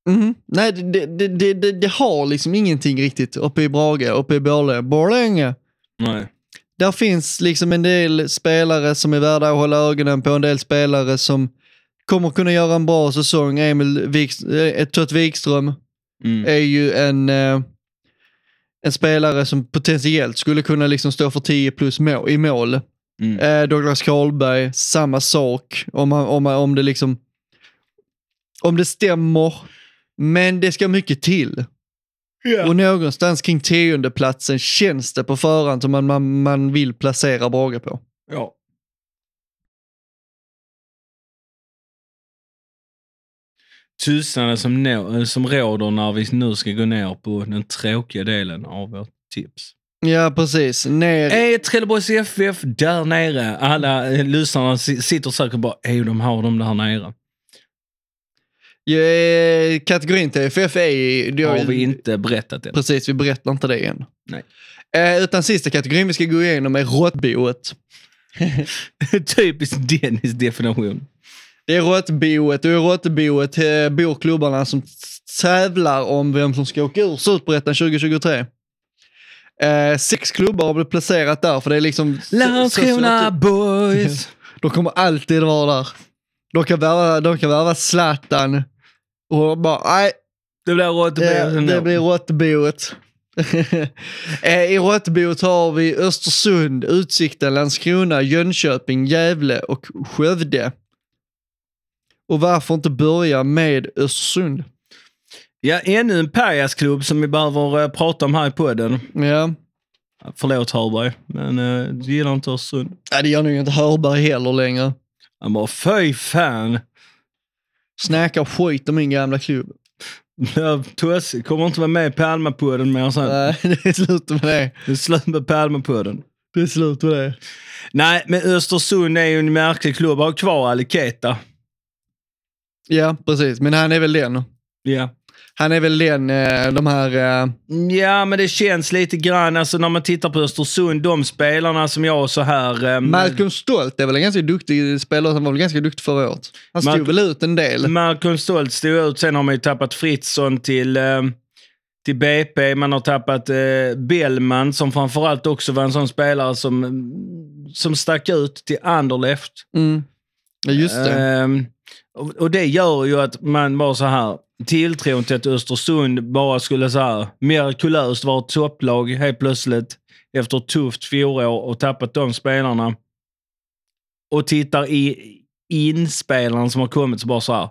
Mhm. Nej, det, det, det, det, det har liksom ingenting riktigt uppe i Brage, uppe i Borlänge. Borlänge. Nej. Där finns liksom en del spelare som är värda att hålla ögonen på, en del spelare som kommer kunna göra en bra säsong. Emil Wik, eh, Tott Wikström Mm. är ju en, eh, en spelare som potentiellt skulle kunna liksom stå för 10 plus mål, i mål. Mm. Eh, Douglas Karlberg, samma sak. Om, man, om, om det liksom om det stämmer. Men det ska mycket till. Och någonstans kring tiondeplatsen känns det på förhand som man, man, man vill placera Brage på. Ja. Tystnaden som, nå, som råder när vi nu ska gå ner på den tråkiga delen av vårt tips. Ja, precis. Ner. Är Trelleborgs FF där nere? Alla eh, lyssnarna si- sitter säkert och bara, är de har dem där nere? Ja, kategorin TFF är... det Har vi inte berättat än. Precis, vi berättar inte det än. Nej. Eh, utan sista kategorin vi ska gå igenom är råttboet. Typiskt Dennis definition. Det är råttboet och i råttboet eh, bor klubbarna som tävlar om vem som ska åka ur Superettan 2023. Eh, sex klubbar har blivit placerat där för det är liksom... Landskrona boys! De kommer alltid vara där. De kan värva, de kan värva Zlatan och bara, nej, Det blir rått det, det blir råttboet. Eh, I råttboet har vi Östersund, Utsikten, Landskrona, Jönköping, Gävle och Skövde. Och varför inte börja med Östersund? Ja, ännu en Pajasklubb som vi behöver eh, prata om här i podden. Ja, Förlåt Hörberg, men uh, du gillar inte Östersund. Nej, det gör nog inte Hörberg heller längre. Han bara, fy fan. Snackar skit om min gamla klubb. Tosse kommer inte vara med i Palmapodden mer sen. Nej, det är slut med det. Det är slut med Palmapodden. Det är slut med det. Nej, men Östersund är ju en märklig klubb. Har kvar Aliketa. Ja, precis. Men han är väl den. Ja. Han är väl den, eh, de här... eh, Ja, men det känns lite grann, alltså när man tittar på Östersund, de spelarna som jag så här... ehm, Malcolm Stolt är väl en ganska duktig spelare, han var väl ganska duktig förra året. Han stod Malcolm- väl ut en del. Malcolm Stolt stod ut, sen har man ju tappat Fritzson till, eh, till BP. Man har tappat eh, Bellman som framförallt också var en sån spelare som, som stack ut till Anderlecht. Mm. Ja, just det. Ehm, Och, och det gör ju att man bara så här, tilltron till att Östersund bara skulle så här mirakulöst vara ett topplag helt plötsligt efter ett tufft fjolår och tappat de spelarna. Och tittar i inspelarna som har kommit så bara så här.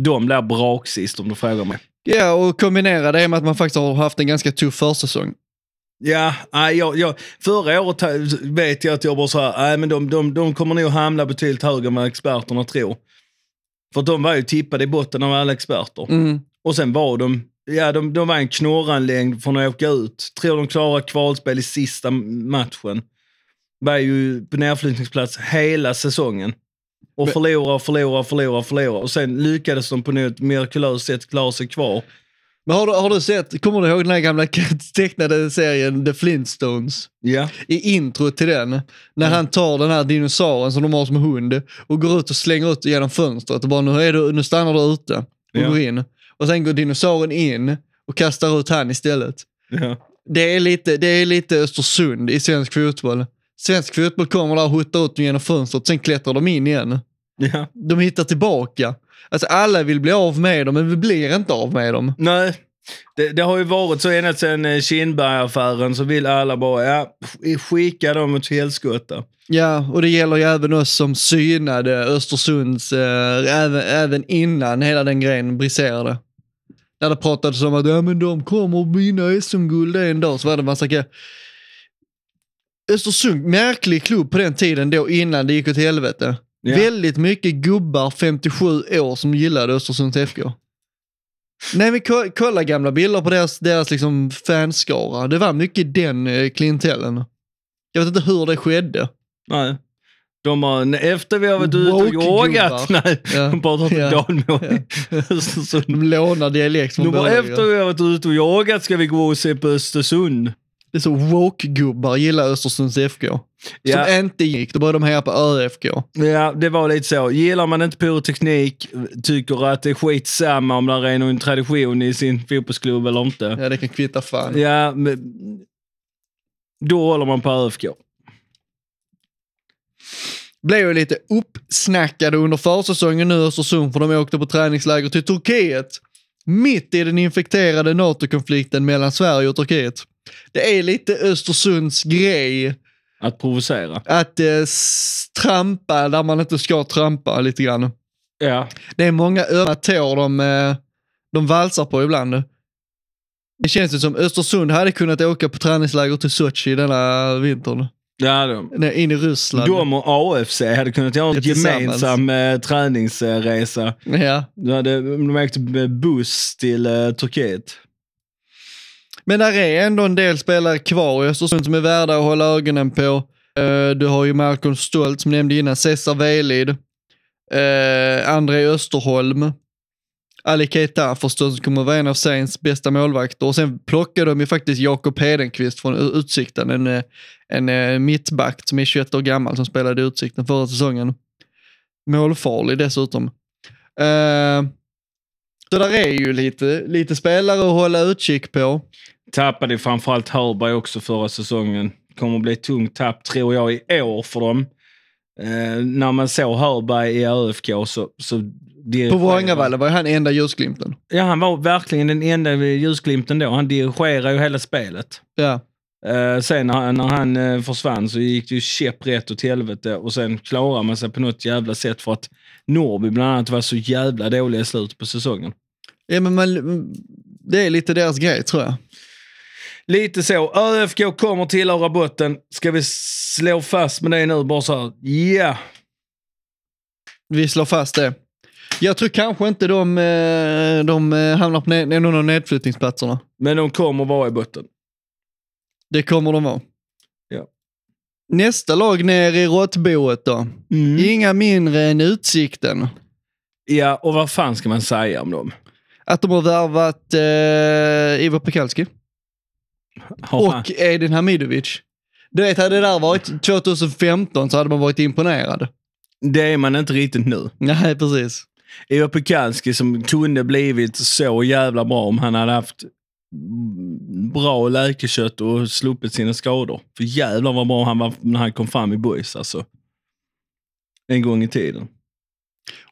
De blir braksist om du frågar mig. Ja, och kombinera det med att man faktiskt har haft en ganska tuff försäsong. Ja, jag, jag, förra året vet jag att jag bara så här, nej, men de, de, de kommer nog hamna betydligt högre än vad experterna tror. För de var ju tippade i botten av alla experter. Mm. Och sen var de, ja de, de var en knorranlängd från att åka ut. Tror de klarar kvalspel i sista matchen. Var ju på nedflyttningsplats hela säsongen. Och Men- förlora, förlora, förlora, förlora. Och sen lyckades de på något mirakulöst sätt klara sig kvar. Men har du, har du sett, kommer du ihåg den här gamla tecknade serien The Flintstones? Ja. I intro till den, när han tar den här dinosaurien som de har som hund och går ut och slänger ut genom fönstret och bara nu, är du, nu stannar du ute och Ja. går in. Och sen går dinosaurien in och kastar ut han istället. ja. Det är lite, det är lite Östersund i svensk fotboll. Svensk fotboll kommer där och huttar ut genom fönstret, sen klättrar de in igen. ja. De hittar tillbaka. Alltså alla vill bli av med dem, men vi blir inte av med dem. Nej, det, det har ju varit så ända sedan eh, Kindberg-affären så vill alla bara, ja, sk- skicka dem åt helskotta. Ja, och det gäller ju även oss som synade Östersunds, eh, även, även innan hela den grejen briserade. När det pratades om att ja, men de kommer vinna SM-guld en dag, så var det en massa. Östersund, märklig klubb på den tiden då innan det gick åt helvete. Ja. Väldigt mycket gubbar 57 år som gillade Östersunds FK. Nej men ko- kolla gamla bilder på deras, deras liksom fanskara. Det var mycket den eh, klientellen. Jag vet inte hur det skedde. Nej. De har, efter vi har varit ute och yogat, nej, Ja. de pratar Ja. dalmål i Östersund. De lånar dialekt från De bara, efter vi har varit ute och jagat ska vi gå och se på Östersund. Det är så woke-gubbar gillar Östersunds FK. Som Ja. inte gick, då började de heja på ÖFK. Ja, det var lite så. Gillar man inte pyroteknik, tycker att det är skitsamma om det är någon tradition i sin fotbollsklubb eller inte. Ja, det kan kvitta fan. Ja, men då håller man på ÖFK. Blev ju lite uppsnackade under försäsongen nu Östersund för de åkte på träningsläger till Turkiet. Mitt i den infekterade NATO-konflikten mellan Sverige och Turkiet. Det är lite Östersunds grej Att provocera. att eh, trampa där man inte ska trampa lite grann. Ja. Det är många ömma tår de, eh, de valsar på ibland. Det känns ju som Östersund hade kunnat åka på träningsläger till Sochi denna vintern. Ja de, Nej, In i Ryssland. de och AFC hade kunnat göra en gemensam eh, träningsresa. Ja. De, hade, de åkte med buss till eh, Turkiet. Men där är ändå en del spelare kvar i Östersund som är värda att hålla ögonen på. Eh, du har ju Malcolm Stolt som nämnde innan, Cesar Velid, uh, André Österholm, Ali Keita förstås kommer vara en av seriens bästa målvakter. Och sen plockade de ju faktiskt Jakob Hedenqvist från Utsikten, en, eh, en eh, mittback som är 21 år gammal som spelade i Utsikten förra säsongen. Målfarlig dessutom. Uh, så där är ju lite, lite spelare att hålla utkik på. Tappade framförallt Hörberg också förra säsongen. Kommer att bli ett tungt tapp tror jag i år för dem. Eh, när man såg Hörberg i ÖFK så... så på Vårangavalla var han enda ljusglimten. Ja, han var verkligen den enda ljusglimten då. Han dirigerar ju hela spelet. Ja. Eh, sen när, han- när han eh, försvann så gick det ju käpprätt åt helvete och sen klarar man sig på något jävla sätt för att Norrby bland annat var så jävla dåliga i slutet på säsongen. ja men man, det är lite deras grej tror jag. Lite så. ÖFK kommer tillhöra botten. Ska vi slå fast med det nu bara så här? Ja. Vi slår fast det. Jag tror kanske inte de, eh, de eh, hamnar på ned, någon av nedflyttningsplatserna. Men de kommer vara i botten. Det kommer de vara. Ja. Nästa lag ner i råttboet då. Inga mindre än Utsikten. Ja, och vad fan ska man säga om dem? Att de har värvat eh, Ivo Pekalski och Edin Hamidovic. Du vet, hade det där varit 2015 så hade man varit imponerad. Det är man inte riktigt nu. Nej, precis. Ivo Pekanski som kunde blivit så jävla bra om han hade haft bra läkekött och sluppit sina skador. För jävlar vad bra han var när han kom fram i boys alltså. En gång i tiden.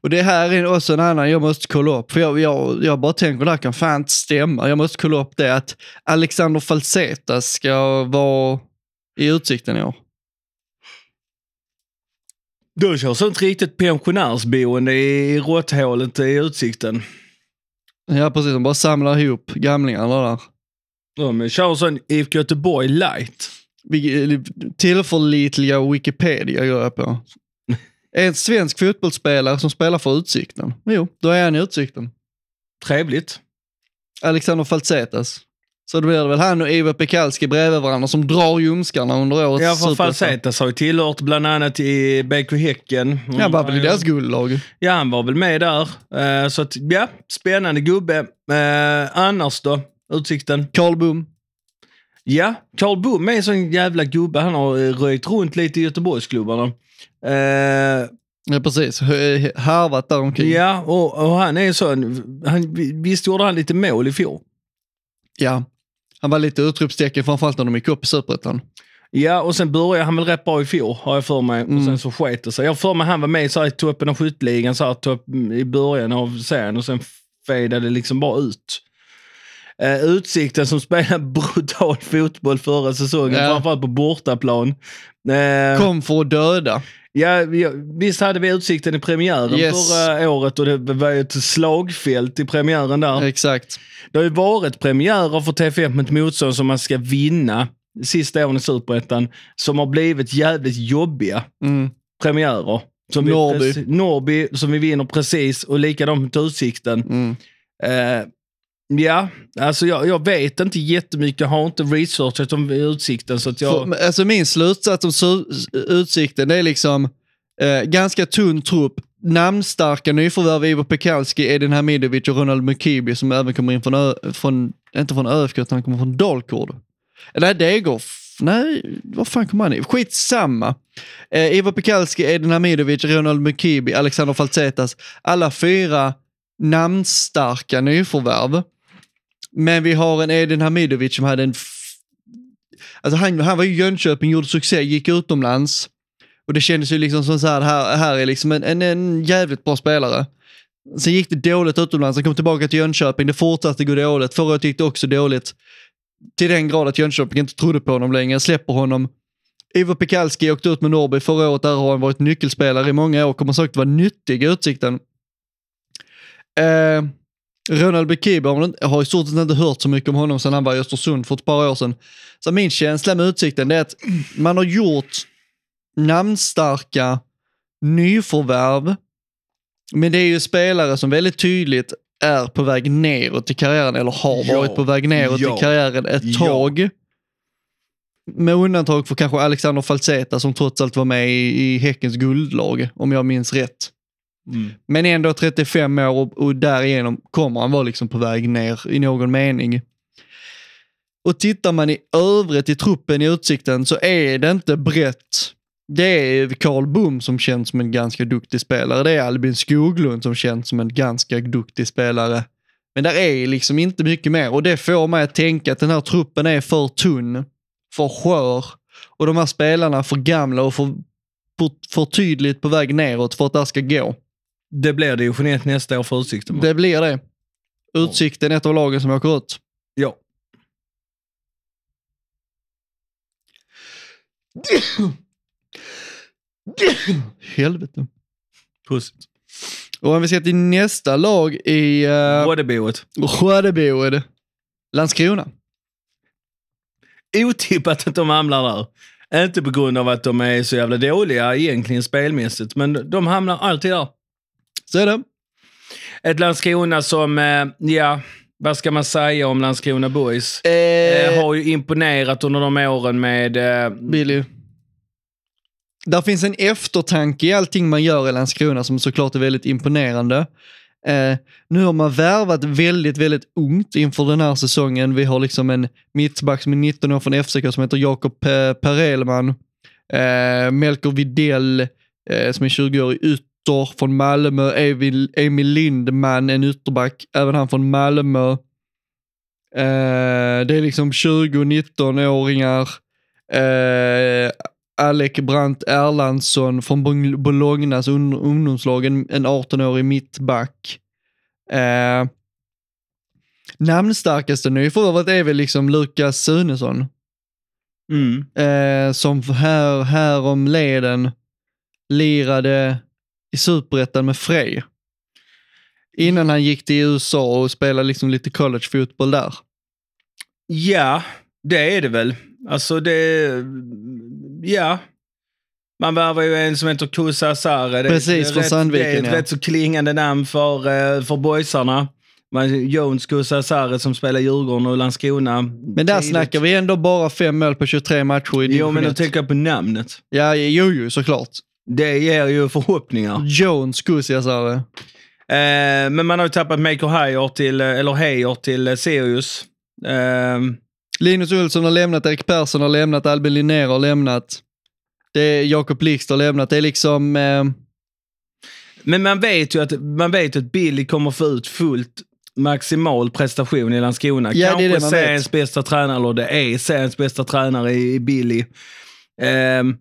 Och det här är också en annan jag måste kolla upp, för jag, jag, jag bara tänker det här kan fan inte stämma. Jag måste kolla upp det att Alexander Falseta ska vara i Utsikten i år. Då kör sånt riktigt pensionärsboende i råtthålet i Utsikten. Ja, precis. De bara samlar ihop gamlingarna där. De kör sån IFK Göteborg light. Vilka- Tillförlitliga Wikipedia går jag på. En svensk fotbollsspelare som spelar för Utsikten. Jo, då är han i Utsikten. Trevligt. Alexander Falsetas. Så då blir det väl han och Ivo Pekalski bredvid varandra som drar ljumskarna under årets Ja, för. Falsetas har ju tillhört bland annat i BK Häcken. Han var väl i deras guldlag. Ja, han var väl med där. Eh, så att, ja, spännande gubbe. Eh, annars då? Utsikten? Karl Boom. Ja, Carl Boom är en sån jävla gubbe. Han har eh, röjt runt lite i Göteborgsklubbarna. Eh, Ja, precis. Harvat där omkring. ja, och, och han är sån... Han, visst gjorde han lite mål i fjol? Ja. Han var lite utropstecken framförallt när de gick upp i Superettan. Ja, och sen började han väl rätt bra i fjol, har jag för mig. Mm. Och sen så sket det sig. Jag har för mig han var med så här, i toppen av skytteligan så här, topp, i början av serien och sen fejdade det liksom bara ut. Eh, Utsikten som spelade brutal fotboll förra säsongen, Ja. framförallt på bortaplan. Eh, Kom för att döda. Ja, vi, visst hade vi Utsikten i premiären Yes. förra året och det var ju ett slagfält i premiären där. Exakt. Det har ju varit premiärer för TFF med ett motstånd som man ska vinna sista åren i Superettan, som har blivit jävligt jobbiga Mm. premiärer. Som vi Norrby. preci- Norrby, som vi vinner precis, och likadant med Utsikten. Mm. Eh, ja, alltså jag, jag vet inte jättemycket, jag har inte researchat om Utsikten, så att jag... För, alltså min slutsats om su- Utsikten, det är liksom eh, ganska tunn trupp. Namnstarka nyförvärv Ivo Pekalski, Edin Hamidovic och Ronald Mukibi som även kommer in från, Ö- från inte från ÖFK utan han kommer från Dalkurd. Eller Degerf. Nej, vad fan kommer han i? Skitsamma. Eh, Ivo Pekalski, Edin Hamidovic, Ronald Mukibi, Alexander Faltsetas. Alla fyra namnstarka nyförvärv. Men vi har en Edin Hamidovic som hade en... Alltså han, han var i Jönköping, gjorde succé, gick utomlands. Och det kändes ju liksom som så här, här, här är liksom en, en, en jävligt bra spelare. Sen gick det dåligt utomlands, han kom tillbaka till Jönköping, det fortsatte gå dåligt. Förra året gick det också dåligt. Till den grad att Jönköping inte trodde på honom längre, släpper honom. Ivo Pekalski åkte ut med Norrby förra året, där har han varit nyckelspelare i många år, kommer säkert vara nyttig i Utsikten. Eh, Ronald Bekiba jag har i stort sett inte hört så mycket om honom sedan han var i Östersund för ett par år sedan. Så min känsla med Utsikten är att man har gjort namnstarka nyförvärv, men det är ju spelare som väldigt tydligt är på väg neråt i karriären, eller har Ja, varit på väg neråt ja, i karriären ett ja. tag. Med undantag för kanske Alexander Falseta som trots allt var med i, i Häckens guldlag, om jag minns rätt. Mm. Men ändå 35 år och, och därigenom kommer han vara liksom på väg ner i någon mening. Och tittar man i övrigt i truppen i Utsikten så är det inte brett. Det är Karl Boom som känns som en ganska duktig spelare. Det är Albin Skoglund som känns som en ganska duktig spelare. Men där är liksom inte mycket mer och det får mig att tänka att den här truppen är för tunn, för skör och de här spelarna för gamla och för, för, för tydligt på väg neråt för att det här ska gå. Det blir division 1 nästa år för Utsikten. Det blir det. Utsikten är ett av lagen som åker ut. Ja. Helvete. Puss. Och om vi ska till nästa lag i uh. Skördeborg. Landskrona. Otippat att de hamnar där. Inte på grund av att de är så jävla dåliga egentligen spelmässigt, men de hamnar alltid där. Så är det. Ett Landskrona som, eh, ja, vad ska man säga om Landskrona Boys? Eh, Eh, har ju imponerat under de åren med... Eh, Billy. Där finns en eftertanke i allting man gör i Landskrona som såklart är väldigt imponerande. Eh, nu har man värvat väldigt, väldigt ungt inför den här säsongen. Vi har liksom en mittback som är 19 år från FCK som heter Jakob Perelman. Eh, Melker Videll eh, som är 20 år i ytter från Malmö. Emil, Emil Lindman, en ytterback, även han från Malmö. Eh, det är liksom 20-19-åringar. Eh, Alec Brandt Erlandsson från Bol- Bolognas un- ungdomslag, en, en 18-årig mittback. Eh, namnstarkaste nyförvärvet är väl liksom Lukas Sunesson. Mm. eh, som här, här om leden lirade i superettan med Frej. Innan han gick till USA och spelade liksom lite collegefotboll där. Ja, det är det väl. Alltså det... Ja. Man värvar ju en som heter Kusa Sare. Det, Precis, från Sandviken, Det är ett ja. rätt så klingande namn för, eh, för boysarna. Man, Jones Kusa Sare som spelar Djurgården och Landskrona. Men där tidigt. snackar vi ändå bara fem mål på 23 matcher i Jo, men då 1. tänker jag på namnet. Ja, jo, jo, såklart. Det ger ju förhoppningar. Jones Kusiasare. Eh, men man har ju tappat Maker Heyer till, eh, eller Heyer till eh, Sirius. Eh, Linus Olsson har lämnat, Erik Persson har lämnat, Albin Linnér har lämnat. Det är Jakob Blixt har lämnat. Det är liksom... Eh, Men man vet ju att, man vet ju att Billy kommer få ut fullt maximal prestation i Landskrona. Ja, det är Kanske det seriens bästa tränare, eller det är seriens bästa tränare i, i Billy. Ehm,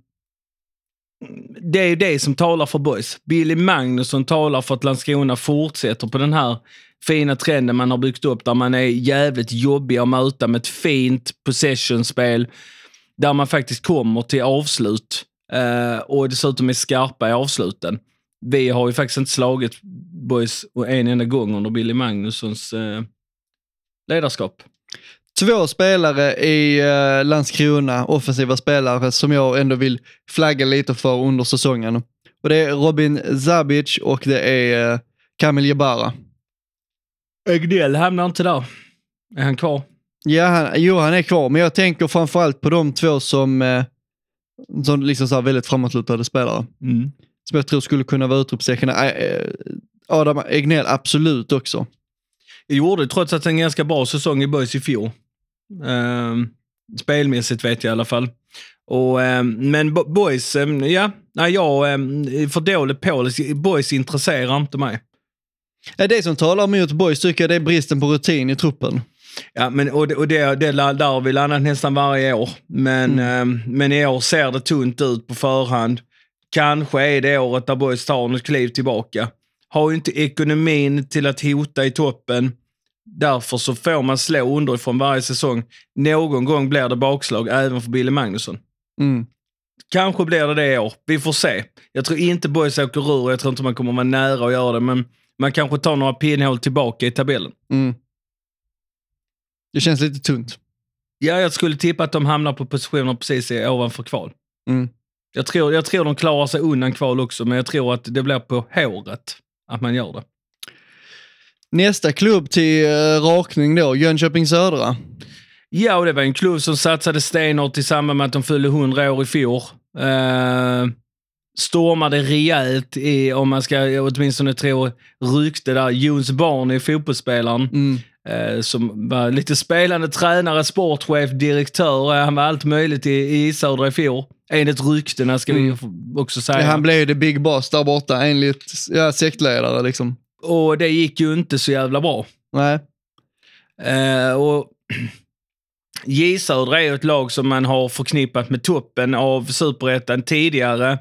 det är ju det som talar för boys. Billy Magnusson talar för att Landskrona fortsätter på den här fina trenden man har byggt upp där man är jävligt jobbig att möta med ett fint possessionspel där man faktiskt kommer till avslut eh, och dessutom är skarpa i avsluten. Vi har ju faktiskt inte slagit boys en enda gång under Billy Magnussons eh, ledarskap två spelare i eh, Landskrona, offensiva spelare, som jag ändå vill flagga lite för under säsongen. Och det är Robin Zabic och det är eh, Kamil Jebara. Ögdell hamnar inte där. Är han kvar? Ja, han, jo, han är kvar, men jag tänker framförallt på de två som, eh, som liksom så här väldigt framåtlutade spelare. Mm. Som jag tror skulle kunna vara utropstecken. Adam Egnell, absolut också. Jag gjorde trots att en ganska bra säsong i boys i fjol. Ehm, spelmässigt vet jag i alla fall. Och, ehm, men bo- boys, ehm, ja, nej, jag är för dålig på. Boys intresserar inte mig. Det som talar emot boys tycker jag det är bristen på rutin i truppen. Ja, men, och det, och det, det där har vi landat nästan varje år. Men, ehm, men i år ser det tunt ut på förhand. Kanske är det året där boys tar något kliv tillbaka. Har ju inte ekonomin till att hota i toppen. Därför så får man slå underifrån varje säsong. Någon gång blir det bakslag även för Billy Magnusson. Mm. Kanske blir det det i år. Vi får se. Jag tror inte boys åker ur. Jag tror inte man kommer vara nära att göra det. Men man kanske tar några pinnhål tillbaka i tabellen. Mm. Det känns lite tunt. Ja, jag skulle tippa att de hamnar på positioner precis ovanför kval. Mm. Jag tror, jag tror de klarar sig undan kval också, men jag tror att det blir på håret att man gör det. Nästa klubb till eh, rakning då, Jönköping Södra. Ja, och det var en klubb som satsade stenhårt i samband med att de fyllde 100 år i fjol. Uh, stormade rejält i, om man ska åtminstone tro rykte där, Jons barn är fotbollsspelaren. Mm. eh, som var lite spelande tränare, sportchef, direktör. Eh, han var allt möjligt i, i Södra i fjol. Enligt ryktena ska vi Mm. också säga. Ja, han blev the big boss där borta enligt ja, sektledare liksom. Och det gick ju inte så jävla bra. Nej. Eh, och J Södra är ju ett lag som man har förknippat med toppen av superettan tidigare.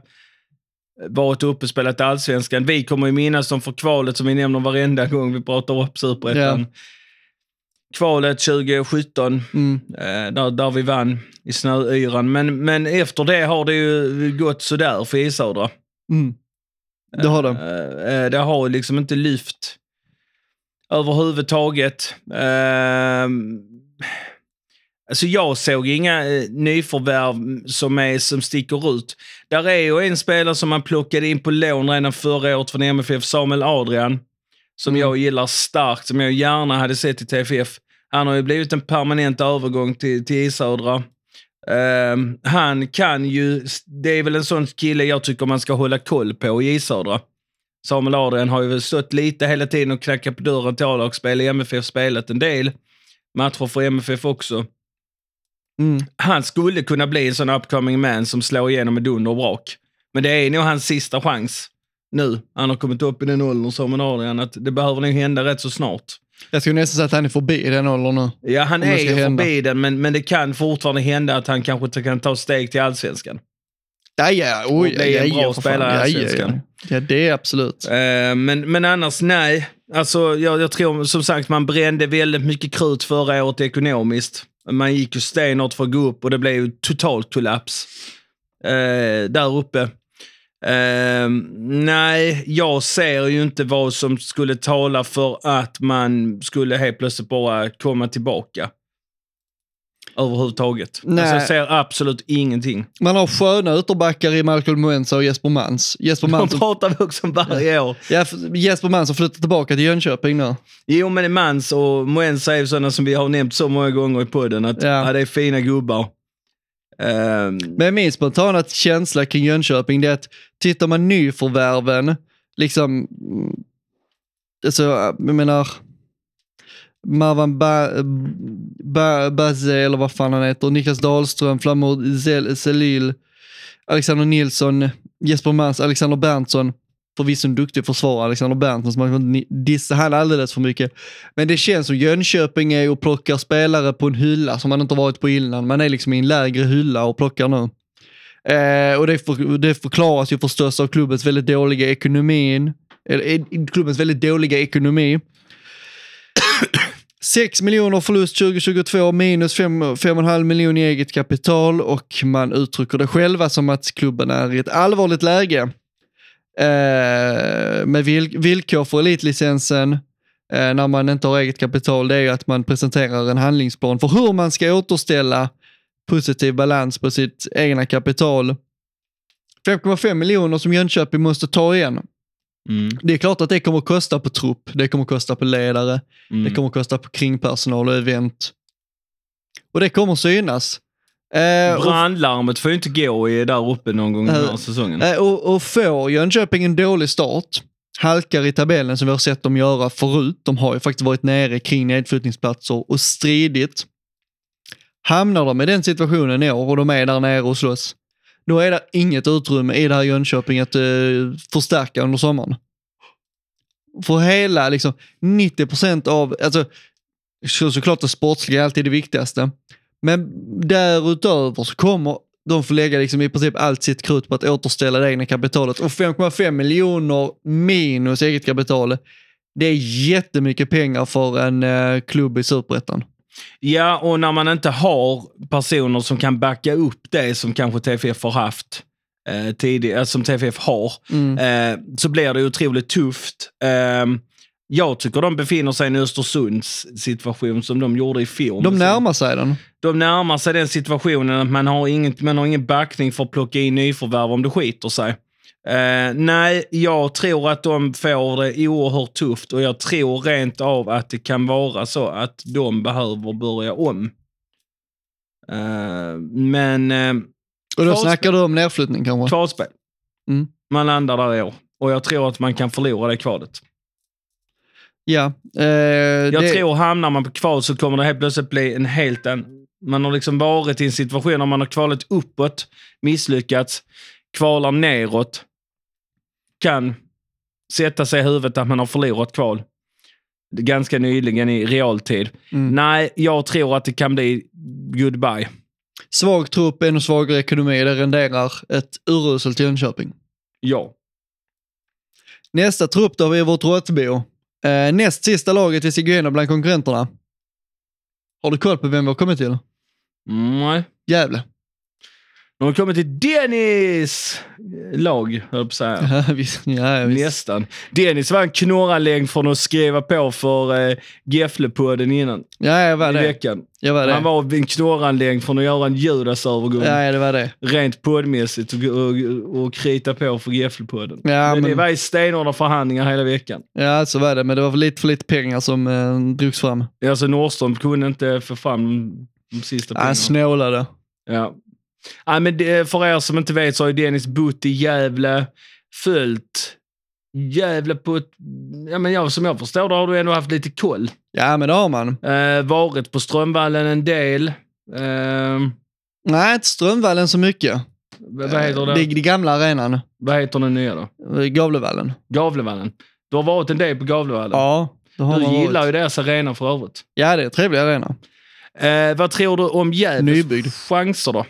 Varit uppe och spelat allsvenskan. Vi kommer ju minnas dem för kvalet som vi nämner varenda gång vi pratar upp superettan. Ja. Kvalet 2017, Mm. eh, där, där vi vann i snöyran. Men, men efter det har det ju gått sådär för J Södra. Mm. Det har de. Eh, eh, det har liksom inte lyft överhuvudtaget. Uh, alltså jag såg inga uh, nyförvärv som, är, som sticker ut. Där är ju en spelare som man plockade in på lån redan förra året från MFF, Samuel Adrian. Som Mm. jag gillar starkt, som jag gärna hade sett i TFF. Han har ju blivit en permanent övergång till, till J Ehm, han kan ju, det är väl en sån kille jag tycker man ska hålla koll på i J Södra. Samuel Adrian har ju stått lite hela tiden och knackat på dörren till A-lagsspel i MFF, spelat en del matcher för MFF också. Mm. Han skulle kunna bli en sån upcoming man som slår igenom med dunder och brak. Men det är nog hans sista chans nu. Han har kommit upp i den åldern, Samuel Adrian, att det behöver nog hända rätt så snart. Jag skulle nästan säga att han är förbi den åldern nu. Ja, han är ju hända. förbi den, men, men det kan fortfarande hända att han kanske kan ta steg till allsvenskan. Ja, ja, oj, Och bli ja, en bra spelare i ja, ja, Allsvenskan. ja. ja, det är absolut. Eh, men, men annars, nej. Alltså, jag, jag tror som sagt man brände väldigt mycket krut förra året ekonomiskt. Man gick ju stenhårt för att gå upp och det blev ju totalt kollaps eh, där uppe. Eh, nej, jag ser ju inte vad som skulle tala för att man skulle helt plötsligt bara komma tillbaka. Överhuvudtaget. Nej. Alltså, jag ser absolut ingenting. Man har sköna ytterbackar i Malcolm Moensa och Jesper Mans. Jesper De Mans, pratar vi också om varje år. ja, Jesper Mans har flyttat tillbaka till Jönköping nu. Jo, men Mans och Moensa är sådana som vi har nämnt så många gånger i podden. Att, Ja. ja. det är fina gubbar. Um... Men min spontana känsla kring Jönköping det är att tittar man nyförvärven, liksom, mm, alltså, jag menar, Marwan ba, ba, eller vad fan han heter, Niklas Dahlström, Flamur Selil, Alexander Nilsson, Jesper Mans, Alexander Berntsson, förvisso en duktig försvarare, Alexander Berntsson, så man kan inte dissa han alldeles för mycket. Men det känns som Jönköping är och plockar spelare på en hylla som man inte varit på innan. Man är liksom i en lägre hylla och plockar nu. Eh, och det, för, det förklaras ju förstås av klubbens väldigt dåliga ekonomin. Eller eh, klubbens väldigt dåliga ekonomi. 6 miljoner förlust 2022, minus 5,5 miljoner i eget kapital och man uttrycker det själva som att klubben är i ett allvarligt läge. Eh, med vil- villkor för elitlicensen eh, när man inte har eget kapital, det är ju att man presenterar en handlingsplan för hur man ska återställa positiv balans på sitt egna kapital. 5,5 miljoner som Jönköping måste ta igen. mm, Det är klart att det kommer att kosta på trupp, det kommer att kosta på ledare, mm. det kommer att kosta på kringpersonal och event. Och det kommer synas. Eh, Brandlarmet får ju inte gå i där uppe någon gång den här Eh, säsongen. eh, och, och får Jönköping en dålig start, halkar i tabellen som vi har sett dem göra förut, de har ju faktiskt varit nere kring nedflyttningsplatser och stridit. Hamnar de i den situationen i år och de är där nere och slåss, då är det inget utrymme i det här Jönköping att eh, förstärka under sommaren. För hela, liksom 90% av, alltså så, såklart det sportsliga är alltid det viktigaste, men därutöver så kommer de få lägga liksom i princip allt sitt krut på att återställa det egna kapitalet. Och 5,5 miljoner minus eget kapital, det är jättemycket pengar för en eh, klubb i superettan. Ja, och när man inte har personer som kan backa upp det som kanske TFF har haft eh, tidigare, som TFF har, Mm. eh, så blir det otroligt tufft. Eh, jag tycker de befinner sig i en Östersunds situation som de gjorde i fjol. De närmar sig den. De närmar sig den situationen att man har, inget, man har ingen backning för att plocka in nyförvärv om det skiter sig. Eh, nej, jag tror att de får det oerhört tufft och jag tror rent av att det kan vara så att de behöver börja om. Eh, men eh, Och då snackar du om nedflyttning kanske? kvalspel. Mm. Man landar där i år. Och jag tror att man kan förlora det kvalet. Ja. Eh, Jag det, tror hamnar man på kval så kommer det helt plötsligt bli en helt en... Man har liksom varit i en situation där man har kvalat uppåt, misslyckats, kvalar neråt, kan sätta sig i huvudet att man har förlorat kval ganska nyligen i realtid. Mm. Nej, jag tror att det kan bli goodbye. Svag trupp, ännu svagare ekonomi, det renderar ett uruselt Jönköping. Ja. Nästa trupp då har vi vårt Råttbo. Eh, näst sista laget vi ska gå igenom bland konkurrenterna. Har du koll på vem vi har kommit till? Nej. Gävle. De har kommit till Dennis lag, höll jag på att säga. Ja, visst. Ja, visst. Nästan. Dennis var en knorralängd från att skriva på för eh, Geflepodden innan. Ja, jag var I det. veckan. Jag var det. Han var en knorranlängd från att göra en Judasövergång. Ja, det var det. Rent poddmässigt och, och, och krita på för Geflepodden. Ja, men, det men- var i stenhårda förhandlingar hela veckan. Ja, så var det. Men det var för lite för lite pengar som eh, drogs fram. Alltså Nordström kunde inte få fram de sista pengarna. Han snålade. Ja. Ja, men det, för er som inte vet så har ju Dennis bott i Gävle, följt Gävle på ett... Ja, men jag, som jag förstår det har du ändå haft lite koll. Ja, men det har man. Eh, varit på Strömvallen en del. Eh, Nej, inte Strömvallen så mycket. vad heter det? Det, det gamla arenan. Vad heter den nya då? Eh, Gavlevallen. Gavlevallen. Du har varit en del på Gavlevallen. Ja, det har du man gillar varit. ju deras arena för övrigt. Ja, det är en trevlig arena. Eh, vad tror du om Gävles Nybyggd. chanser då?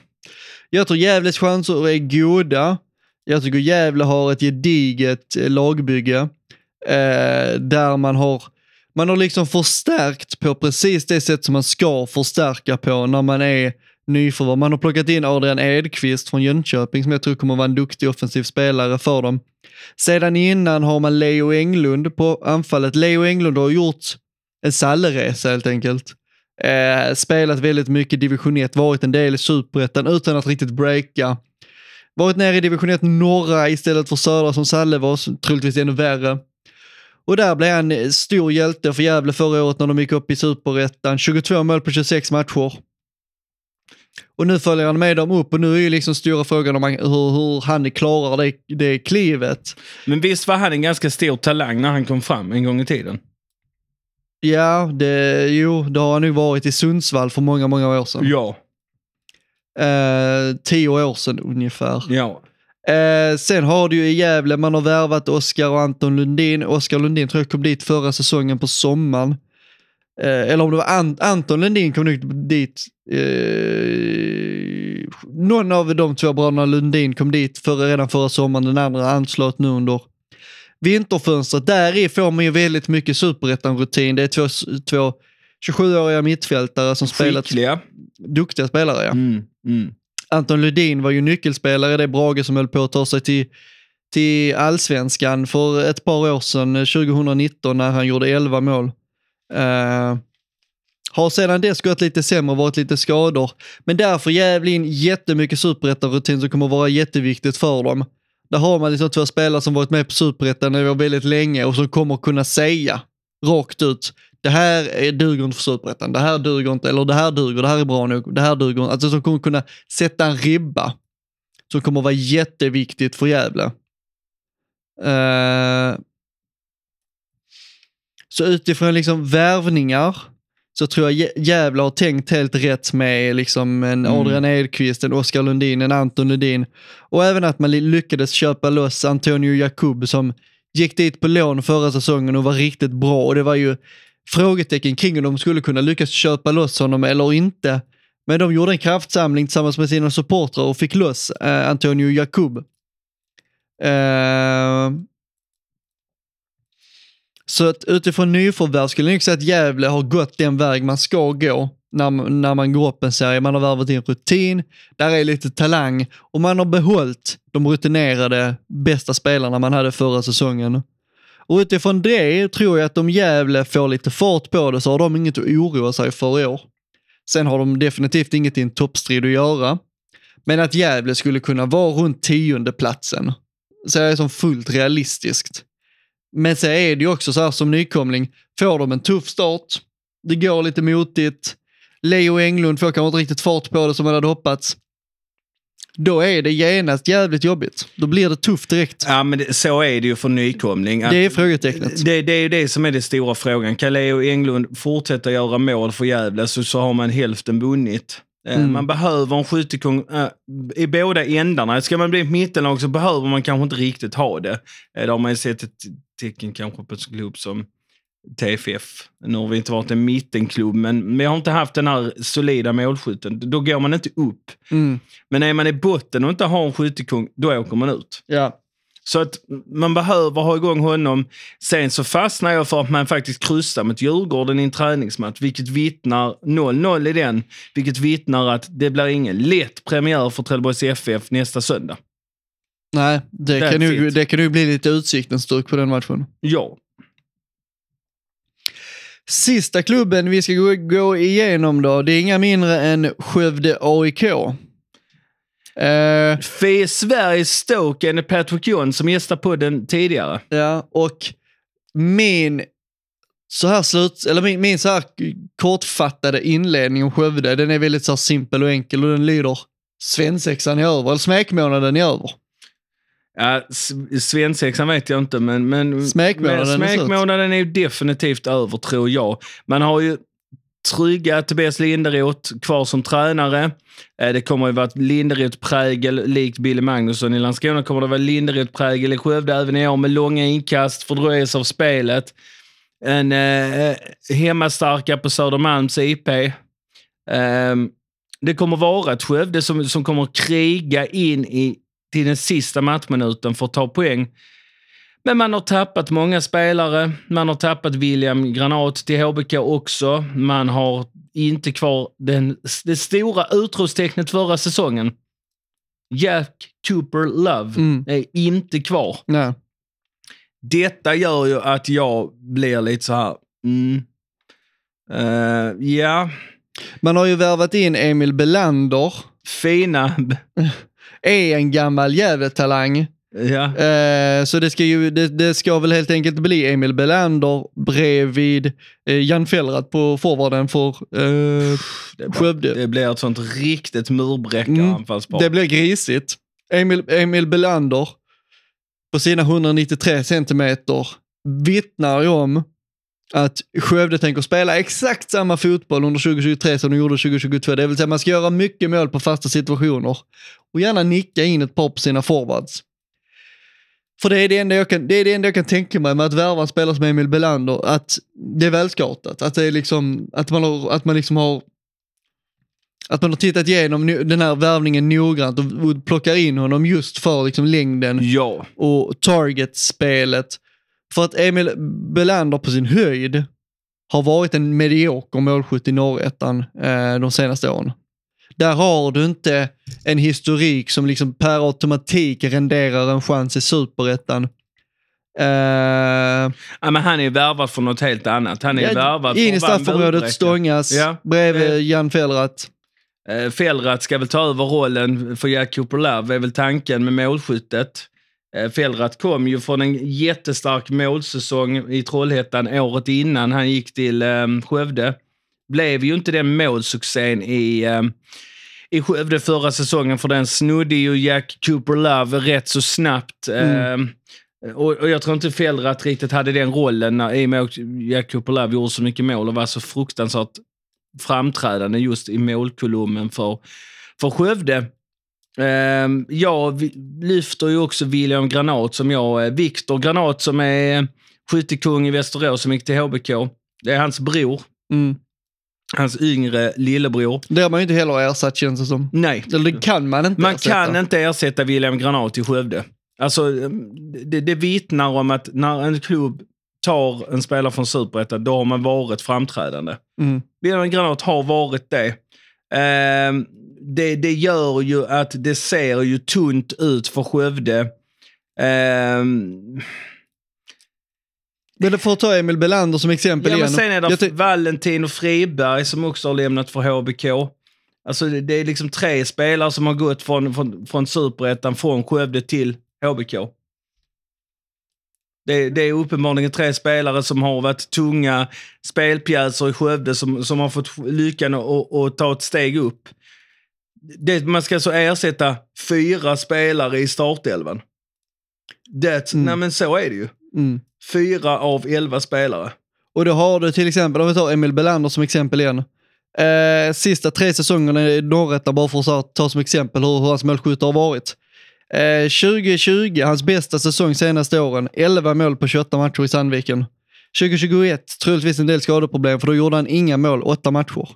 Jag tror Gävles chanser är goda. Jag tycker Gävle har ett gediget eh, lagbygge eh, där man har man har liksom förstärkt på precis det sätt som man ska förstärka på när man är nyförvärv. Man har plockat in Adrian Edqvist från Jönköping som jag tror kommer vara en duktig offensiv spelare för dem. Sedan innan har man Leo Englund på anfallet. Leo Englund har gjort en Salleresa helt enkelt. Eh, spelat väldigt mycket division 1, varit en del i superettan utan att riktigt breaka. Varit nere i division 1 norra istället för södra som Salle var, troligtvis ännu värre. Och där blev han eh, stor hjälte för Gävle förra året när de gick upp i superettan. 22 mål på 26 matcher. Och nu följer han med dem upp och nu är ju liksom stora frågan om han, hur, hur han klarar det, det klivet. Men visst var han en ganska stor talang när han kom fram en gång i tiden? Ja, det, jo, det har han nog varit i Sundsvall för många, många år sedan. Ja. Eh, tio år sedan ungefär. ja. Eh, sen har du ju i Gävle, man har värvat Oskar och Anton Lundin. Oskar Lundin tror jag kom dit förra säsongen på sommaren. Eh, eller om det var Ant Anton Lundin kom nog dit. Eh, någon av de två bröderna Lundin kom dit för, redan förra sommaren, den andra anslöt nu under vinterfönstret. Där i får man ju väldigt mycket superettan-rutin. Det är två, två 27-åriga mittfältare som spelat, Skickliga. duktiga spelare. Ja. Mm, mm. Anton Ludin var ju nyckelspelare det Brage som höll på att ta sig till, till allsvenskan för ett par år sedan, 2019, när han gjorde 11 mål. Eh, har sedan dess gått lite sämre, varit lite skador. Men därför Gävle in jättemycket superettan-rutin som kommer vara jätteviktigt för dem. Där har man liksom två spelare som varit med på superettan väldigt länge och som kommer kunna säga rakt ut det här är- duger inte för superettan, det här duger inte, eller det här duger, det här är bra nog, det här duger inte. Alltså som kommer kunna sätta en ribba som kommer vara jätteviktigt för Gävle. Uh, så utifrån liksom värvningar så tror jag Gä- Gävle har tänkt helt rätt med liksom en Adrian Edqvist, en Oskar Lundin, en Anton Lundin och även att man ly- lyckades köpa loss Antonio Jakub som gick dit på lån förra säsongen och var riktigt bra och det var ju frågetecken kring om de skulle kunna lyckas köpa loss honom eller inte. Men de gjorde en kraftsamling tillsammans med sina supportrar och fick loss eh, Antonio Jakub. Eh, så att utifrån nyförvärv skulle jag nog säga att Gävle har gått den väg man ska gå när, när man går upp en serie. Man har värvat in rutin, där är lite talang och man har behållit de rutinerade bästa spelarna man hade förra säsongen. Och utifrån det tror jag att om Gävle får lite fart på det så har de inget att oroa sig för i år. Sen har de definitivt inget i en toppstrid att göra. Men att Gävle skulle kunna vara runt tionde platsen så är som fullt realistiskt. Men så är det ju också så här som nykomling, får de en tuff start, det går lite motigt, Leo Englund får kanske inte riktigt fart på det som man hade hoppats. Då är det genast jävligt jobbigt. Då blir det tufft direkt. Ja, men det, så är det ju för nykomling. Att- Det är frågetecknet. Det, det är ju det som är den stora frågan. Kan Leo Englund fortsätta göra mål för Gävle så, så har man hälften vunnit. Eh, Mm. Man behöver en skyttekung eh, i båda ändarna. Ska man bli ett mittenlag så behöver man kanske inte riktigt ha det. Eh, det har man ju sett ett tecken kanske på en klubb som TFF. Nu har vi inte varit en mittenklubb, men vi har inte haft den här solida målskytten. Då går man inte upp. Mm. Men är man i botten och inte har en skyttekung, då åker man ut. Ja. Så att man behöver ha igång honom. Sen så fastnar jag för att man faktiskt kryssar mot Djurgården i en träningsmatch, vilket vittnar 0-0 i den, vilket vittnar att det blir ingen lätt premiär för Trelleborgs FF nästa söndag. Nej, det That's kan, ju, it. det kan ju bli lite utsiktens styrk på den matchen. Ja. Sista klubben vi ska gå, gå igenom då, det är inga mindre än Skövde AIK. Eh, För Sveriges Stoke är Patrick John som gästade podden tidigare. ja, och min så här slut, eller min, min så här kortfattade inledning om Skövde, den är väldigt så simpel och enkel och den lyder svensexan är över, eller smekmånaden är över. Ja, svensexan vet jag inte, men... men Smekmånaden är smekmånaden är ju definitivt över, tror jag. Man har ju trygga Tobias Linderoth kvar som tränare. Eh, Det kommer ju vara Linderoth-prägel, likt Billy Magnusson i Landskrona kommer det vara Linderoth-prägel i Skövde även i år med långa inkast, fördröjs av spelet. En eh, hemmastarka på Södermalms IP. Ehm, Det kommer vara ett Skövde som, som kommer kriga in i, till den sista matchminuten för att ta poäng. Men man har tappat många spelare. Man har tappat William Granat till HBK också. Man har inte kvar den, det stora utropstecknet förra säsongen. Jack Cooper Love Mm. är inte kvar. Nej. Detta gör ju att jag blir lite så här... Mm, eh, ja, Man har ju värvat in Emil Belander, fina... är en gammal Gävle-talang. Ja. Eh, så det ska, ju, det, det ska väl helt enkelt bli Emil Belander bredvid eh, Jan Fellrath på forwarden för eh, Skövde. Det blir ett sånt riktigt Mm. murbräckaranfallspar. Det blir grisigt. Emil, Emil Belander på sina 193 centimeter vittnar ju om att Skövde tänker spela exakt samma fotboll under 2023 som de gjorde 2022. Det vill säga man ska göra mycket mål på fasta situationer och gärna nicka in ett par på sina forwards. För det är det, enda jag kan, det är det enda jag kan tänka mig med att värva en spelare som Emil Belander, att det är välskartat. Att, det är liksom, att, man, har, att man liksom har att man har tittat igenom no- den här värvningen noggrant och, och plockar in honom just för liksom längden Ja. och target-spelet. För att Emil Belander på sin höjd har varit en medioker målskytt i norrettan eh, de senaste åren. Där har du inte en historik som liksom per automatik renderar en chans i superettan. Eh, Ja, men han är värvad för något helt annat. Han är ja, värvad in i straffområdet, stångas Ja. bredvid Eh. Jan Fellrath. Eh, Fellrath ska väl ta över rollen för Jack Cooper Love, är väl tanken med målskyttet. Eh, Fellrath kom ju från en jättestark målsäsong i Trollhättan året innan han gick till eh, Skövde. Blev ju inte den målsuccén i, eh, i Skövde förra säsongen, för den snodde ju Jack Cooper Love rätt så snabbt. Eh, och, och jag tror inte Fellrath riktigt hade den rollen när, i och med att Jack Cooper Love gjorde så mycket mål och var så fruktansvärt framträdande just i målkolumnen för, för Skövde. Ehm, jag lyfter ju också William Granat som jag, eh, Viktor Granat som är skyttekung i Västerås som gick till HBK. Det är hans bror, Mm. hans yngre lillebror. Det har man ju inte heller ersatt känns det som. Nej, Eller det kan man inte man ersätta. kan inte ersätta William Granat i Skövde. Alltså, det, det vittnar om att när en klubb tar en spelare från Superettan, då har man varit framträdande. Mm. William Granat har varit det. Ehm, det. Det gör ju att det ser ju tunt ut för Skövde. Ehm, Men för att ta Emil Belander som exempel ja, men igen. sen är det Valentin och Friberg som också har lämnat för HBK. Alltså det, det är liksom tre spelare som har gått från, från, från Superettan, från Skövde till HBK. Det, det är uppenbarligen tre spelare som har varit tunga spelpjäser i Skövde som, som har fått lyckan att att ta ett steg upp. Det, man ska alltså ersätta fyra spelare i startelvan. Det, Mm. Nej men så är det ju. mm. Fyra av elva spelare. Och då har du till exempel, om vi tar Emil Belander som exempel igen. Eh, sista tre säsongerna i norrättan, bara för att ta som exempel hur, hur hans målskytte har varit. Eh, 2020, hans bästa säsong senaste åren, 11 mål på 28 matcher i Sandviken. 2021, troligtvis en del skadeproblem, för då gjorde han inga mål, 8 matcher.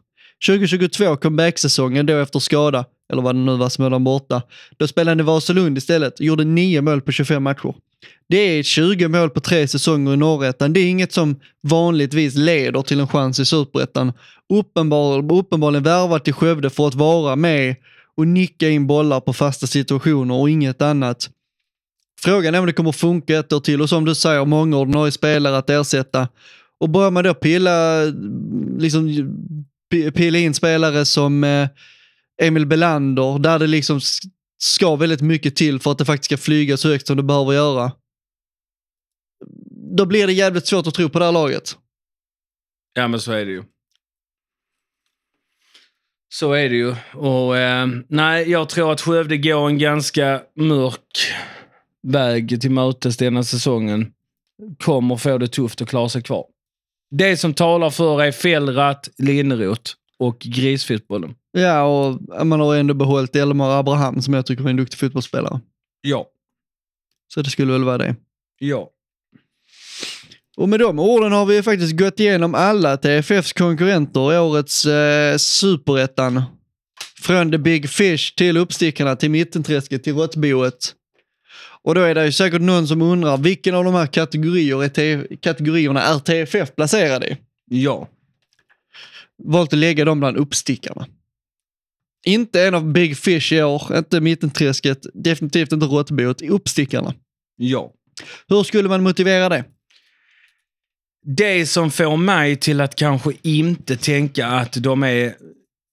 2022, comeback-säsongen då efter skada, eller vad det nu var som höll borta. Då spelade han i Vasalund istället, och gjorde 9 mål på 25 matcher. Det är 20 mål på tre säsonger i norrettan. Det är inget som vanligtvis leder till en chans i superettan. Uppenbar, uppenbarligen värvat till Skövde för att vara med och nicka in bollar på fasta situationer och inget annat. Frågan är om det kommer funka ett år till och som du säger, många ordinarie spelare att ersätta. Och börjar man då pilla, liksom, pilla in spelare som eh, Emil Belander, där det liksom ska väldigt mycket till för att det faktiskt ska flyga så högt som det behöver göra. Då blir det jävligt svårt att tro på det här laget. Ja, men så är det ju. Så är det ju. Och eh, nej, jag tror att Skövde går en ganska mörk väg till mötes denna säsongen. Kommer få det tufft att klara sig kvar. Det som talar för är Fellrath, Linneroth och grisfotbollen. Ja, och man har ändå behållit Elmar Abraham som jag tycker är en duktig fotbollsspelare. Ja. Så det skulle väl vara det. Ja. Och med de orden har vi faktiskt gått igenom alla TFFs konkurrenter i årets eh, superettan. Från the big fish till uppstickarna, till mittenträsket, till råttboet. Och då är det ju säkert någon som undrar vilken av de här kategorier är T- kategorierna är TFF placerade i? Ja. Valt att lägga dem bland uppstickarna. Inte en av big fish i år, inte mittenträsket, definitivt inte råttboet, uppstickarna. Ja. Hur skulle man motivera det? Det som får mig till att kanske inte tänka att de är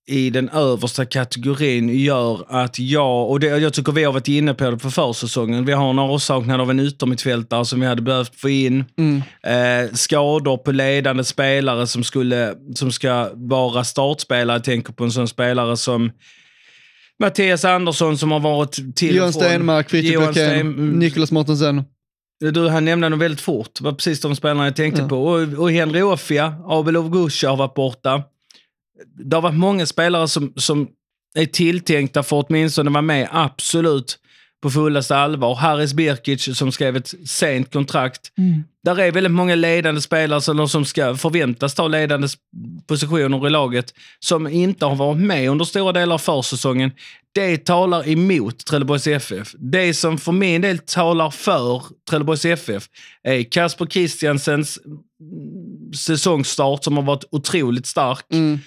i den översta kategorin gör att jag, och det, jag tycker vi har varit inne på det på försäsongen, vi har en avsaknad av en yttermittfältare som vi hade behövt få in. Eh, skador på ledande spelare som, skulle, som ska vara startspelare. Jag tänker på en sån spelare som Mattias Andersson som har varit till Johan Stenmark, Fritiof Sten- mm. Niklas Mortensen. Du, han nämnde dem väldigt fort. Det var precis de spelarna jag tänkte Ja. på. Och, och Henry Offia, Abel Ovgusha har varit borta. Det har varit många spelare som, som är tilltänkta för åtminstone vara med, absolut, på fullaste allvar. Haris Birkic som skrev ett sent kontrakt. Där är väldigt många ledande spelare som, som ska förväntas ta ledande positioner i laget som inte har varit med under stora delar av försäsongen. Det talar emot Trelleborgs FF. Det som för min del talar för Trelleborgs FF är Kasper Christiansens mm, säsongsstart som har varit otroligt stark. Mm.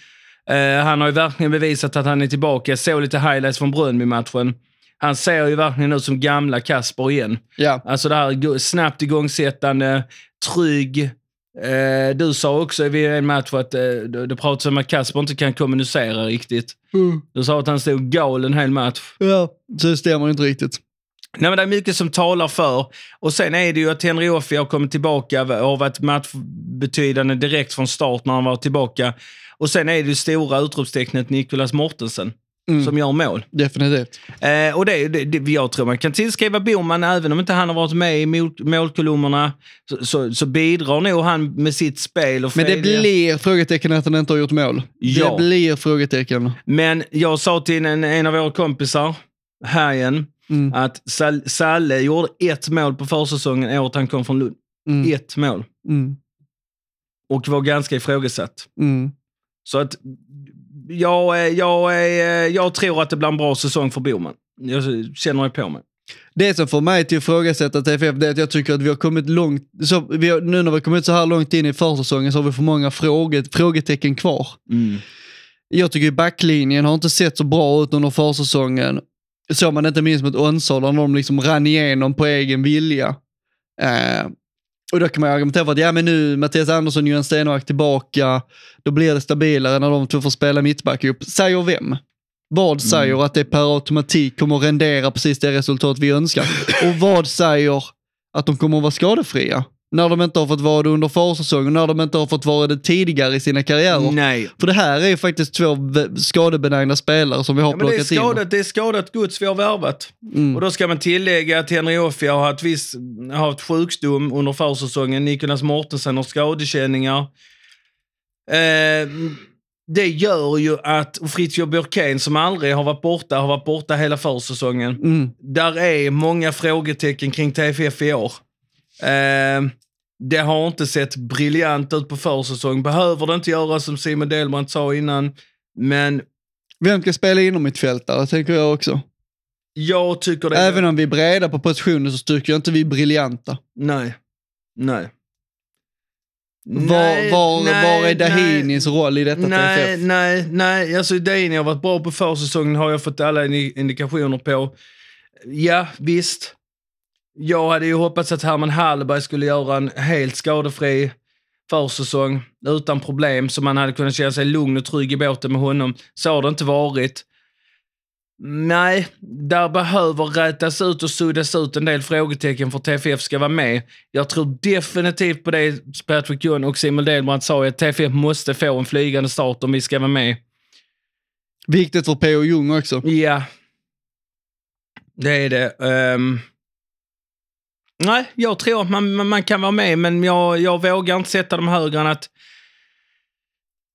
Eh, han har ju verkligen bevisat att han är tillbaka. Jag såg lite highlights från Brönnby-matchen. Han ser ju verkligen ut som gamla Kasper igen. Ja, Alltså det här snabbt igångsättande, trygg. Eh, du sa också vid en match att eh, det pratas om att Kasper inte kan kommunicera riktigt. Du sa att han stod galen en hel match. ja. det stämmer inte riktigt. Nej, men det är mycket som talar för. Och sen är det ju att Henry Offi har kommit tillbaka och har varit matchbetydande direkt från start när han var tillbaka. Och sen är det stora utropstecknet Nicolas Mortensen Mm. som gör mål. Definitivt. Eh, och det, det, det, jag tror man kan tillskriva Boman, även om inte han har varit med i mål, målkolumnerna, så, så, så bidrar nog han med sitt spel. Och Men det blir frågetecken att han inte har gjort mål. Ja. Det blir frågetecken. Men jag sa till en, en av våra kompisar, Hajen, Mm. att Sal, Salle gjorde ett mål på försäsongen året han kom från Lund. Mm. Ett mål. Mm. Och var ganska ifrågasatt. Mm. Så att jag, jag, är- jag tror att det blir en bra säsong för Boman. Jag känner det på mig. Det som får mig till att ifrågasätta TFF det är att jag tycker att vi har kommit långt, så vi har, nu när vi har kommit så här långt in i försäsongen så har vi för många fråget, frågetecken kvar. Jag tycker backlinjen har inte sett så bra ut under försäsongen. Såg man inte minst mot Onsala när de liksom rann igenom på egen vilja. Eh, och då kan man argumentera för att ja men nu Mattias Andersson och Johan Stenmark tillbaka, då blir det stabilare när de två får spela mittback ihop. Säger vem? Vad säger att det per automatik kommer att rendera precis det resultat vi önskar? Och vad säger att de kommer att vara skadefria? När de inte har fått vara det under försäsongen, när de inte har fått vara det tidigare i sina karriärer. Nej. För det här är ju faktiskt två skadebenägna spelare som vi har Ja, men det, är plockat in. skadat, det är skadat gods vi har värvat. Mm. Och då ska man tillägga att Henry Offia har haft, viss, har haft sjukdom under försäsongen. Nicolas Mortensen har skadekänningar. Eh, det gör ju att och Fritiof Björkén som aldrig har varit borta, har varit borta hela försäsongen. Mm. Där är många frågetecken kring TFF i år. Eh, det har inte sett briljant ut på försäsong. Behöver det inte göra som Simon Delbrand sa innan. Men Vem ska spela inom mittfältare tänker jag också. jag tycker det... Även om vi är breda på positionen så tycker jag inte vi är briljanta. Nej. Nej. Var, var, var är Dahinis roll i detta Nej, TFF? nej, nej. Alltså Dahini har varit bra på försäsongen har jag fått alla indi- indikationer på. Ja, visst. Jag hade ju hoppats att Herman Hallberg skulle göra en helt skadefri försäsong utan problem så man hade kunnat känna sig lugn och trygg i båten med honom. Så har det inte varit. Nej, där behöver rätas ut och suddas ut en del frågetecken för att TFF ska vara med. Jag tror definitivt på det Patrick John och Simon Delbrand sa, att TFF måste få en flygande start om vi ska vara med. Viktigt för P.O. Jung också. Ja. Det är det. Ehm, nej, jag tror att man, man, kan vara med, men jag, jag vågar inte sätta dem högre än att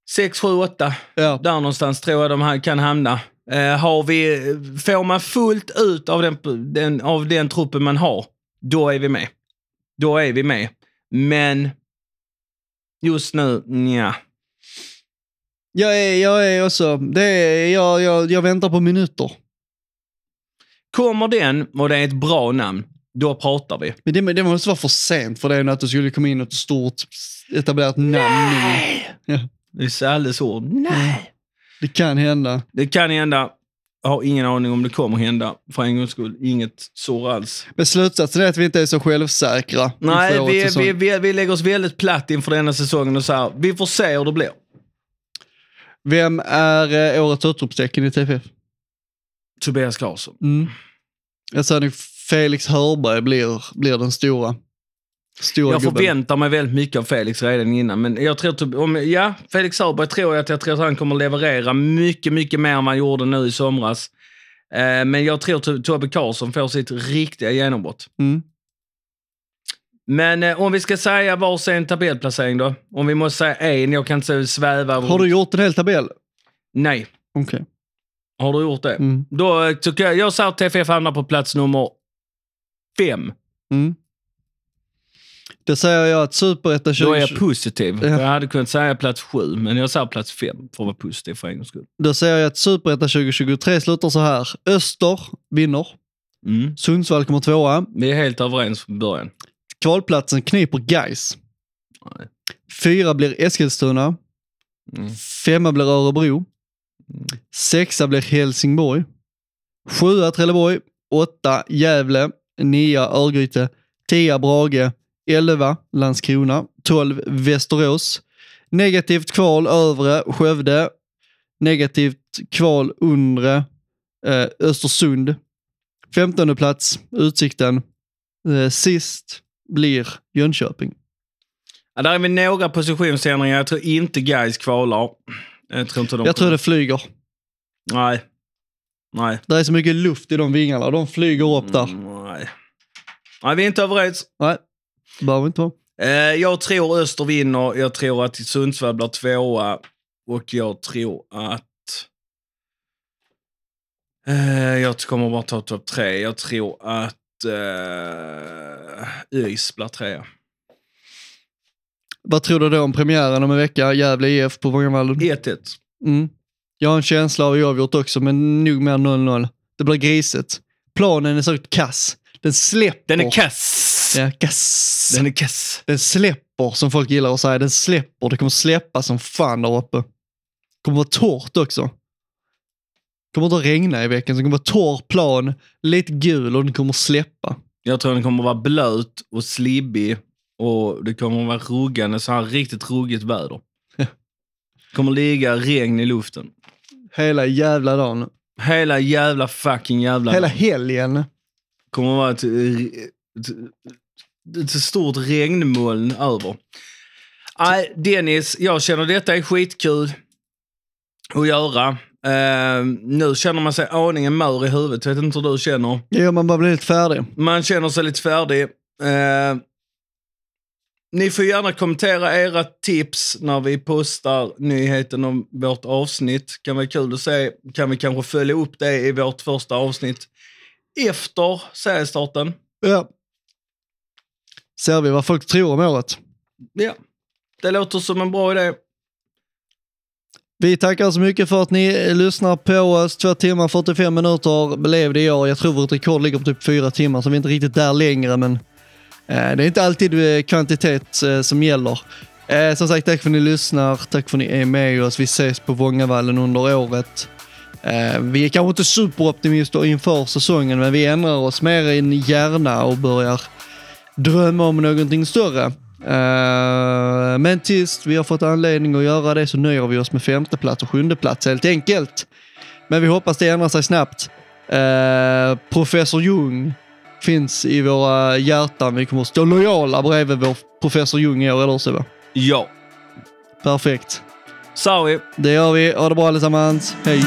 6, 7, 8. Ja. Där någonstans tror jag de här kan hamna. Eh, har vi, får man fullt ut av den, den, av den truppen man har, då är vi med. Då är vi med. Men just nu, nja. Jag är, jag är också, det är, jag, jag, jag väntar på minuter. Kommer den och det är ett bra namn, då pratar vi. Men det, det måste vara för sent för det är att det skulle komma in något stort etablerat namn. Ja, Det är Salles ord. Nej. det kan hända. Det kan hända. Jag har ingen aning om det kommer hända. För en gångs skull, inget sår alls. Men slutsatsen är att vi inte är så självsäkra. Nej, vi, vi, vi, vi lägger oss väldigt platt inför denna säsongen och säger vi får se hur det blir. Vem är eh, årets utropstecken i TFF? Tobias Karlsson. Mm. Jag säger nog Felix Hörberg blir, blir den stora. Stora Jag gubben. förväntar mig väldigt mycket av Felix redan innan. Men jag tror, typ- om, ja, Felix Hörberg tror jag att jag tror att han kommer leverera mycket, mycket mer än vad han gjorde nu i somras. Eh, men jag tror att Tobbe Karlsson får sitt riktiga genombrott. Mm. Men eh, om vi ska säga varsin tabellplacering då? Om vi måste säga en, jag kan inte sväva. Har du gjort en hel tabell? Nej. Okej. Har du gjort det? Mm. Då eh, tycker jag, jag säger att TFF hamnar på plats nummer fem. Mm. Då säger jag att Superettan Då är 20... jag positiv. Ja. Jag hade kunnat säga plats sju, men jag säger plats fem för att vara positiv för en gångs skull. Då säger jag att Superettan 2023 slutar så här. Öster vinner. Mm. Sundsvall kommer tvåa. Vi är helt överens från början. Kvalplatsen kniper Gais. Nej. Fyra blir Eskilstuna. Mm. Femma blir Örebro. Sexa blir Helsingborg. Sjua Trelleborg. Åtta Gävle. Nia Örgryte. Tia Brage. Elva Landskrona. Tolv Västerås. Negativt kval övre Skövde. Negativt kval undre eh, Östersund. Femtonde plats Utsikten. Eh, sist blir Jönköping. Ja, där är vi några positionsändringar. Jag tror inte Gais kvalar. Jag tror inte de Jag tror det flyger. Nej. Nej. Det är så mycket luft i de vingarna. De flyger upp där. Mm, nej. Nej, vi är inte överens. Nej, behöver inte vara. Eh, jag tror Öster vinner. Jag tror att Sundsvall blir tvåa. Och jag tror att... Eh, jag kommer bara ta topp tre. Jag tror att eh, ÖIS blir trea. Vad tror du då om premiären om en vecka? Gävle IF på Vångavallen. 1-1. Mm. Jag har en känsla av oavgjort också, men nog mer 0-0. Det blir griset. Planen är säkert kass. Den släpper. Den är kass. Ja, kass. Den... Den är kass. släpper, som folk gillar att säga. Den släpper. Det kommer släppa som fan där uppe. Det kommer vara torrt också. Det kommer inte att regna i veckan, så det kommer vara torr plan, lite gul och den kommer släppa. Jag tror den kommer vara blöt och slibbig och det kommer vara ruggande, så här riktigt ruggigt väder. kommer ligga regn i luften. Hela jävla dagen. Hela jävla fucking jävla... Hela helgen. kommer vara ett, ett, ett stort regnmoln över. Nej, Dennis, jag känner detta är skitkul att göra. Eh, nu känner man sig aningen mör i huvudet. Vet inte hur du känner. Ja, man bara blir lite färdig. Man känner sig lite färdig. Eh, ni får gärna kommentera era tips när vi postar nyheten om vårt avsnitt. Kan vara kul att se. Kan vi kanske följa upp det i vårt första avsnitt efter seriestarten. Ja. Ser vi vad folk tror om året. Ja, det låter som en bra idé. Vi tackar så mycket för att ni lyssnar på oss. Två timmar 45 minuter blev det i år. Jag tror vårt rekord ligger på typ fyra timmar, så vi är inte riktigt där längre, men Eh, det är inte alltid eh, kvantitet eh, som gäller. Som sagt, tack för att ni lyssnar. Tack för att ni är med oss. Vi ses på Vångavallen under året. Vi är kanske inte superoptimister inför säsongen, men vi ändrar oss mer än gärna och börjar drömma om någonting större. Men tills vi har fått anledning att göra det så nöjer vi oss med femte plats och sjunde plats helt enkelt. Men vi hoppas det ändrar sig snabbt. Professor Jung finns i våra hjärtan. Vi kommer att stå lojala bredvid vår Professor Jung i år, eller hur Sebbe? Ja. Perfekt. Sorry. Det gör vi. Ha det bra allesammans. Hej!